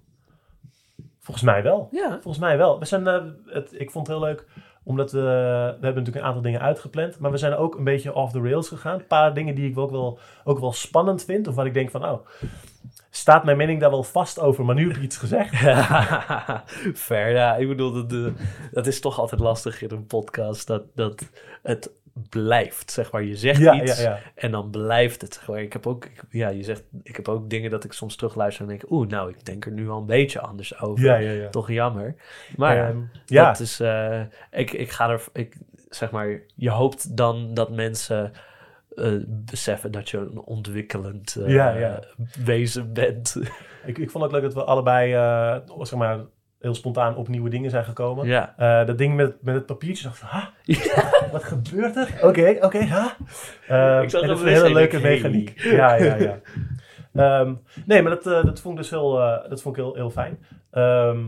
Volgens mij wel. Ja, Volgens mij wel. We zijn, het, ik vond het heel leuk, omdat we, hebben natuurlijk een aantal dingen uitgepland, maar we zijn ook een beetje off the rails gegaan. Een paar dingen die ik ook wel, ook wel spannend vind, of waar ik denk van, oh, staat mijn mening daar wel vast over, maar nu heb je iets gezegd. Fair, ja. Ik bedoel, dat, de, dat is toch altijd lastig in een podcast, dat, dat het blijft, zeg maar. Je zegt Ja, iets ja, ja. en dan blijft het. Zeg maar. Ik heb ook, ik- ja, je zegt, ik heb ook dingen dat ik soms terugluister en denk, oeh, nou, ik denk er nu al een beetje anders over. Ja, ja, ja. Toch jammer. Maar ja, Ehm, ja, dat is, eh, ik, ik ga er, ik, zeg maar, je hoopt dan dat mensen eh, beseffen dat je een ontwikkelend eh, Ja, ja. wezen bent. ik, ik vond het leuk dat we allebei, zeg maar, heel spontaan op nieuwe dingen zijn gekomen. ja. Dat ding met, met het papiertje, dacht ik, ha, wat gebeurt er? Oké, oké, ha. Ehm, Ik dat is een hele leuke mechaniek. Ja, ja, ja. Ehm, nee, maar dat, eh, dat vond ik dus heel, eh, dat vond ik heel, heel fijn. Ehm,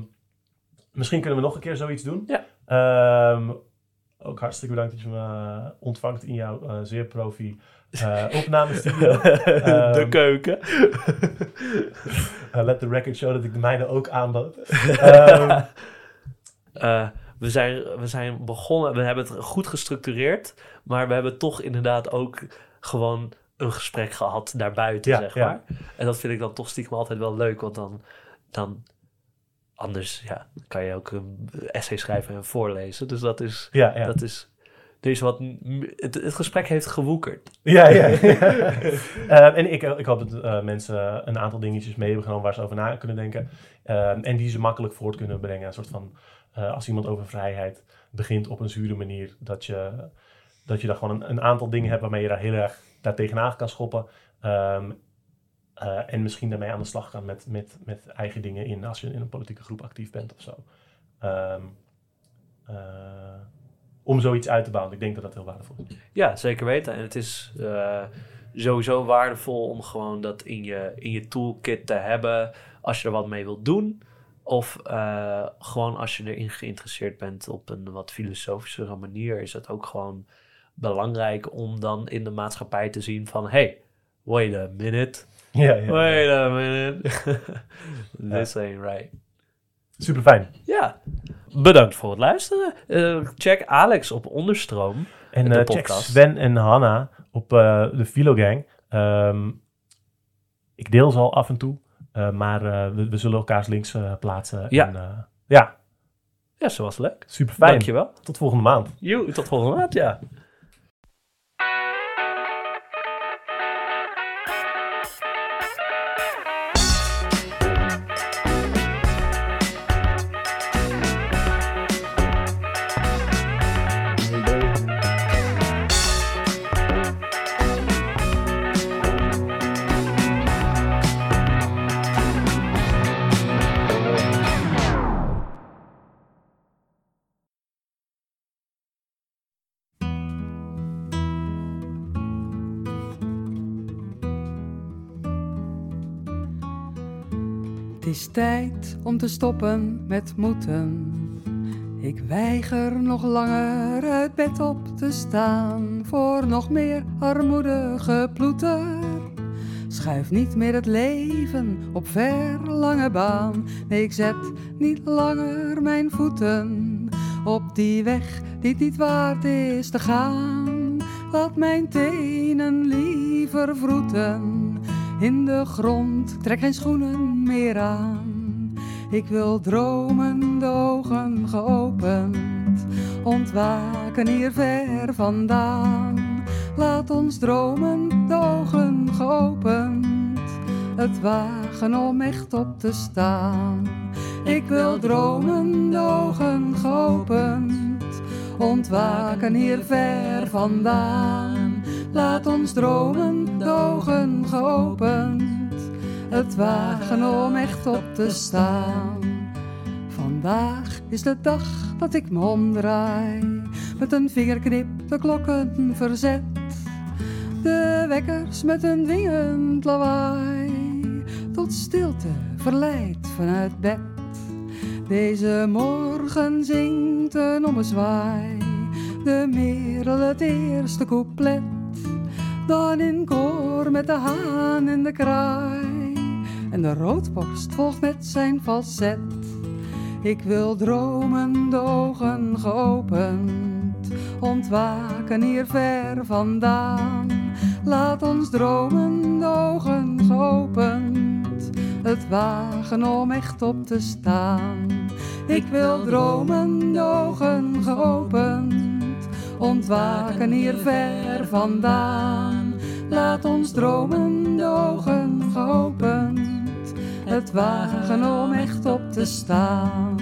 misschien kunnen we nog een keer zoiets doen. Ja. Ehm, ook hartstikke bedankt dat je me eh, ontvangt in jouw eh, zeer profi eh opnamestudio. de Ehm, keuken. Eh, let the record show dat ik de mijne ook aanbood. Ehm, we, zijn, we zijn begonnen, we hebben het goed gestructureerd, maar we hebben toch inderdaad ook gewoon een gesprek gehad daarbuiten, Ja, zeg ja. maar. En dat vind ik dan toch stiekem altijd wel leuk, want dan, dan anders ja, kan je ook een essay schrijven en voorlezen. Dus dat is, ja, ja. dat is, is wat, het, het gesprek heeft gewoekerd. Ja, ja. Eh, en ik, ik hoop dat eh, mensen een aantal dingetjes mee hebben genomen waar ze over na kunnen denken. Eh, en die ze makkelijk voort kunnen brengen. Een soort van, eh, als iemand over vrijheid begint op een zure manier, dat je dat je daar gewoon een, een aantal dingen hebt waarmee je daar heel erg daar tegenaan kan schoppen. Ehm, eh, en misschien daarmee aan de slag kan met, met, met eigen dingen in als je in een politieke groep actief bent of zo. Ehm, eh, om zoiets uit te bouwen. Ik denk dat dat heel waardevol is. Ja, zeker weten. En het is sowieso waardevol om gewoon dat in je, in je toolkit te hebben als je er wat mee wilt doen. Of eh, gewoon als je erin geïnteresseerd bent op een wat filosofischere manier, is het ook gewoon belangrijk om dan in de maatschappij te zien van hey, wait a minute, Ja, ja. wait a minute, this ain't right. Super fijn. Ja, bedankt voor het luisteren. Eh, check Alex op Onderstroom. En De eh, check podcast. Sven en Hanna op de Filogang. Ehm ik deel ze al af en toe. Eh, maar eh, we, we zullen elkaars links eh, plaatsen. Ja. En, ja, Ja, zo was leuk. super fijn. Dankjewel. Tot volgende maand. Joe, tot volgende maand, ja. Het is tijd om te stoppen met moeten. Ik weiger nog langer uit bed op te staan voor nog meer armoedige ploeter. Schuif niet meer het leven op verlange baan. Ik zet niet langer mijn voeten op die weg die niet waard is te gaan. Laat mijn tenen liever vroeten in de grond, trek geen schoenen Ik wil dromen, ogen geopend, ontwaken hier ver vandaan. Laat ons dromen, de ogen geopend, het wagen om echt op te staan. Ik wil dromen, de ogen geopend, ontwaken hier ver vandaan. Laat ons dromen, de ogen geopend, het wagen om echt op te staan. Vandaag is de dag dat ik me omdraai, met een vingerknip de klokken verzet. De wekkers met een dwingend lawaai, tot stilte verleid vanuit bed. Deze morgen zingt een ommezwaai, de merel het eerste couplet. Dan in koor met de haan en de kraai, en de roodborst volgt met zijn falset. Ik wil dromen, de ogen geopend, ontwaken hier ver vandaan. Laat ons dromen, de ogen geopend, het wagen om echt op te staan. Ik wil dromen, de ogen geopend, ontwaken hier ver vandaan. Laat ons dromen, de ogen geopend, het wagen om echt op te staan.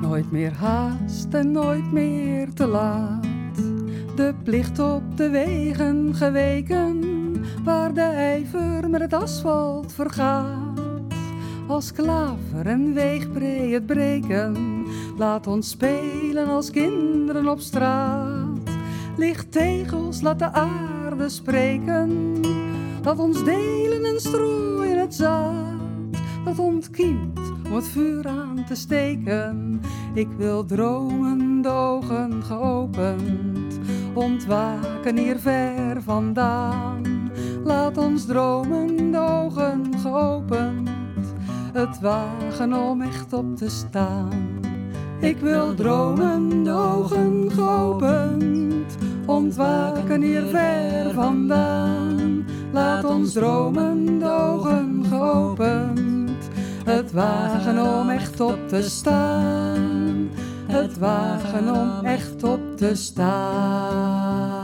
Nooit meer haast en nooit meer te laat. De plicht op de wegen geweken, waar de ijver met het asfalt vergaat. Als klaver en weegbree het breken, laat ons spelen als kinderen op straat. Licht tegels, laat de aarde spreken, laat ons delen en strooien het zaad. Dat ontkiemt om het vuur aan te steken. Ik wil dromen, ogen geopend, ontwaken hier ver vandaan. Laat ons dromen, ogen geopend, het wagen om echt op te staan. Ik wil dromen, de ogen geopend, ontwaken hier ver vandaan. Laat ons dromen, de ogen geopend, het wagen om echt op te staan. het wagen om echt op te staan.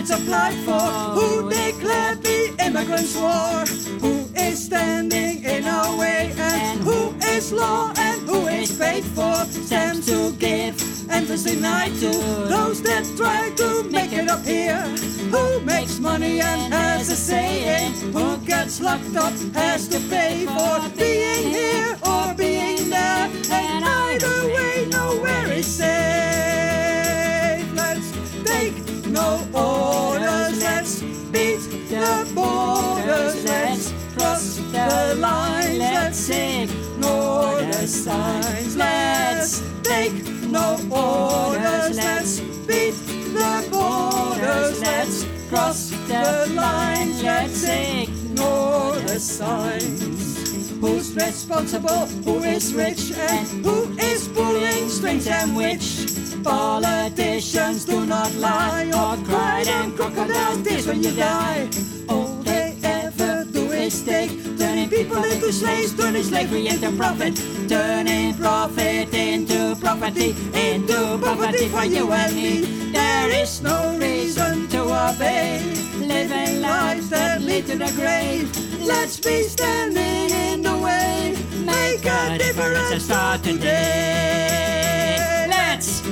Permits applied for? Who declared the immigrants' war? Who is standing in our way and who is law and who is paid for? Stamps to give and to deny to those that try to make it up here. Who makes money and has a say in who gets locked up has to pay for being here the borders. Let's cross the lines. Let's ignore the signs. Let's take no orders. Let's beat the borders. Let's cross the lines. Let's ignore the signs. Who's responsible? Who is rich? And who is pulling strings and which? Politicians do not lie or cry them crocodile tears when you die. All they ever do is take turning people into slaves, turning slavery into profit, turning profit into property, into poverty for you and me. There is no reason to obey, living lives that lead to the grave. Let's be standing in the way, make a difference and start today.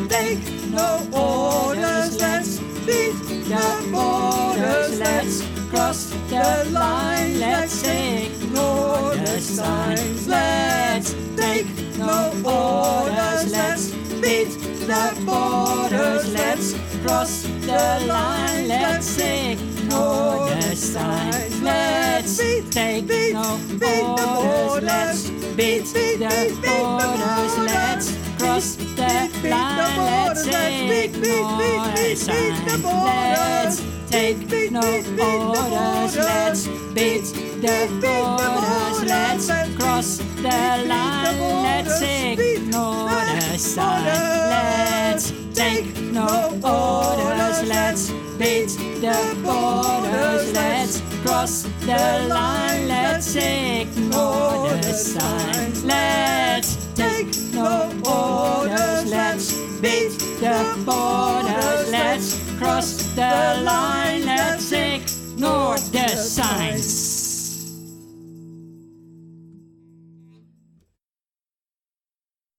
Take no orders, let's beat the borders, let's cross the line, let's ignore the signs, let's. Take no orders, let's beat the borders, let's cross the line, let's ignore the signs, let's. Take no orders, let's beat the borders, let's cross the line, let's ignore the signs, let's take no orders, let's beat the borders, let's cross the line, let's ignore the signs, let's take no orders, let's beat the borders, let's cross the line, let's ignore the signs, let's take no orders, let's beat the borders, let's cross the line, let's ignore the signs.